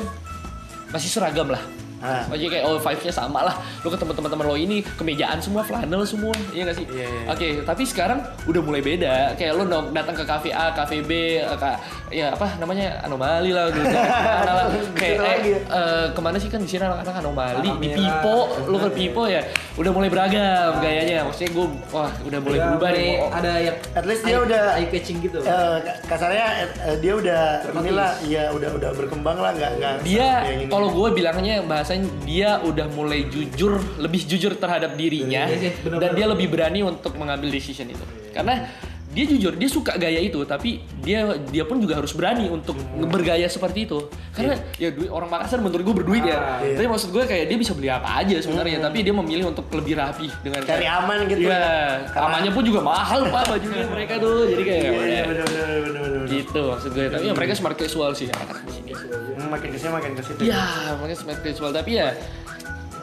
masih seragam lah. Ah. Maksudnya kayak oh vibes-nya sama lah. Lu ketemu teman-teman lo ini kemejaan semua, flanel semua, iya gak sih? Iya, iya. Oke, tapi sekarang udah mulai beda. Kayak lu datang ke kafe A, kafe B, eh, ya apa namanya anomali lah gitu. Mana lah. Kayak Gitu eh, eh, ke mana sih kan di sini anak-anak anomali, di. Pipo, lu ke Pipo ya, udah mulai beragam gayanya. Maksudnya gue, wah udah mulai Udah berubah nih. Ada yang At least dia udah eye catching gitu. Eh, kasarnya eh, dia udah inilah ya udah udah berkembang lah nggak nggak dia kalau gue bilangnya bahasanya dia udah mulai jujur lebih jujur terhadap dirinya Iya, iya, dan dia lebih berani untuk mengambil decision itu karena dia jujur dia suka gaya itu tapi dia dia pun juga harus berani untuk bergaya seperti itu karena ya duit orang Makassar menurut gue berduit ya Ah, iya. tapi maksud gue kayak dia bisa beli apa aja sebenarnya tapi dia memilih untuk lebih rapi dengan cari kayak- aman gitu Iya, ya. Karena- amannya pun juga mahal pak bajunya mereka tuh jadi kayak Iya, iya, bener bener bener bener. gitu maksud gue tapi ya mereka smart casual sih Hmm, makin ke sini makin ke situ. Ya, makanya smart casual tapi ya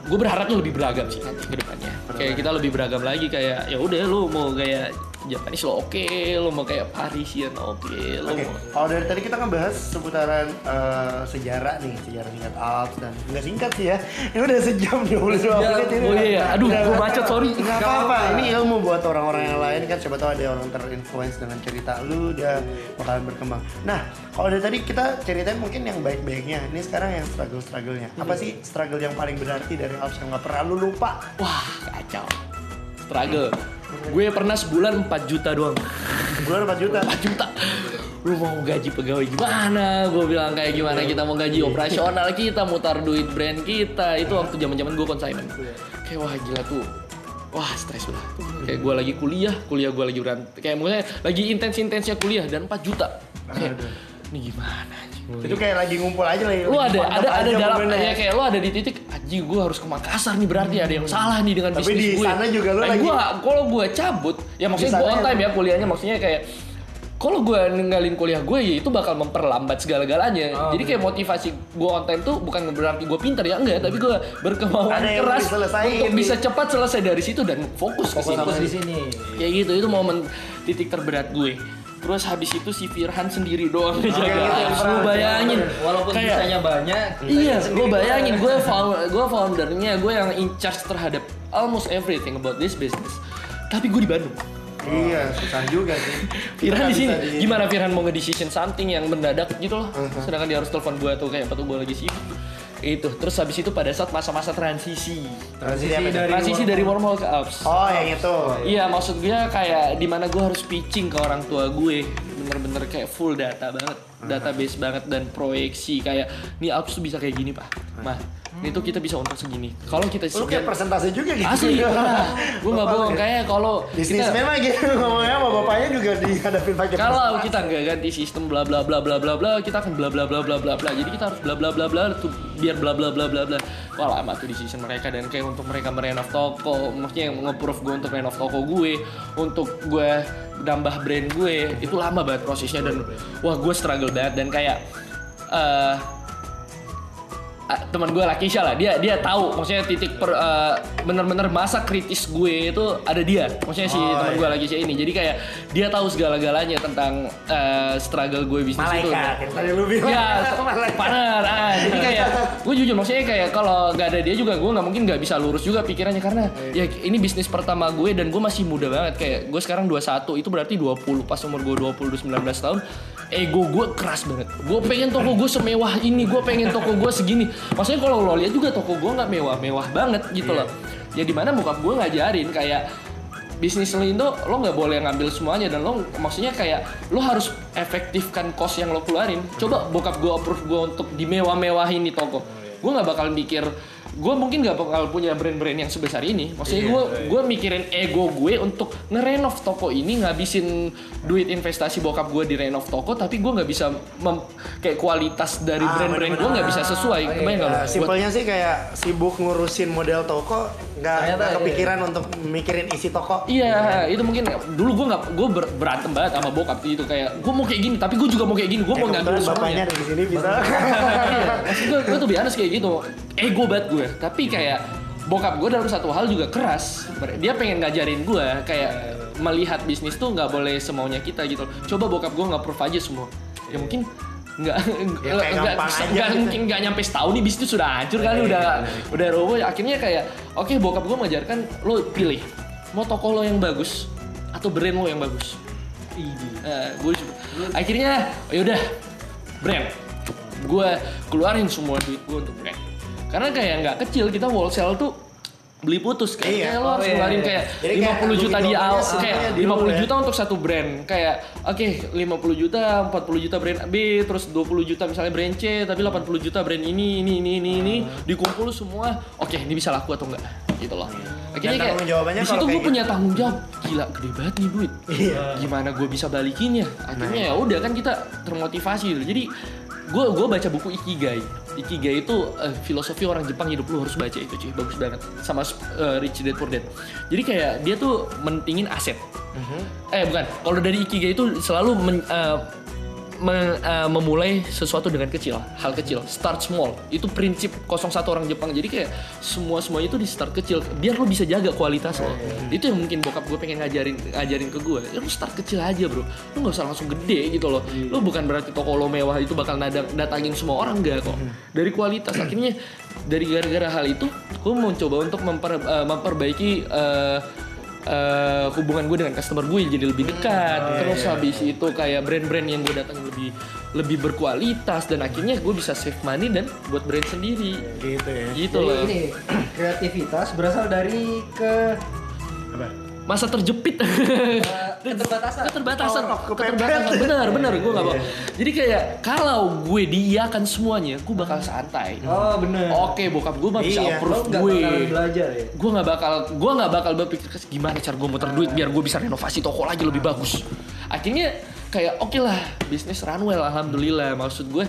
gue berharapnya lebih beragam sih nanti ke depannya. Kayak kita lebih beragam lagi kayak ya udah lu mau gaya Japanese lo oke lo mau kayak Parisian oke lo Oke, mau kalau dari tadi kita kan bahas seputaran eh, sejarah nih, sejarah singkat Alps dan nggak singkat sih ya. Ini udah sejam 22 menit ini. Oh iya, iya. Aduh, Udah- gua bacot, sorry. Nggak apa-apa, ini ilmu buat orang-orang yang lain kan siapa tahu ada orang terinfluence dengan cerita lu dia bakalan berkembang. Nah, kalau dari tadi kita ceritain mungkin yang baik-baiknya. Ini sekarang yang struggle-strugglenya. Apa Hmm. sih struggle yang paling berarti dari Alps yang nggak pernah lu lupa? wah kacau struggle. Gue pernah sebulan 4 juta doang. Bulan 4 juta. 4 juta. Lu mau gaji pegawai gimana? Gue bilang kayak gimana? Kita mau gaji operasional kita mutar duit brand kita. Itu waktu zaman zaman gue consignment. Kayak wah gila tuh. Wah stres lah kayak gue lagi kuliah kuliah gue lagi berant kayak mulai lagi intens intensnya kuliah dan 4 juta. Kayak ini gimana? Itu kayak lagi ngumpul aja ya. lu ada ada ada dalam ya kayak lu ada di titik anjing gue harus ke Makassar nih berarti ada yang salah nih dengan Tapi bisnis di gue. sana juga lu Nah, lagi- gua kalau gue cabut ya maksudnya gue sana on time ya. ya kuliahnya maksudnya kayak kalau gue ninggalin kuliah gue ya itu bakal memperlambat segala-galanya. Oh, Jadi kayak motivasi gue on time tuh bukan berarti gue pintar ya enggak, tapi gue berkemauan Ada keras untuk bisa cepat selesai dari situ dan fokus ke situ. Fokus di sini. Kayak gitu itu momen titik terberat gue. Terus habis itu si Firhan sendiri doang gitu ngejaga. yang Lu bayangin Walaupun kayak bisanya banyak, Iya, gue bayangin gue gue foundernya, gue yang in charge terhadap almost everything about this business. Tapi gue di Bandung. Iya, susah juga sih. Firhan di sini. di-. Gimana Firhan mau nge-decision something yang mendadak gitu loh. Sedangkan dia harus telepon gue tuh kayak apa tuh gue lagi sibuk. Itu. Terus habis itu pada saat masa-masa transisi. Transisi apa itu? Transisi dari wormhole ke apps. Oh, yang itu. Iya maksud gue kayak di mana gue harus pitching ke orang tua gue bener-bener kayak full data banget database banget dan proyeksi kayak nih apps tuh bisa kayak gini pak mah ini tuh kita bisa untung segini kalau kita Lu kayak persentase juga gitu. asli gue nggak bohong kayak kalau Bisnis memang gitu ngomongnya sama bapaknya juga dihadapin pakai kalau kita nggak ganti sistem bla bla bla bla bla bla kita akan bla bla bla bla bla bla jadi kita harus bla bla bla bla tuh biar bla bla bla bla bla wah lama tuh decision mereka dan kayak untuk mereka merenov toko maksudnya yang nge-proof gue untuk renov toko gue untuk gue nambah brand gue itu lama banget prosesnya dan wah gue struggle banget dan kayak eh ah, teman gue Lakisha lah dia dia tahu. Maksudnya titik per eh, bener-bener masa kritis gue itu ada dia. Maksudnya si Oh, teman iya. gue Lakisha ini. Jadi kayak dia tahu segala-galanya tentang eh, struggle gue bisnis itu tadi lu bilang. ya partner ah jadi kayak gue jujur maksudnya kayak kalau nggak ada dia juga gue nggak mungkin nggak bisa lurus juga pikirannya. Karena ya ini bisnis pertama gue dan gue masih muda banget. Kayak gue sekarang 21 itu berarti 20 pas umur gue 20 19 tahun ego gue keras banget. Gue pengen toko gue semewah ini gue pengen toko gue segini. Maksudnya kalau lo lihat juga toko gue nggak mewah mewah banget gitu loh. Ya di mana bokap gue ngajarin kayak bisnis lo itu lo nggak boleh ngambil semuanya. Dan lo maksudnya kayak lo harus efektifkan cost yang lo keluarin. Coba bokap gue approve gue untuk dimewah-mewahin nih toko. Gue nggak bakal mikir gue mungkin nggak bakal punya brand-brand yang sebesar ini maksudnya gue gue mikirin ego gue untuk ngerenov toko ini ngabisin duit investasi bokap gue di renov toko tapi gue nggak bisa mem- kayak kualitas dari Ah, brand-brand gue bener-bener. nggak bisa sesuai kebayang nggak lo? Ya, Buat- simpelnya sih kayak sibuk ngurusin model toko, nggak nggak iya. kepikiran untuk mikirin isi toko. Iya, itu mungkin dulu gue nggak gue ber- berantem banget sama bokap itu kayak gue mau kayak gini, tapi gue juga mau kayak gini, gue Eh, mau ngambil bapaknya semuanya. ada di sini bisa. Iya, gue, gue tuh biasa kayak gitu, ego banget gue. Tapi kayak bokap gue dalam satu hal juga keras. Dia pengen ngajarin gue kayak melihat bisnis tuh nggak boleh semaunya kita gitu. Coba bokap gue nggak proof aja semua. Ya mungkin nggak Ya, nggak nggak gitu. mungkin nggak nyampe setahun nih bisnis sudah hancur kali udah udah roboh. Akhirnya kayak oke bokap gue mengajarkan lo pilih mau toko lo yang bagus atau brand lo yang bagus. Eh, gue akhirnya yaudah brand. Gue keluarin semua duit gue untuk brand. Karena kayak nggak kecil kita wholesale tuh beli putus kayak, Iya. kayak lo harus Oh, iya. ngeluarin kayak 50 kayak juta di awal kayak semuanya 50 dulu ya. juta untuk satu brand. Kayak oke 50 juta 40 juta brand B terus 20 juta misalnya brand C tapi 80 juta brand ini ini ini ini ini. Dikumpul semua oke ini bisa laku atau enggak? Gitu loh. Akhirnya Dan kayak di situ gue punya tanggung jawab. Gila gede banget nih duit Iya. gimana gue bisa balikin ya? Akhirnya ya udah kan kita termotivasi. Gitu jadi gue gue baca buku ikigai. Ikigai itu eh, filosofi orang Jepang hidup lu harus baca itu cuy. Bagus banget. Sama eh, Rich Dad Poor Dad. Jadi kayak dia tuh mentingin aset. Eh bukan. Kalau dari ikigai itu selalu men- eh, me- eh, memulai sesuatu dengan kecil, hal kecil, start small. Itu prinsip 01 orang Jepang. Jadi kayak semua semuanya itu di start kecil, biar lo bisa jaga kualitas lo. Itu yang mungkin bokap gue pengen ngajarin ngajarin ke gue. Ya lo start kecil aja bro, lo nggak usah langsung gede gitu loh. Lo bukan berarti toko lo mewah itu bakal nadang, datangin semua orang enggak kok. Dari kualitas akhirnya dari gara-gara hal itu, gue mau coba untuk memper- eh, memperbaiki eh, eh, hubungan gue dengan customer gue jadi lebih dekat terus habis itu kayak brand-brand yang gue datang lebih lebih berkualitas dan akhirnya gue bisa save money dan buat brand sendiri Gitu ya. gitu Jadi loh ini kreativitas berasal dari ke Apa? Masa terjepit. Keterbatasan. keterbatasan. Oh, keterbatasan. benar benar. Gue nggak mau. Jadi kayak kalau gue diiakan semuanya gue bakal santai. Oh bener. oke bokap gue mah bisa Iya, approve gue. belajar ya. gue nggak bakal gue nggak bakal berpikir "Kes, gimana cara gue muter duit biar gue bisa renovasi toko lagi lebih bagus? Akhirnya kayak oke lah bisnis runway alhamdulillah. Maksud gue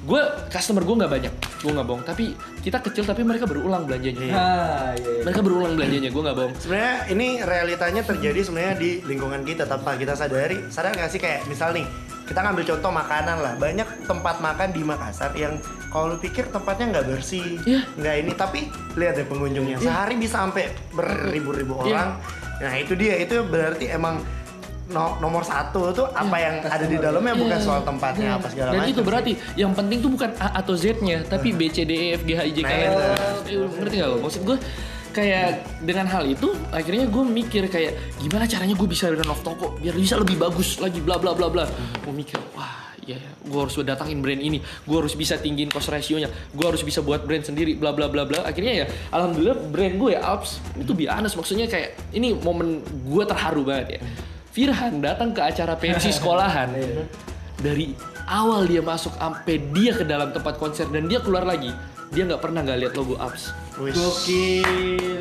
gue customer gue nggak banyak gue nggak bohong tapi kita kecil tapi mereka berulang belanjanya Ah, iya. iya. mereka berulang belanjanya gue nggak bohong Sebenarnya ini realitanya terjadi sebenarnya di lingkungan kita tanpa kita sadari. Sadar nggak sih kayak misal nih kita ngambil contoh makanan lah. Banyak tempat makan di Makassar yang kalau lu pikir tempatnya nggak bersih, Iya. nggak ini tapi lihat deh pengunjungnya sehari bisa sampai beribu-ribu Iya. orang. Nah itu dia itu berarti emang no- nomor satu tuh apa yang ada di dalamnya bukan soal tempatnya apa segala dan macam. itu berarti yang penting tuh bukan A atau Z-nya tapi B C D E F G H I J K Nah, L itu. Eh, ngerti gak lo? Maksud gue kayak dengan hal itu akhirnya gue mikir kayak gimana caranya gue bisa renov toko biar bisa lebih bagus lagi bla bla bla bla. Gue mikir wah ya gue harus datangin brand ini. Gue harus bisa tinggiin cost ratio-nya. Gue harus bisa buat brand sendiri bla bla bla bla. Akhirnya ya alhamdulillah brand gue Alps. Itu biasa maksudnya kayak ini momen gue terharu banget ya Firhan datang ke acara pensi sekolahan dari awal dia masuk sampai dia ke dalam tempat konser dan dia keluar lagi dia nggak pernah nggak lihat logo Ups. Gokil.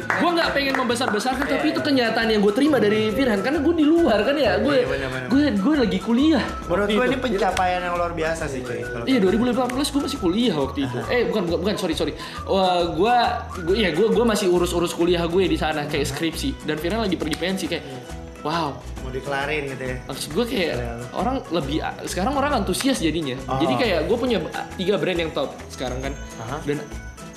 Gue nggak pengen membesar-besarkan tapi itu kenyataan yang gue terima dari Firhan karena gue di luar kan ya gue Iya, gue gue lagi kuliah. Menurut gue itu. ini pencapaian yang luar biasa sih cuy. kalau- Iya 2018 gue masih kuliah waktu itu. Eh bukan bukan, bukan sorry sorry. Wah gue gue ya gue gue masih urus-urus kuliah gue di sana kayak skripsi dan Firhan lagi pergi pensi kayak wow mau dikelarin gitu ya. maksud gue kayak orang lebih sekarang orang antusias jadinya Oh. jadi kayak gue punya tiga brand yang top sekarang kan Aha. dan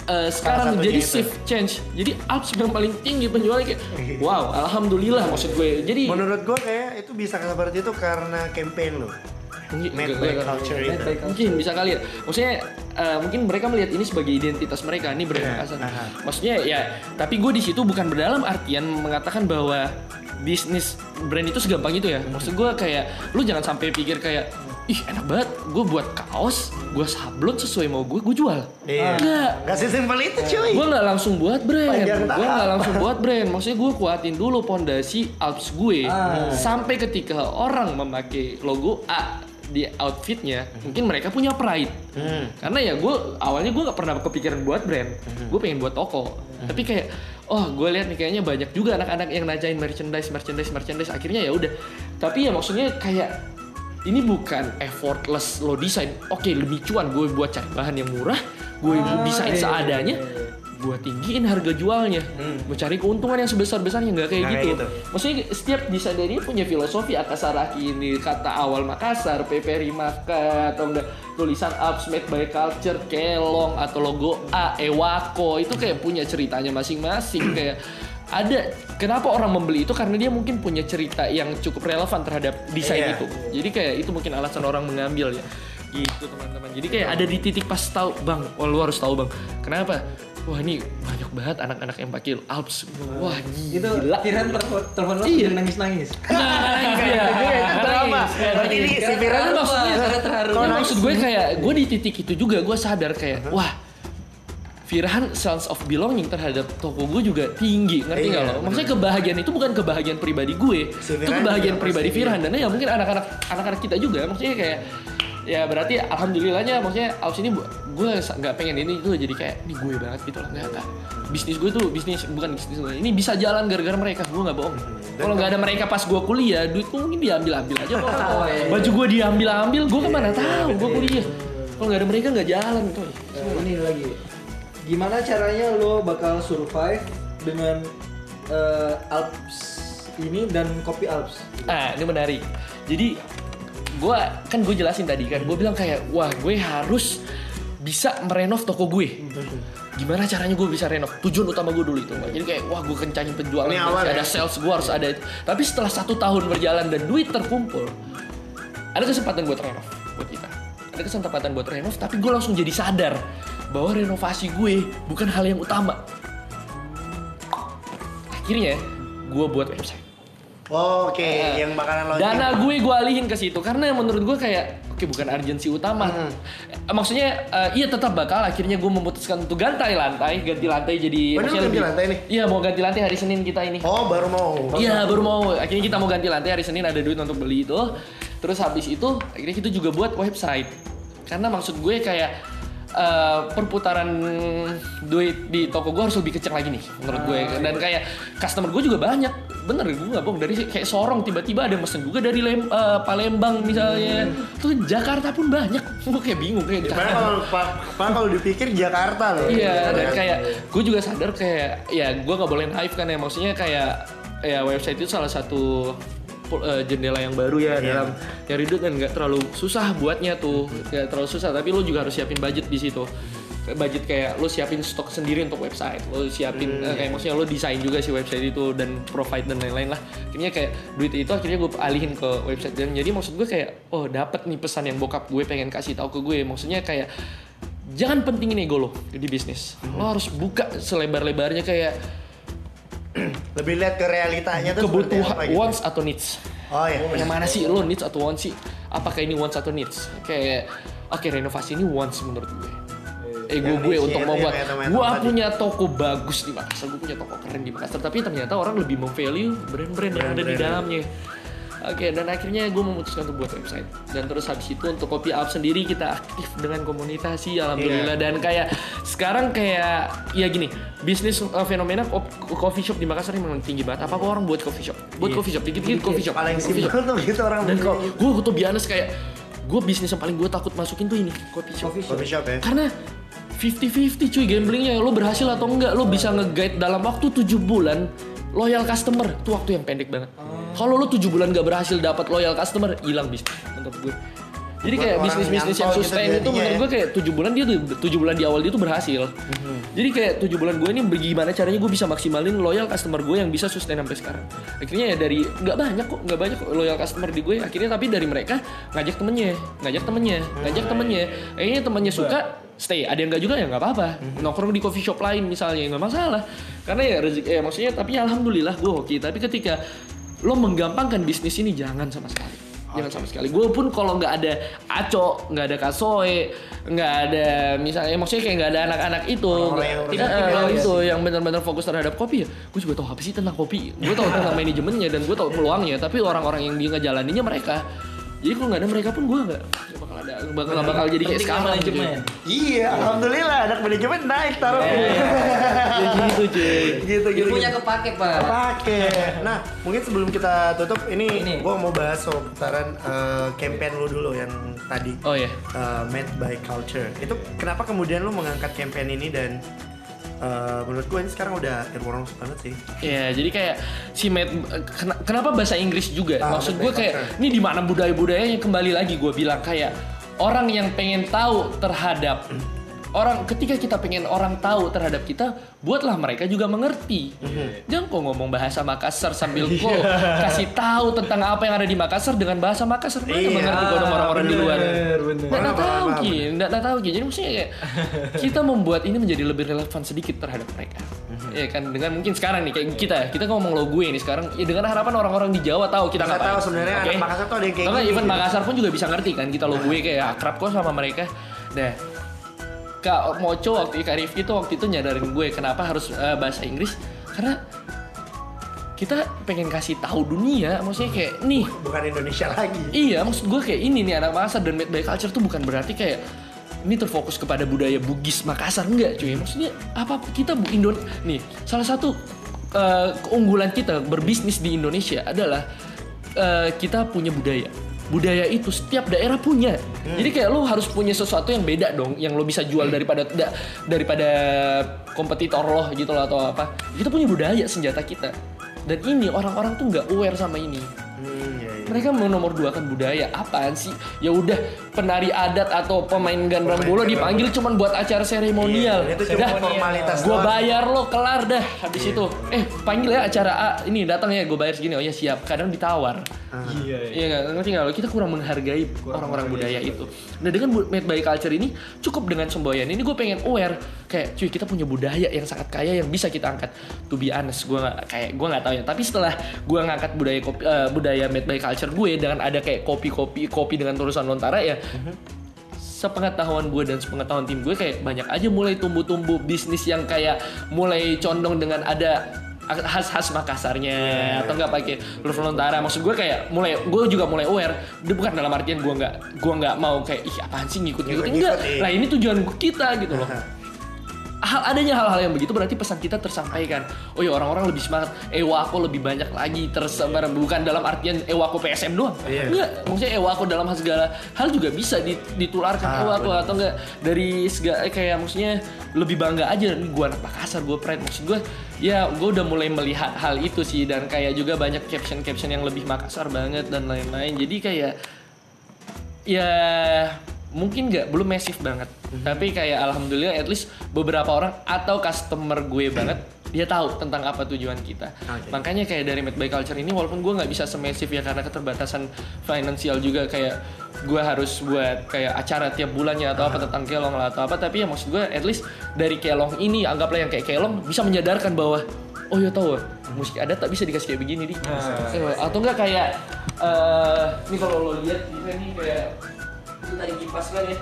eh, sekarang jadi itu. shift change jadi Alps yang paling tinggi penjualnya kayak wow alhamdulillah maksud gue jadi Menurut gue kayak itu bisa seperti itu karena campaign lo. Mungkin, Made enggak- by enggak- culture Made itu. by culture. mungkin bisa kali ya maksudnya eh, mungkin mereka melihat ini sebagai identitas mereka ini brand Iya, Makassar aha. maksudnya ya tapi gue di situ bukan berdalam artian mengatakan bahwa bisnis brand itu segampang itu ya maksud gue kayak lu jangan sampai pikir kayak ih enak banget gue buat kaos gue sablon sesuai mau gue gue jual Iya. Enggak. Gak sesimpel itu cuy. Gue nggak langsung buat brand, gue nggak langsung buat brand. Maksudnya gue kuatin dulu pondasi Alps gue Ah. sampai ketika orang memakai logo A di outfitnya, mungkin mereka punya pride. Hmm. Karena ya gue awalnya gue nggak pernah kepikiran buat brand, gue pengen buat toko. Tapi kayak oh gue lihat nih kayaknya banyak juga anak-anak yang najain merchandise, merchandise, merchandise. Akhirnya ya udah. Tapi ya maksudnya kayak ini bukan effortless lo desain. Oke, lebih cuan gue buat cari bahan yang murah, gue desain iya, seadanya, iya, iya. Gue tinggiin harga jualnya, gue cari keuntungan yang sebesar besarnya nggak kayak gitu. kayak gitu. Maksudnya setiap desainer ini punya filosofi Akasaraki ini kata awal Makassar, PP Rimaka atau enggak tulisan Ups Made by Culture, Kelong atau logo A, Ewako itu kayak punya ceritanya masing-masing kayak ada kenapa orang membeli itu karena dia mungkin punya cerita yang cukup relevan terhadap desain Iya. itu. Jadi kayak itu mungkin alasan orang mengambil ya. Gitu teman-teman. Jadi kayak ada di titik pas tahu, "Bang, oh, lu harus tahu, Bang." Kenapa? Wah, ini banyak banget anak-anak yang pakai Alps. Wah, Itu gila. Firhan telepon telepon lo Iya. nangis-nangis. Nah, iya. Itu drama. Berarti ini si Firhan Karena maksudnya terharu. Kalau maksud gue kayak gue di titik itu juga gue sadar kayak wah Firhan sense of belonging terhadap toko gue juga tinggi, ngerti nggak Iya, lo? Maksudnya kebahagiaan itu bukan kebahagiaan pribadi gue, itu kebahagiaan pribadi Firhan dan ya mungkin anak-anak anak-anak kita juga, maksudnya kayak ya berarti alhamdulillahnya maksudnya aus ini gue nggak pengen ini itu jadi kayak ini gue banget gitu lah nggak nggak bisnis gue tuh bisnis bukan bisnis gue ini bisa jalan gara-gara mereka gue nggak bohong kalau nggak ada mereka pas gue kuliah duit gue mungkin diambil ambil aja kok Oh, iya. baju gue diambil ambil gue ke mana tahu gue kuliah kalau nggak ada mereka nggak jalan tuh Nah, ini lagi. Gimana caranya lo bakal survive dengan eh, Alps ini dan kopi Alps? Nah, ini menarik. Jadi gue kan gue jelasin tadi kan gue bilang kayak wah gue harus bisa merenov toko gue. Gimana caranya gue bisa renov? Tujuan utama gue dulu itu. Jadi kayak wah gue kencangin penjualan Ini gue awal harus ya? ada sales gue harus ada tapi setelah satu tahun berjalan dan duit terkumpul ada kesempatan buat renov buat kita. Ada kesempatan buat renov tapi gue langsung jadi sadar bahwa renovasi gue bukan hal yang utama. Akhirnya gue buat website Oh, Oke, Eh, yang bakalan launching. dana gue gue alihin ke situ karena menurut gue kayak oke bukan urgensi utama Hmm. Eh, maksudnya eh, iya tetap bakal akhirnya gue memutuskan untuk ganti lantai ganti lantai jadi Oh, ganti lantai nih? iya mau ganti lantai hari senin kita ini Oh, baru mau. Iya baru mau akhirnya kita mau ganti lantai hari Senin ada duit untuk beli itu terus habis itu akhirnya kita juga buat website karena maksud gue kayak eh, perputaran duit di toko gue harus lebih kenceng lagi nih menurut gue. Dan kayak customer gue juga banyak. Bener gue nggak bohong. Dari kayak Sorong tiba-tiba ada mesen juga dari Lem- eh, Palembang misalnya. Tuh Jakarta pun banyak. Gue kayak bingung kayak Padahal kalau kalau dipikir Jakarta loh. Iya, dan kayak gue juga sadar kayak ya gue nggak boleh naif kan ya. Maksudnya kayak ya website itu salah satu eh, jendela yang baru ya dalam nyari duit dan nggak terlalu susah buatnya tuh. Nggak terlalu susah tapi lo juga harus siapin budget di situ. Budget kayak lo siapin stok sendiri untuk website lo siapin eh, kayak maksudnya lo desain juga si website itu dan provide dan lain-lain lah. Akhirnya kayak duit itu akhirnya gue alihin ke website dan jadi maksud gue kayak oh dapat nih pesan yang bokap gue pengen kasih tahu ke gue. Maksudnya kayak jangan pentingin ego lo di bisnis. Lo harus buka selebar-lebarnya kayak Lebih lihat ke realitanya tuh kebutuhan apa gitu. wants atau needs. Oh iya. yang mana sih? Lo needs atau wants sih? Apakah ini wants atau needs? Kayak oke renovasi ini wants menurut gue. Ego Yang gue needs untuk itu membuat gue punya toko bagus di Makassar gue punya toko keren di Makassar. Tapi ternyata orang lebih memvalue brand-brand yang ada di dalamnya Oke, dan akhirnya gue memutuskan untuk buat website. Dan terus habis itu untuk kopi up sendiri kita aktif dengan komunitas sih, alhamdulillah. Iya. Dan kayak sekarang kayak ya gini, bisnis uh, fenomena coffee shop di Makassar ini memang tinggi banget. Apa orang buat coffee shop? Buat coffee shop, dikit-dikit coffee shop. Paling coffee simpel tuh gitu orang dan kalau gue tuh biasa kayak gue bisnis yang paling gue takut masukin tuh ini coffee shop. coffee shop ya. Karena 50-50 cuy gamblingnya lo berhasil atau enggak lo bisa nge-guide dalam waktu 7 bulan loyal customer itu waktu yang pendek banget. Kalau lo 7 bulan gak berhasil dapat loyal customer hilang bisnis menurut gue. Jadi kayak bisnis-bisnis yang gitu sustain itu menurut ya. gue kayak 7 bulan dia 7 bulan di awal dia tuh berhasil. Jadi kayak 7 bulan gue ini bagaimana caranya gue bisa maksimalin loyal customer gue yang bisa sustain sampai sekarang. Akhirnya ya dari nggak banyak kok, nggak banyak kok loyal customer di gue. Akhirnya tapi dari mereka ngajak temennya, ngajak temennya, ngajak temennya. Akhirnya temennya suka stay. Ada yang nggak juga ya nggak apa-apa. Nongkrong di coffee shop lain misalnya nggak masalah. Karena ya rezeki, ya maksudnya tapi alhamdulillah gue oke. Tapi ketika lo menggampangkan bisnis ini jangan sama sekali. Jangan sama sekali. Gue pun kalau nggak ada Aco, nggak ada Kasoe, nggak ada misalnya, maksudnya kayak nggak ada anak-anak itu, Orang-orang yang tinggal ya. itu yang benar-benar fokus terhadap kopi ya. Gue juga tahu apa sih tentang kopi. Gue tahu tentang manajemennya dan gue tahu peluangnya. Tapi orang-orang yang dia ngejalaninnya mereka. Jadi kalau nggak ada mereka pun gue nggak bakal ada, bakal nggak bakal jadi kayak sekarang. gitu. Iya, alhamdulillah anak manajemen naik taruh. Ya gitu cuy. gitu gitu. Ilmunya gitu. kepake pak. Pakai. Nah, mungkin sebelum kita tutup ini, Ini. gua mau bahas soal putaran eh, campaign lu dulu yang tadi. Oh ya. eh, made by culture. Itu kenapa kemudian lu mengangkat campaign ini dan eh, menurut gue ini sekarang udah everyone banget sih. Ya, jadi kayak si Matt ken- kenapa bahasa Inggris juga? Ah, Maksud gue kayak ini di mana budaya-budayanya kembali lagi gue bilang kayak orang yang pengen tahu terhadap orang ketika kita pengen orang tahu terhadap kita, buatlah mereka juga mengerti. Mhm. Jangan kok ngomong bahasa Makassar sambil kok Iya. kasih tahu tentang apa yang ada di Makassar dengan bahasa Makassar. Mana Iya, mengerti kok orang-orang di luar. Nggak nggak tahu Ki, nggak nggak tahu Ki. Jadi maksudnya kayak kita membuat ini menjadi lebih relevan sedikit terhadap mereka. Mhm. Ya kan dengan mungkin sekarang nih kayak kita kita ngomong lo gue ini sekarang ya dengan harapan orang-orang di Jawa tahu kita ngapain. tahu sebenarnya anak Makassar tuh ada yang kayak gini, even gitu. Makassar pun juga bisa ngerti kan kita lo gue kayak akrab kok sama mereka. Nah, Kak Moco waktu Kak Rifki tuh waktu itu nyadarin gue kenapa harus eh, bahasa Inggris karena kita pengen kasih tahu dunia maksudnya kayak nih Bukan Indonesia lagi. Iya, maksud gue kayak ini nih anak Makassar dan Made by Culture tuh bukan berarti kayak ini terfokus kepada budaya Bugis Makassar enggak cuy. Maksudnya apa kita bu Indon nih salah satu eh, keunggulan kita berbisnis di Indonesia adalah eh, kita punya budaya. Budaya itu setiap daerah punya. Jadi kayak lo harus punya sesuatu yang beda dong, yang lo bisa jual daripada da- daripada kompetitor lo gitu loh atau apa. Kita punya budaya senjata kita. Dan ini orang-orang tuh nggak aware sama ini. Hmm, iya, iya. Mereka menomor dua kan budaya apaan sih? Ya udah penari adat atau pemain gandrung bola dipanggil cuman buat acara seremonial. Iya, itu cuma Dah, formalitas Gua doang. bayar lo kelar dah habis itu. Eh panggil ya acara A ini datang ya gue bayar segini oh ya siap. Kadang ditawar. Iya. Iya nggak ngerti nggak lo? Kita kurang menghargai orang-orang budaya itu. Nah dengan made by culture ini cukup dengan semboyan ini gue pengen aware kayak cuy kita punya budaya yang sangat kaya yang bisa kita angkat. To be honest gue kayak gue nggak tahu ya. Tapi setelah gue ngangkat budaya kopi, eh, budaya made by culture gue dengan ada kayak kopi-kopi kopi dengan tulisan Lontara ya. Sepengetahuan gue dan sepengetahuan tim gue kayak banyak aja mulai tumbuh-tumbuh bisnis yang kayak mulai condong dengan ada khas-khas Makassarnya atau enggak pakai huruf Lontara. Maksud gue kayak mulai gue juga mulai aware dia bukan dalam artian gue nggak gue nggak mau kayak ih apaan sih ngikut-ngikut? Ngikut-ngikut, enggak. iya. lah ini tujuan kita gitu loh hal adanya hal-hal yang begitu berarti pesan kita tersampaikan. Oh ya orang-orang lebih semangat. Ewako lebih banyak lagi tersebar bukan dalam artian ewako PSM doang. Iya. enggak maksudnya ewako dalam segala hal juga bisa di- ditularkan. Ah, ewako atau enggak dari segala eh, kayak maksudnya lebih bangga aja. Nih gue anak Makassar gue pride. Maksud gue ya gue udah mulai melihat hal itu sih. Dan kayak juga banyak caption-caption yang lebih Makassar banget dan lain-lain. Jadi kayak ya mungkin nggak belum masif banget. Tapi kayak alhamdulillah at least beberapa orang atau customer gue banget dia tahu tentang apa tujuan kita. Makanya kayak dari Made by Culture ini walaupun gue nggak bisa semasif ya karena keterbatasan finansial juga kayak gue harus buat kayak acara tiap bulannya atau apa tentang kelong lah atau apa. Tapi ya maksud gue at least dari kelong ini anggaplah yang kayak kelong bisa menyadarkan bahwa oh ya tahu musik adat tak bisa dikasih kayak begini di Eh, atau enggak kayak eh ini kalau lo lihat ini nih kayak itu tadi kipas kan ya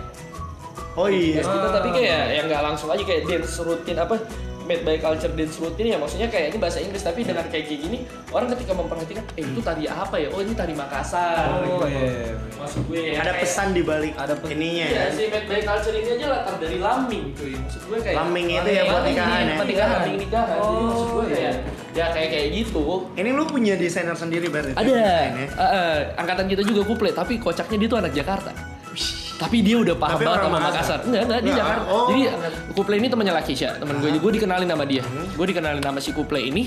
Oh iya. Kita tapi kayak yang nggak langsung aja kayak dance routine apa made by culture dance routine ya maksudnya kayak ini bahasa Inggris tapi dengan kayak gini orang ketika memperhatikan eh itu tari apa ya oh ini tari Makassar Oh gitu. iya. maksud gue ya Ada kayak- pesan di balik Ada pesan. ininya Iya ya. si made by culture ini aja latar dari lambing cuy maksud gue kayak Lambing itu ya buat nikahan ya? buat nikahan lambing nikahan jadi Oh, maksud gue iya. kayak ya kayak kayak gitu Ini lu punya desainer sendiri berarti? Ada. Eh, eh, angkatan kita juga kuple, tapi kocaknya dia tuh anak Jakarta. Tapi dia udah paham Tapi banget sama Makassar? Makassar. Enggak, enggak, dia Enggak, Jakarta. oh. Jadi kuple ini temannya Lakisha, teman gue. Gue dikenalin nama dia. Gue dikenalin nama si kuple ini.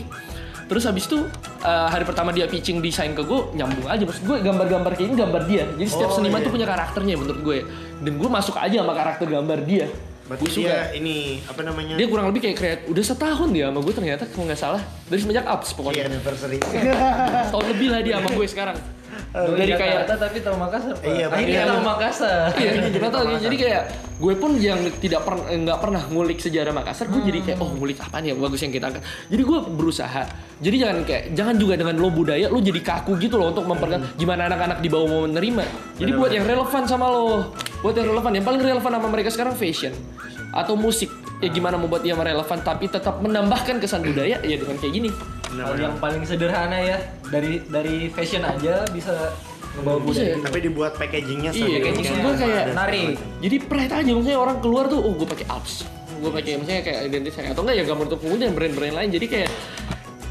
Terus habis itu eh, hari pertama dia pitching desain ke gue nyambung aja maksud gue gambar-gambar kayak ini gambar dia. Jadi setiap Oh, seniman iya. tuh punya karakternya menurut gue. Dan gue masuk aja sama karakter gambar dia. Berarti dia ini apa namanya? Dia kurang lebih kayak kreat udah setahun dia sama gue ternyata kalau nggak salah dari semenjak Iya, pokoknya anniversary. setahun lebih lah dia sama gue sekarang Dari dari kayak Jakarta tapi tahu Makassar. Pak. Iya, Akhirnya iya. tahu Makassar. Iya, nggak tahu. Jadi kayak gue pun yang tidak pernah nggak pernah ngulik sejarah Makassar, gue jadi kayak oh ngulik apa nih yang bagus yang kita angkat. Jadi gue berusaha. Jadi jangan kayak jangan juga dengan lo budaya lo jadi kaku gitu loh untuk memperkenalkan gimana anak-anak di bawah mau menerima. Jadi buat yang relevan sama lo, buat yang relevan. Yang paling relevan sama mereka sekarang fashion atau musik. Ya gimana membuat dia relevan tapi tetap menambahkan kesan budaya ya dengan kayak gini. Hal yang paling sederhana ya dari dari fashion aja bisa ngebawa Bisa budaya. ya? Tapi dibuat packagingnya Iya, maksud gue kayak Nari. Jadi pride aja maksudnya orang keluar tuh, oh gue pakai Alps, gue pakai misalnya kayak identitas atau enggak ya gambar untuk kemudian brand-brand lain. Jadi kayak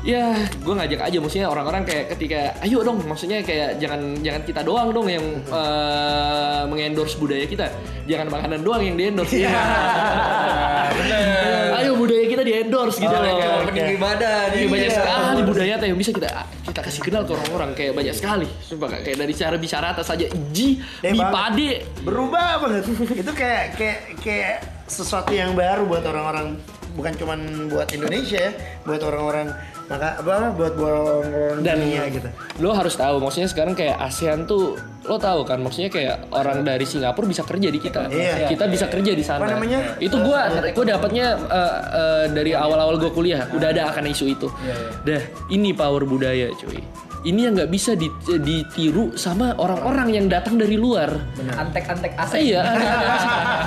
ya gue ngajak aja maksudnya orang-orang kayak ketika ayo dong maksudnya kayak jangan jangan kita doang dong yang eh, mengendorse budaya kita. Jangan makanan doang yang di endorse ayo budaya kita di endorse gitu loh Kayak opening ibadah Iya, nih. banyak sekali budaya teh yang bisa kita kita kasih kenal ke orang-orang kayak banyak sekali. Sumpah kayak dari cara bicara atas saja ji Bang. pade. Berubah banget. Itu kayak kayak kayak sesuatu yang baru buat orang-orang bukan cuman buat Indonesia ya buat orang-orang maka apa buat dan dunia gitu. lo harus tahu maksudnya sekarang kayak ASEAN tuh lo tahu kan maksudnya kayak orang dari Singapura bisa kerja di kita. Iya. kita bisa kerja di sana. Apa namanya? itu gua gua dapatnya eh, eh, dari awal-awal gua kuliah. Udah ada akan isu itu. Dah ini power budaya cuy ini yang nggak bisa di- ditiru sama orang-orang yang datang dari luar Antek-antek asing. Iya.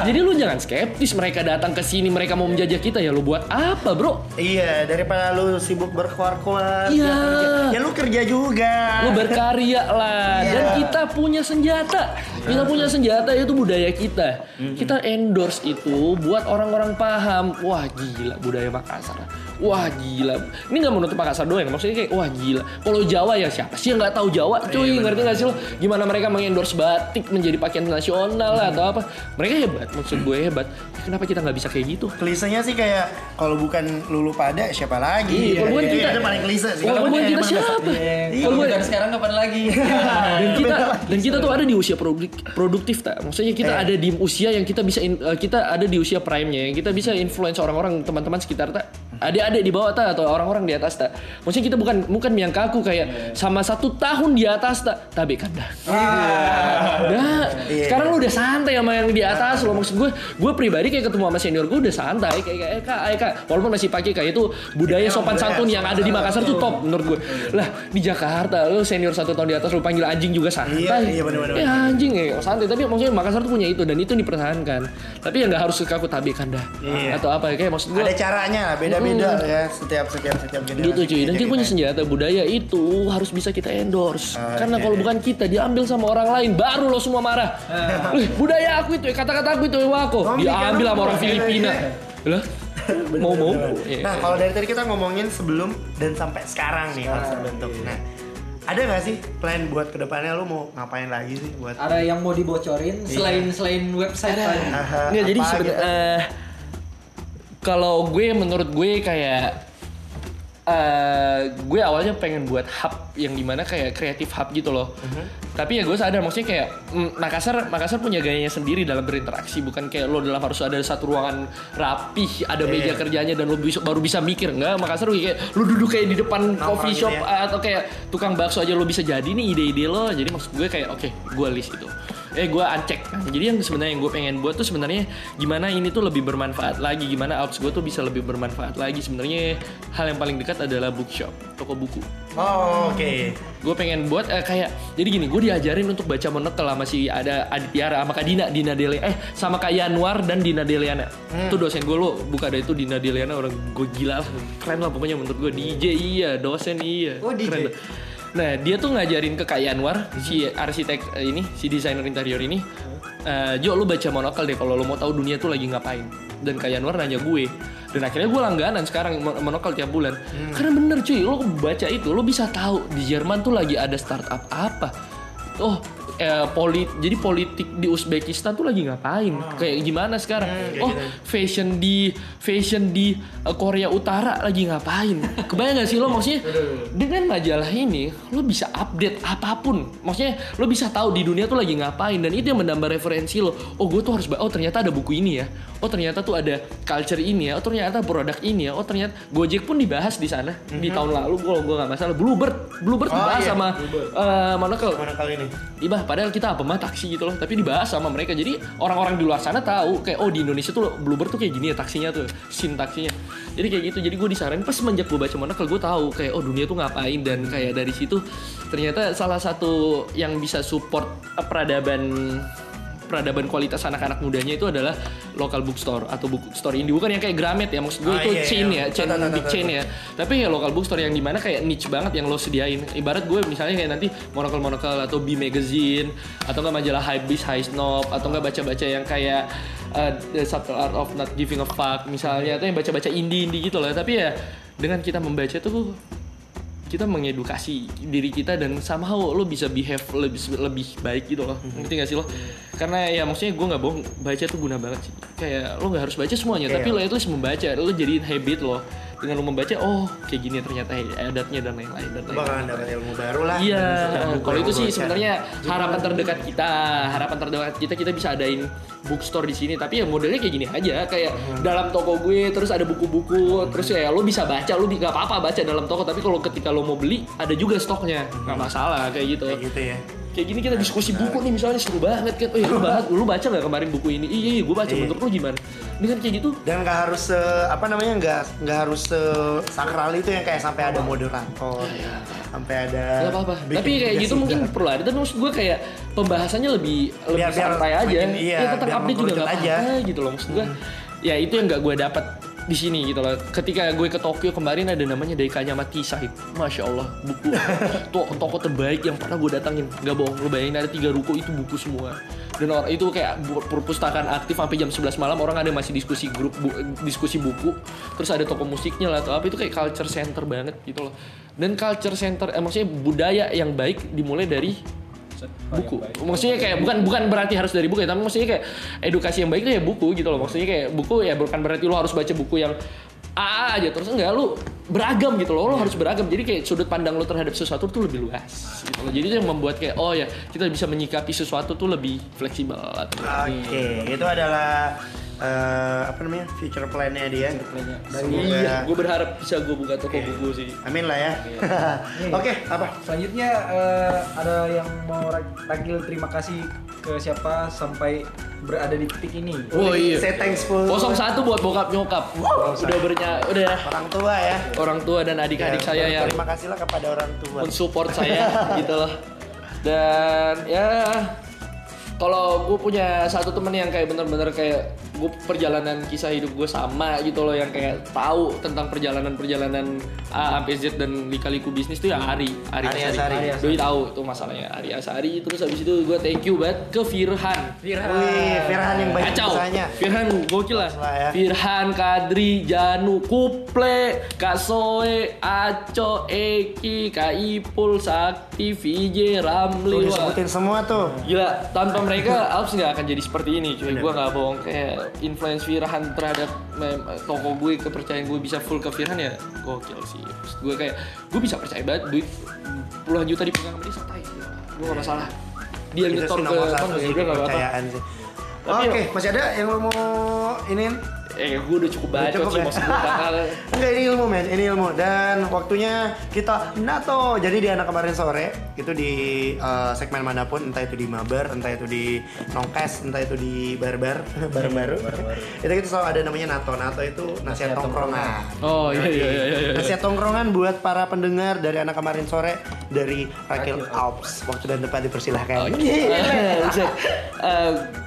Jadi lu jangan skeptis mereka datang ke sini, mereka mau menjajah kita ya lu buat apa, Bro? iya daripada lu sibuk berkuar-kuar Iya. kerja, ya lu kerja juga Lu berkarya lah. Iya. Dan kita punya senjata. Kita punya senjata itu budaya kita. Kita endorse itu buat orang-orang paham. Wah, gila budaya Makassar. Wah gila. Ini nggak menutup Makassar doang, maksudnya kayak wah gila. Kalau Jawa ya siapa sih yang nggak tahu Jawa? Cuy, ngerti nggak sih lo? Gimana mereka mengendorse batik menjadi pakaian nasional lah atau apa? Mereka hebat, maksud gue hebat. Kenapa kita nggak bisa kayak gitu? Klisenya sih kayak kalau bukan lulu pada siapa lagi? Iya, kalau bukan kita- itu paling klise sih. Kalau bukan kita siapa? Iya, Iya, kalau bukan sekarang kapan lagi? dan kita dan kita tuh ada di usia produk- produktif tak maksudnya kita ada di usia yang kita bisa eh, kita ada di usia prime-nya yang kita bisa influence orang-orang teman-teman sekitar tak adik-adik di bawah tak? Atau orang-orang di atas tak? Maksudnya kita bukan bukan yang kaku kayak sama satu tahun di atas tak? Tapi kan dah. Dah. Iya. sekarang lu udah santai sama yang di atas lo maksud gue gue pribadi kayak ketemu sama senior gue udah santai. Kayak kayak eh, kak eh, kak walaupun masih pakai kayak itu budaya sopan santun yang ada di Makassar tuh top menurut gue lah di Jakarta lu senior satu tahun di atas lu panggil anjing juga santai. Iya, iya, bener-bener. ya anjing ya santai. Tapi maksudnya Makassar tuh punya itu dan itu dipertahankan. Tapi ya nggak harus kaku tabi kanda Iya. atau apa kayak maksud gue Ada caranya beda-beda ya setiap setiap setiap generasi. gitu cuy. dan kita. punya senjata budaya itu harus bisa kita endorse. Oke. karena kalau bukan kita diambil sama orang lain baru lo semua marah. Wih, budaya aku itu kata-kata aku itu wako Oh, diambil sama orang Filipina. Lah? Mau mau Iya. Nah, kalau dari tadi kita ngomongin sebelum dan sampai sekarang nih konsep bentuk. Nah, ada nggak sih plan buat ke depannya? Lu mau ngapain lagi sih buat Ada yang mau dibocorin selain selain website? Aha, Nggak, jadi sebenarnya gitu? eh, kalau gue menurut gue kayak eh, gue awalnya pengen buat hub yang di mana kayak kreatif hub gitu loh. Tapi ya gue sadar maksudnya kayak mm, Makassar Makassar punya gayanya sendiri dalam berinteraksi bukan kayak lo dalam harus ada satu ruangan rapih, ada meja Iya. kerjanya dan lo bisa, baru bisa mikir enggak Makassar kayak lo duduk kayak di depan Nongkrong coffee gitu shop ya. atau kayak tukang bakso aja lo bisa jadi nih ide-ide lo. Jadi maksud gue kayak oke, gue list itu. Eh gue uncek. Nah, jadi yang sebenarnya yang gue pengen buat tuh sebenarnya gimana ini tuh lebih bermanfaat lagi, gimana apps gue tuh bisa lebih bermanfaat lagi. Sebenarnya hal yang paling dekat adalah bookshop, toko buku. Oh, oke. Gue pengen buat eh, kayak jadi gini, gue diajarin untuk baca monokel sama si ada Aditya sama Kak Dina, Dina Dele, eh sama Kak Yanuar dan Dina Deliana. Itu dosen gue lo buka ada itu Dina Deliana orang gue gila lah, keren lah pokoknya menurut gue DJ iya, dosen iya, Oh, DJ. keren lah. Nah dia tuh ngajarin ke Kak Yanwar si arsitek eh, ini si desainer interior ini eh, Jo lu baca monokel deh kalau lu mau tahu dunia tuh lagi ngapain. Dan Kak Yanwar nanya gue. Dan akhirnya gue langganan sekarang mon- monokel tiap bulan. Karena bener cuy lo baca itu lo bisa tahu di Jerman tuh lagi ada startup apa. Oh eh, polit jadi politik di Uzbekistan tuh lagi ngapain? Kayak gimana sekarang? Oh fashion di fashion di eh, Korea Utara lagi ngapain? Kebayang gak sih lo? Maksudnya dengan majalah ini lo bisa update apa pun. Maksudnya lo bisa tahu di dunia tuh lagi ngapain. Dan itu yang menambah referensi lo. Oh gue tuh harus oh ternyata ada buku ini ya oh ternyata tuh ada culture ini ya oh ternyata produk ini ya oh ternyata Gojek pun dibahas di sana di tahun lalu kalau gue nggak masalah Bluebird Bluebird Oh, dibahas iya, sama mana kalau Mana kali ini? Ibah, padahal kita apa mah taksi gitu loh, tapi dibahas sama mereka. Jadi orang-orang di luar sana tahu kayak oh di Indonesia tuh Bluebird tuh kayak gini ya taksinya tuh, sim taksinya. Jadi kayak gitu. Jadi gue disaranin pas semenjak gue baca monokel gue tahu kayak oh dunia tuh ngapain dan kayak dari situ ternyata salah satu yang bisa support eh, peradaban peradaban kualitas anak-anak mudanya itu adalah local bookstore atau bookstore indie bukan yang kayak Gramet ya. Maksud gue Ah, itu iya, chain iya. ya chain Tahu, tahu, big tahu, chain ya tapi ya local bookstore yang di mana kayak niche banget yang lo sediain. Ibarat gue misalnya kayak nanti monokel monokel atau B magazine atau enggak majalah Hypebeast High Snob atau enggak baca-baca yang kayak uh, The Subtle Art of Not Giving a Fuck misalnya atau yang baca-baca indie indie gitu loh. Tapi ya dengan kita membaca tuh kita mengedukasi diri kita dan somehow lo bisa behave lebih lebih baik gitu loh. Ngerti gak sih lo? Karena ya maksudnya gue nggak bohong baca tuh guna banget sih. Kayak lo nggak harus baca semuanya tapi lo itu membaca lo jadiin habit lo dengan lo membaca oh kayak gini ternyata adatnya dan lain-lain dan Lu lain-lain dapat ilmu baru lah. Iya, kalau itu lu sih sebenarnya harapan terdekat kita, harapan terdekat kita kita bisa adain bookstore di sini. Tapi ya modelnya kayak gini aja, kayak Hmm. dalam toko gue terus ada buku-buku, terus ya lo bisa baca, lo nggak apa-apa baca dalam toko. Tapi kalau ketika lo mau beli ada juga stoknya, nggak masalah kayak gitu. Hmm. kayak gitu ya. Kayak gini kita diskusi buku nih misalnya seru banget kan. Oh iya, lu bahas, lu baca nggak kemarin buku ini? Iya, iya, gue baca. Iya. Menurut lu gimana? Dengan kayak gitu, Dan nggak harus se, apa namanya nggak nggak harus se sakral itu yang kayak sampai ada moderator, sampai ada. Gak apa-apa. bikin Tapi kayak gitu mungkin perlu ada. Tapi maksud gue kayak pembahasannya lebih lebih Biar- biar santai aja. semakin- iya, ya biar update juga nggak aja. apa-apa gitu loh maksud gue. Ya itu yang nggak gue dapat di sini gitu loh. Ketika gue ke Tokyo kemarin ada namanya Daikanya Mati Sahib. Masya Allah, buku to toko terbaik yang pernah gue datangin. Gak bohong, lu bayangin ada tiga ruko itu buku semua. Dan orang itu kayak perpustakaan aktif sampai jam 11 malam orang ada masih diskusi grup bu- diskusi buku. Terus ada toko musiknya lah apa itu kayak culture center banget gitu loh. Dan culture center, eh, maksudnya budaya yang baik dimulai dari buku. Maksudnya kayak bukan bukan berarti harus dari buku ya, tapi maksudnya kayak edukasi yang baik itu ya buku gitu loh. Maksudnya kayak buku ya bukan berarti lo harus baca buku yang A aja terus enggak lu beragam gitu loh. Lo harus beragam. Jadi kayak sudut pandang lo terhadap sesuatu tuh lebih luas gitu loh. Jadi itu yang membuat kayak oh ya, kita bisa menyikapi sesuatu tuh lebih fleksibel Oke, itu adalah eh, apa namanya future plan-nya dia. Semoga- Iya, gue berharap bisa gue buka toko buku sih. Amin lah ya. Oke, apa? Selanjutnya eh, ada yang mau Ragil terima kasih ke siapa sampai berada di titik ini. Oh iya. Say thankful. 01 buat bokap nyokap. udah bernya udah Orang tua ya. Orang tua dan adik-adik Ya, saya yang Terima kasihlah kepada orang tua. mensupport saya gitu loh dan ya kalau gue punya satu temen yang kayak bener-bener kayak gue perjalanan kisah hidup gue sama gitu loh yang kayak tahu tentang perjalanan-perjalanan A sampai Z dan lika-liku bisnis tuh ya Ari Ari, Ari Asari. Doi tahu tuh masalahnya Ari Asari terus habis itu gue thank you banget ke Firhan Wih, Firhan yang banyak Kacau. usahanya. Firhan gokil lah. Lah ya. Firhan, Kadri, Janu, Kuple, Kak Soe, Aco, Eki, Kak Ipul, Sakti, VJ, Tuh Ramli. Wah. disebutin semua tuh. Gila, tanpa mereka Alps nggak akan jadi seperti ini cuy. Gue nggak bohong kayak influence Firhan terhadap toko gue kepercayaan gue bisa full ke Firhan ya gokil sih. Maksud gue kayak gue bisa percaya banget duit puluhan juta dipegang sama dia santai. Gue gak masalah. Dia nyetor ke nomor satu mana sih ya udah nggak apa-apa. kepercayaan sih. Oke, masih ada yang lo mau ini? Eh, gue udah cukup baca Cukup sih ya? bakal Enggak ini ilmu men, ini ilmu dan waktunya kita nato. Jadi di anak kemarin sore itu di eh, segmen mana pun, entah itu di mabar, entah itu di nongkes, entah itu di barbar, bar baru. itu kita selalu ada namanya nato. Nato itu nasihat tongkrongan. Oh iya iya iya iya. Nasihat tongkrongan buat para pendengar dari anak kemarin sore dari Rakil Alps. Waktu dan tempat dipersilahkan.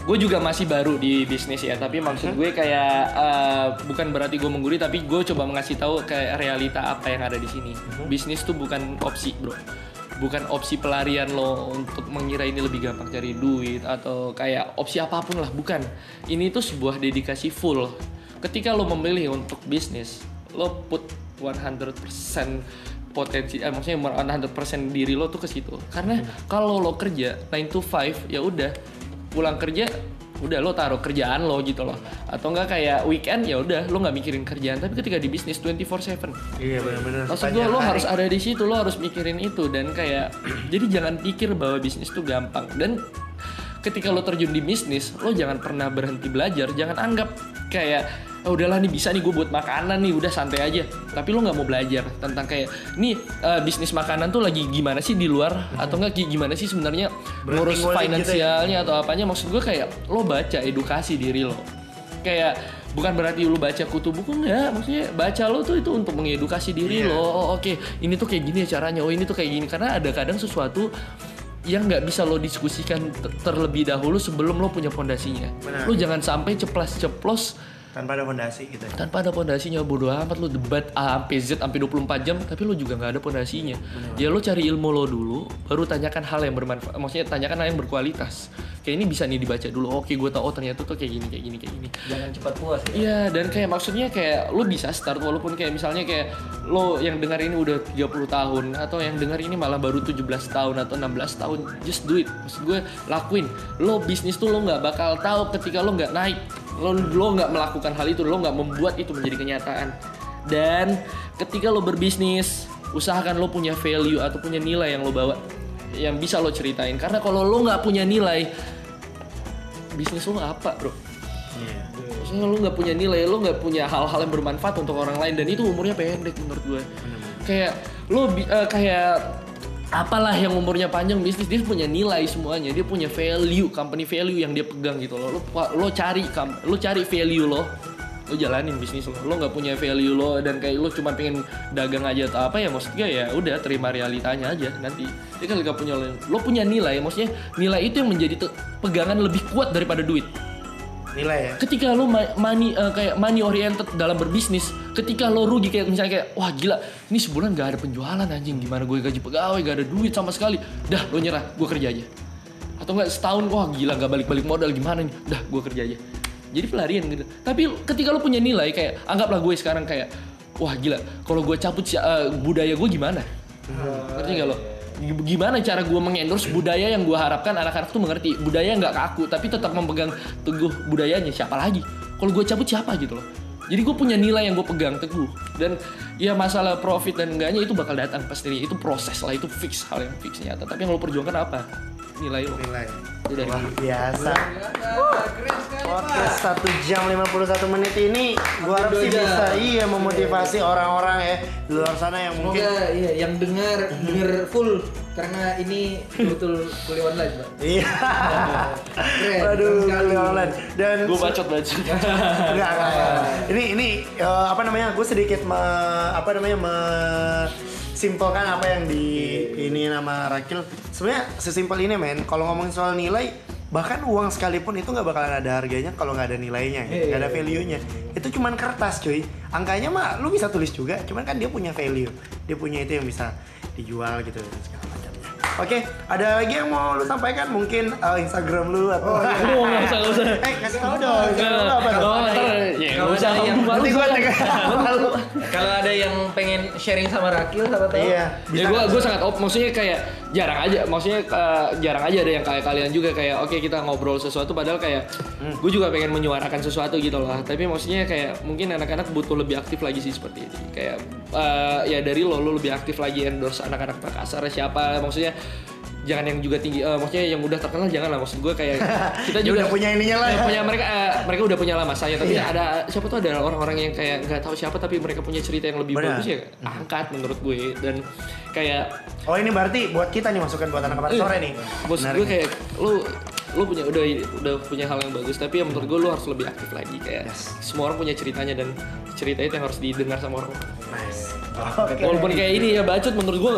gue juga masih baru di bisnis ya, tapi maksud gue kayak eh, bukan berarti gue mengguri, tapi gue coba mengasih tahu kayak realita apa yang ada di sini. Bisnis tuh bukan opsi, bro. Bukan opsi pelarian lo untuk mengira ini lebih gampang cari duit atau kayak opsi apa pun lah, bukan. Ini tuh sebuah dedikasi full. Ketika lo memilih untuk bisnis, lo put 100% potensi eh, maksudnya 100% diri lo tuh ke situ. Karena kalau lo kerja 9 to 5 ya udah pulang kerja udah lo taruh kerjaan lo gitu loh. Atau enggak kayak weekend ya udah lo nggak mikirin kerjaan. Tapi ketika di bisnis 24/7 Iya benar-benar. maksud gue lo harus ada di situ lo harus mikirin itu. Dan kayak jadi jangan pikir bahwa bisnis tuh gampang. Dan ketika lo terjun di bisnis lo jangan pernah berhenti belajar jangan anggap kayak oh udahlah nih bisa nih gue buat makanan nih udah santai aja. Tapi lo nggak mau belajar tentang kayak nih eh, bisnis makanan tuh lagi gimana sih di luar atau enggak gi- gimana sih sebenarnya ngurus ngulik gitu ya? finansialnya atau apanya? Maksud gue kayak lo baca edukasi diri lo. Kayak bukan berarti lu baca kutu buku enggak maksudnya baca lo tuh itu untuk mengedukasi diri Iya. lo. Oh, oke ini tuh kayak gini ya caranya. Oh ini tuh kayak gini. Karena ada kadang sesuatu yang nggak bisa lo diskusikan ter- terlebih dahulu sebelum lo punya pondasinya Benar. lo jangan sampai ceplas ceplos tanpa ada fondasi gitu. tanpa ada pondasinya bodo amat. Lo debat A sampai Z sampai 24 jam tapi lo juga nggak ada pondasinya ya lo cari ilmu lo dulu baru tanyakan hal yang bermanfaat maksudnya tanyakan hal yang berkualitas. Kayak ini bisa nih dibaca dulu oke gue tau oh ternyata tuh kayak gini kayak gini kayak gini. Jangan cepat puas ya. Iya dan kayak maksudnya kayak lo bisa start walaupun kayak misalnya kayak lo yang dengar ini udah 30 tahun atau yang dengar ini malah baru 17 tahun atau 16 tahun just do it. Maksud gue lakuin. Lo bisnis tuh lo nggak bakal tahu ketika lo nggak naik lo lo nggak melakukan hal itu lo nggak membuat itu menjadi kenyataan. Dan ketika lo berbisnis usahakan lo punya value atau punya nilai yang lo bawa yang bisa lo ceritain. Karena kalau lo nggak punya nilai bisnis lo apa bro. Iya. Maksudnya lu nggak punya nilai, lu nggak punya hal-hal yang bermanfaat untuk orang lain. Dan itu umurnya pendek menurut gue. Kayak bi- eh, kayak apalah yang umurnya panjang bisnis dia punya nilai semuanya, dia punya value, company value yang dia pegang gitu loh. Lu lo cari lu cari value lo, lo jalanin bisnis lo. Lo nggak punya value lo dan kayak lo cuma pengen dagang aja atau apa ya maksudnya ya udah terima realitanya aja nanti. Dia kan nggak punya lo punya nilai, maksudnya nilai itu yang menjadi pegangan lebih kuat daripada duit Nilai ya. ketika lo money eh, kayak money oriented dalam berbisnis ketika lo rugi kayak misalnya kayak wah gila ini sebulan gak ada penjualan anjing. Gimana gue gaji pegawai gak ada duit sama sekali. Dah lo nyerah gue kerja aja. Atau enggak setahun wah gila gak balik-balik modal gimana nih dah gue kerja aja. Jadi pelarian gitu. Tapi ketika lo punya nilai kayak anggaplah gue sekarang kayak wah gila kalau gue cabut eh, budaya gue gimana? Ngerti gak lo gimana cara gue mengendorse budaya yang gue harapkan? Anak-anak tuh mengerti budaya nggak kaku tapi tetap memegang teguh budayanya. Siapa lagi? Kalau gue cabut siapa gitu loh. Jadi gue punya nilai yang gue pegang teguh. Dan ya masalah profit dan enggaknya itu bakal datang pasti. Itu proses lah itu fix hal yang fix nyata. Tapi yang lo perjuangkan apa nilai lo Nilai. itu dari Wah, biasa. keren sekali Podcast satu jam 51 menit ini gua harap sih bisa jam. iya memotivasi orang-orang ya di luar sana yang mungkin Semoga iya, yang dengar dengar full karena ini betul kuliah online, Pak. Iya. Keren, Aduh, kuliah online. Dan gue bacot bacot Enggak, enggak. Ini ini eh, apa namanya? Gue sedikit me, apa namanya me simpelkan apa yang di ini nama Rakil. Sebenarnya sesimpel ini men. Kalau ngomongin soal nilai, bahkan uang sekalipun itu nggak bakalan ada harganya kalau nggak ada nilainya, Iya, nggak ada iya, value-nya. Itu cuman kertas cuy. Angkanya mah lu bisa tulis juga, cuman kan dia punya value. Dia punya itu yang bisa dijual gitu dan segala Oke, ada lagi yang mau lu sampaikan? Mungkin eh, Instagram lu atau Aduh, nggak usah, nggak usah. Eh, kasih tau dong. Instagram lu apa dong? Oh, ntar ya Kalau nggak usah Nanti malu. Kalau ada yang pengen sharing sama Rakil, siapa tahu. Iya, ya gue gue sangat op maksudnya kayak jarang aja maksudnya eh, jarang aja ada yang kayak kalian juga kayak oke kita ngobrol sesuatu padahal kayak gue juga pengen menyuarakan sesuatu gitu loh tapi maksudnya kayak mungkin anak-anak butuh lebih aktif lagi sih seperti ini kayak eh, ya dari lo lo lebih aktif lagi endorse anak-anak Makassar siapa maksudnya jangan yang juga tinggi eh, maksudnya yang udah terkenal jangan lah maksud gue kayak kita Dia juga udah punya ininya lah Ya, ya. punya mereka eh, mereka udah punya lah masanya tapi Iya. ada siapa tuh ada orang-orang yang kayak nggak tahu siapa tapi mereka punya cerita yang lebih Benar. bagus ya angkat menurut gue dan kayak Oh ini berarti buat kita nih masukan buat anak kabar sore nih. bos gue kayak lu lu punya udah udah punya hal yang bagus tapi ya menurut gue lu harus lebih aktif lagi kayak Yes. semua orang punya ceritanya dan cerita itu yang harus didengar sama orang Nice. Oke. walaupun kayak ini ya bacot menurut gue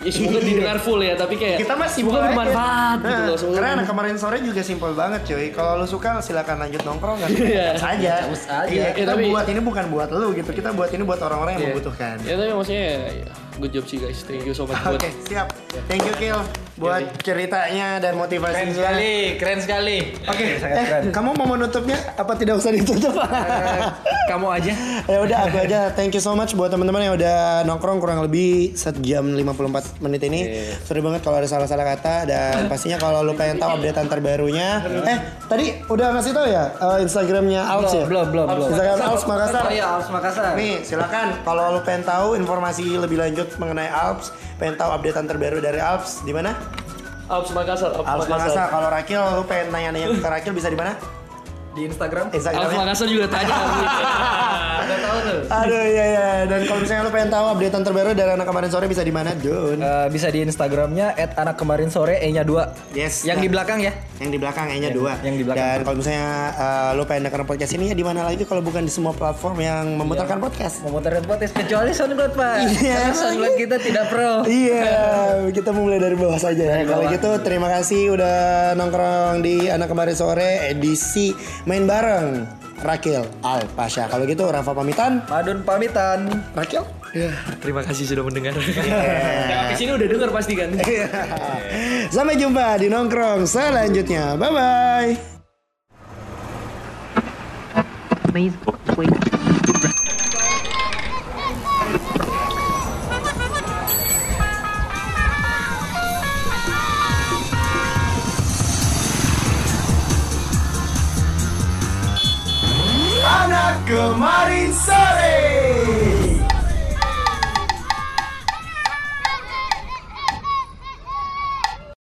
ya semoga didengar full ya tapi kayak kita masih semoga bermanfaat gitu loh semoga Karena anak kemarin sore juga simpel banget cuy. Kalau lu suka silakan lanjut nongkrong kan. Iya. saja. Aja. Iya, kita Ya, tapi- buat ini bukan buat lu gitu. Kita buat ini buat orang-orang yang Iya. membutuhkan. ya tapi maksudnya ya, good job sih guys thank you so much buat Oke, siap. Thank you Kil buat ceritanya dan Keren motivasinya. sekali, keren sekali. Oke, sangat eh, keren. kamu mau menutupnya apa tidak usah ditutup? Eh, Kamu aja. ya udah aku aja thank you so much buat teman-teman yang udah nongkrong kurang lebih sejam 54 menit ini sorry banget kalau ada salah-salah kata dan pastinya kalau lu pengen tahu updatean terbarunya eh tadi udah ngasih tahu ya eh, instagramnya Alps ya Belum, belum, belum. instagram Alps Makassar Oh iya, Alps Makassar. nih silakan kalau lu pengen tahu informasi lebih lanjut mengenai Alps. Pengen tahu updatean terbaru dari Alps di mana? Alps Makassar Alps, Alps Makassar. Kalau Rakil lu pengen nanya-nanya ke Rakil bisa di mana Di Instagram. Alps Instagramnya Makassar juga tanya Udah tahu tuh. Aduh iya iya dan kalau misalnya lu pengen tahu updatean terbaru dari anak kemarin sore bisa di mana Jun? Eh, bisa di Instagramnya @anak kemarin sore e-nya 2. Yes. Yang Nah, di belakang ya. yang di belakang E-nya dua. yang di belakang. Dan kalau misalnya uh, lu pengen dengerin podcast ini ya di mana lagi kalau bukan di semua platform yang memutarkan podcast. Memutarkan podcast kecuali SoundCloud, Pak. Iya. Karena SoundCloud kita tidak pro. Iya, kita mulai dari bawah saja. ya. Kalau gitu terima kasih udah nongkrong di anak kemarin sore edisi main bareng Rakil Al Pasha. Kalau gitu Rafa pamitan. Madun pamitan. Rakil. terima kasih sudah mendengar yang di sini udah dengar pasti kan Sampai jumpa di nongkrong selanjutnya. Bye bye. Please wait. Kemarin sore.